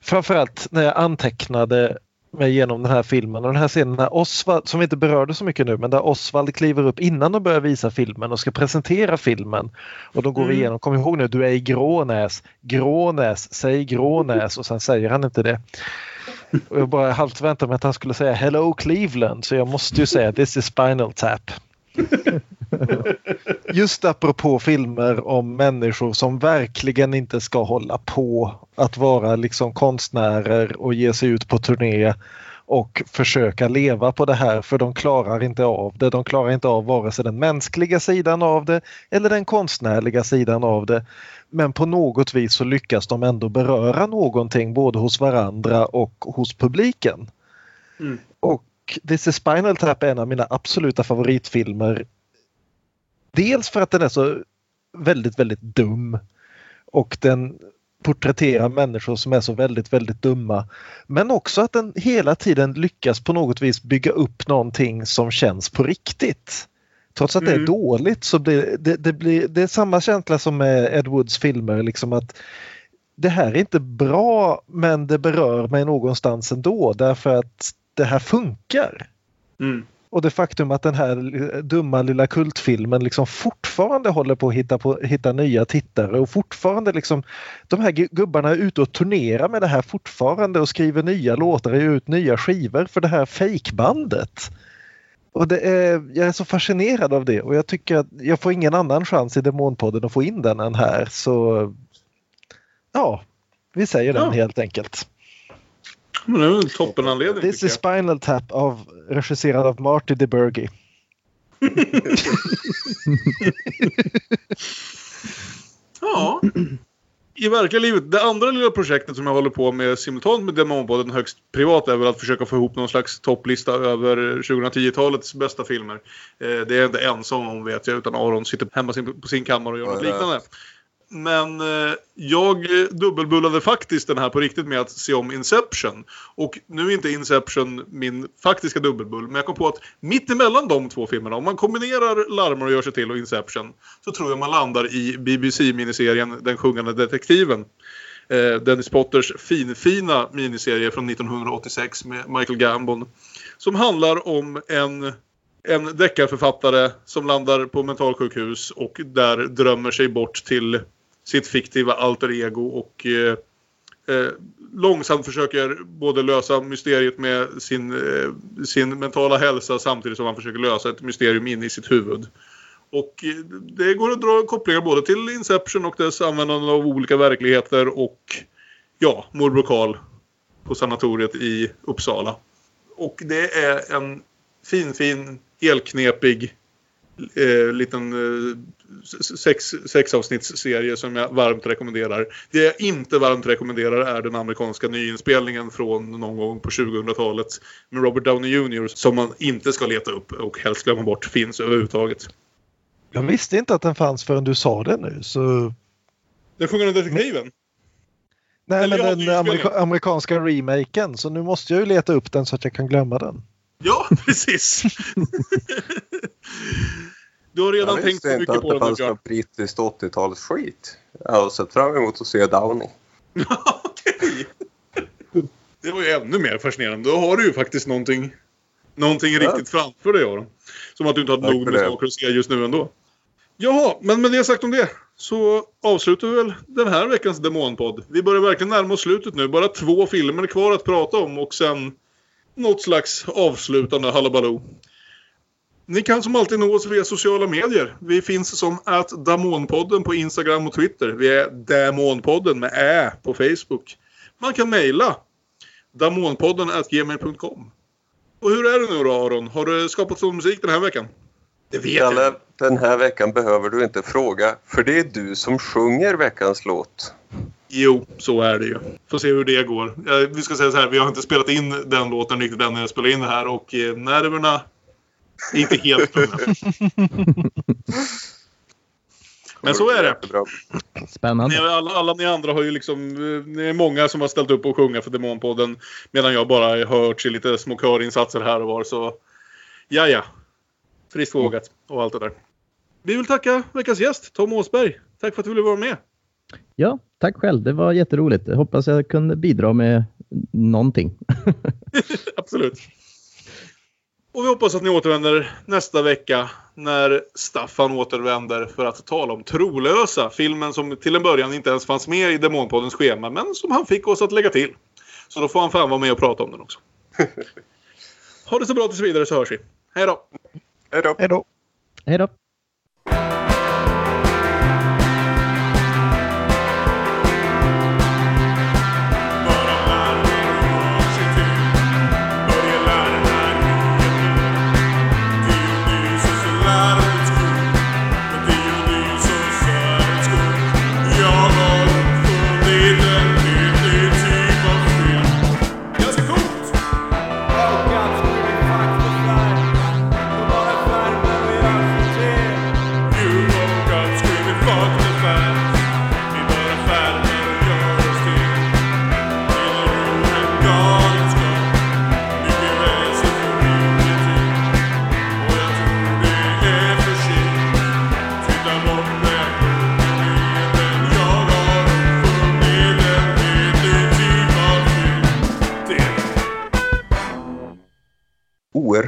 framförallt när jag antecknade mig igenom den här filmen och den här scenen när Osvald, som vi inte berörde så mycket nu, men där Osvald kliver upp innan de börjar visa filmen och ska presentera filmen. Och de går mm. igenom, kom ihåg nu, du är i Grånäs, Grånäs, säg Grånäs och sen säger han inte det. Och jag bara halvt väntade mig att han skulle säga Hello Cleveland så jag måste ju säga This is Spinal Tap. (laughs) Just apropå filmer om människor som verkligen inte ska hålla på att vara liksom konstnärer och ge sig ut på turné och försöka leva på det här för de klarar inte av det. De klarar inte av vare sig den mänskliga sidan av det eller den konstnärliga sidan av det. Men på något vis så lyckas de ändå beröra någonting både hos varandra och hos publiken. Mm. Och This is Spinal Tap är en av mina absoluta favoritfilmer. Dels för att den är så väldigt, väldigt dum och den porträtterar människor som är så väldigt, väldigt dumma. Men också att den hela tiden lyckas på något vis bygga upp någonting som känns på riktigt. Trots att mm. det är mm. dåligt så blir det, det, blir, det är samma känsla som med Ed Woods filmer. Liksom att det här är inte bra men det berör mig någonstans ändå därför att det här funkar. Mm. Och det faktum att den här dumma lilla kultfilmen liksom fortfarande håller på att hitta, på, hitta nya tittare och fortfarande liksom de här gubbarna är ute och turnerar med det här fortfarande och skriver nya låtar och ut nya skivor för det här fejkbandet. Och det är, jag är så fascinerad av det och jag tycker att jag får ingen annan chans i Demonpodden att få in den än här så ja, vi säger den ja. helt enkelt. Men det är en toppenanledning. This is Spinal Tap av, regisserad av Marty DeBurgi. (laughs) ja. I verkliga livet, det andra lilla projektet som jag håller på med simultant med Demonpodden högst privat är väl att försöka få ihop någon slags topplista över 2010-talets bästa filmer. Eh, det är jag inte ensam om vet jag, utan Aron sitter hemma på sin kammare och gör något liknande. Men eh, jag eh, dubbelbullade faktiskt den här på riktigt med att se om Inception. Och nu är inte Inception min faktiska dubbelbull, men jag kom på att mitt emellan de två filmerna, om man kombinerar Larmar och gör sig till och Inception, så tror jag man landar i BBC-miniserien Den sjungande detektiven. Eh, Dennis Potters finfina miniserie från 1986 med Michael Gambon. Som handlar om en en deckarförfattare som landar på mentalsjukhus och där drömmer sig bort till sitt fiktiva alter ego och eh, eh, långsamt försöker både lösa mysteriet med sin, eh, sin mentala hälsa samtidigt som han försöker lösa ett mysterium in i sitt huvud. Och eh, det går att dra kopplingar både till Inception och dess användande av olika verkligheter och ja, morbror Karl på sanatoriet i Uppsala. Och det är en fin, fin, elknepig eh, liten eh, sex, sexavsnittsserie som jag varmt rekommenderar. Det jag inte varmt rekommenderar är den amerikanska nyinspelningen från någon gång på 2000-talet med Robert Downey Jr. som man inte ska leta upp och helst glömma bort finns överhuvudtaget. Jag visste inte att den fanns förrän du sa det nu så... Den sjungande detektiven? Nej, Eller men den amerika amerikanska remaken så nu måste jag ju leta upp den så att jag kan glömma den. Ja, (laughs) precis. du har redan tänkt så mycket på den. Jag visste inte att det fanns något brittiskt 80-talsskit. Jag har sett fram emot att se Downey. (laughs) Okej. Det var ju ännu mer fascinerande. Då har du ju faktiskt någonting, någonting ja. riktigt framför dig, Aron. Som att du inte har nog med saker att se just nu ändå. Jaha, men med det sagt om det så avslutar vi väl den här veckans Demonpodd. Vi börjar verkligen närma oss slutet nu. Bara två filmer kvar att prata om och sen något slags avslutande halabaloo. Ni kan som alltid nå oss via sociala medier. Vi finns som att Damonpodden på Instagram och Twitter. Vi är Damonpodden med Ä på Facebook. Man kan mejla damonpodden gmail.com. Och hur är det nu då Aron? Har du skapat sån musik den här veckan? Det vet Kalle, jag. Den här veckan behöver du inte fråga för det är du som sjunger veckans låt. Jo, så är det ju. Får se hur det går. Vi ska säga så här, vi har inte spelat in den låten riktigt än när jag spelar in det här och eh, nerverna är inte helt. (laughs) Men så är det. Spännande. Ni, alla, alla ni andra har ju liksom... Ni är många som har ställt upp och sjunga för Demonpodden. Medan jag bara har hört i lite små körinsatser här och var. Så ja, ja. Friskt vågat och allt det där. Vi vill tacka veckans gäst, Tom Åsberg. Tack för att du ville vara med. Ja, tack själv. Det var jätteroligt. Jag hoppas jag kunde bidra med någonting. (laughs) Absolut. Och vi hoppas att ni återvänder nästa vecka när Staffan återvänder för att tala om Trolösa. Filmen som till en början inte ens fanns med i Demonpoddens schema men som han fick oss att lägga till. Så då får han fan vara med och prata om den också. (laughs) ha det så bra tills vidare så hörs vi. Hej då! Hej då! Hej då!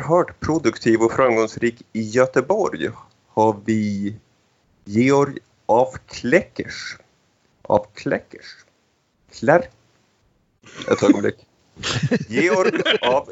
Oerhört produktiv och framgångsrik i Göteborg har vi Georg af Kleckers. Av Kleckers? Klär? Ett ögonblick. (laughs) Georg av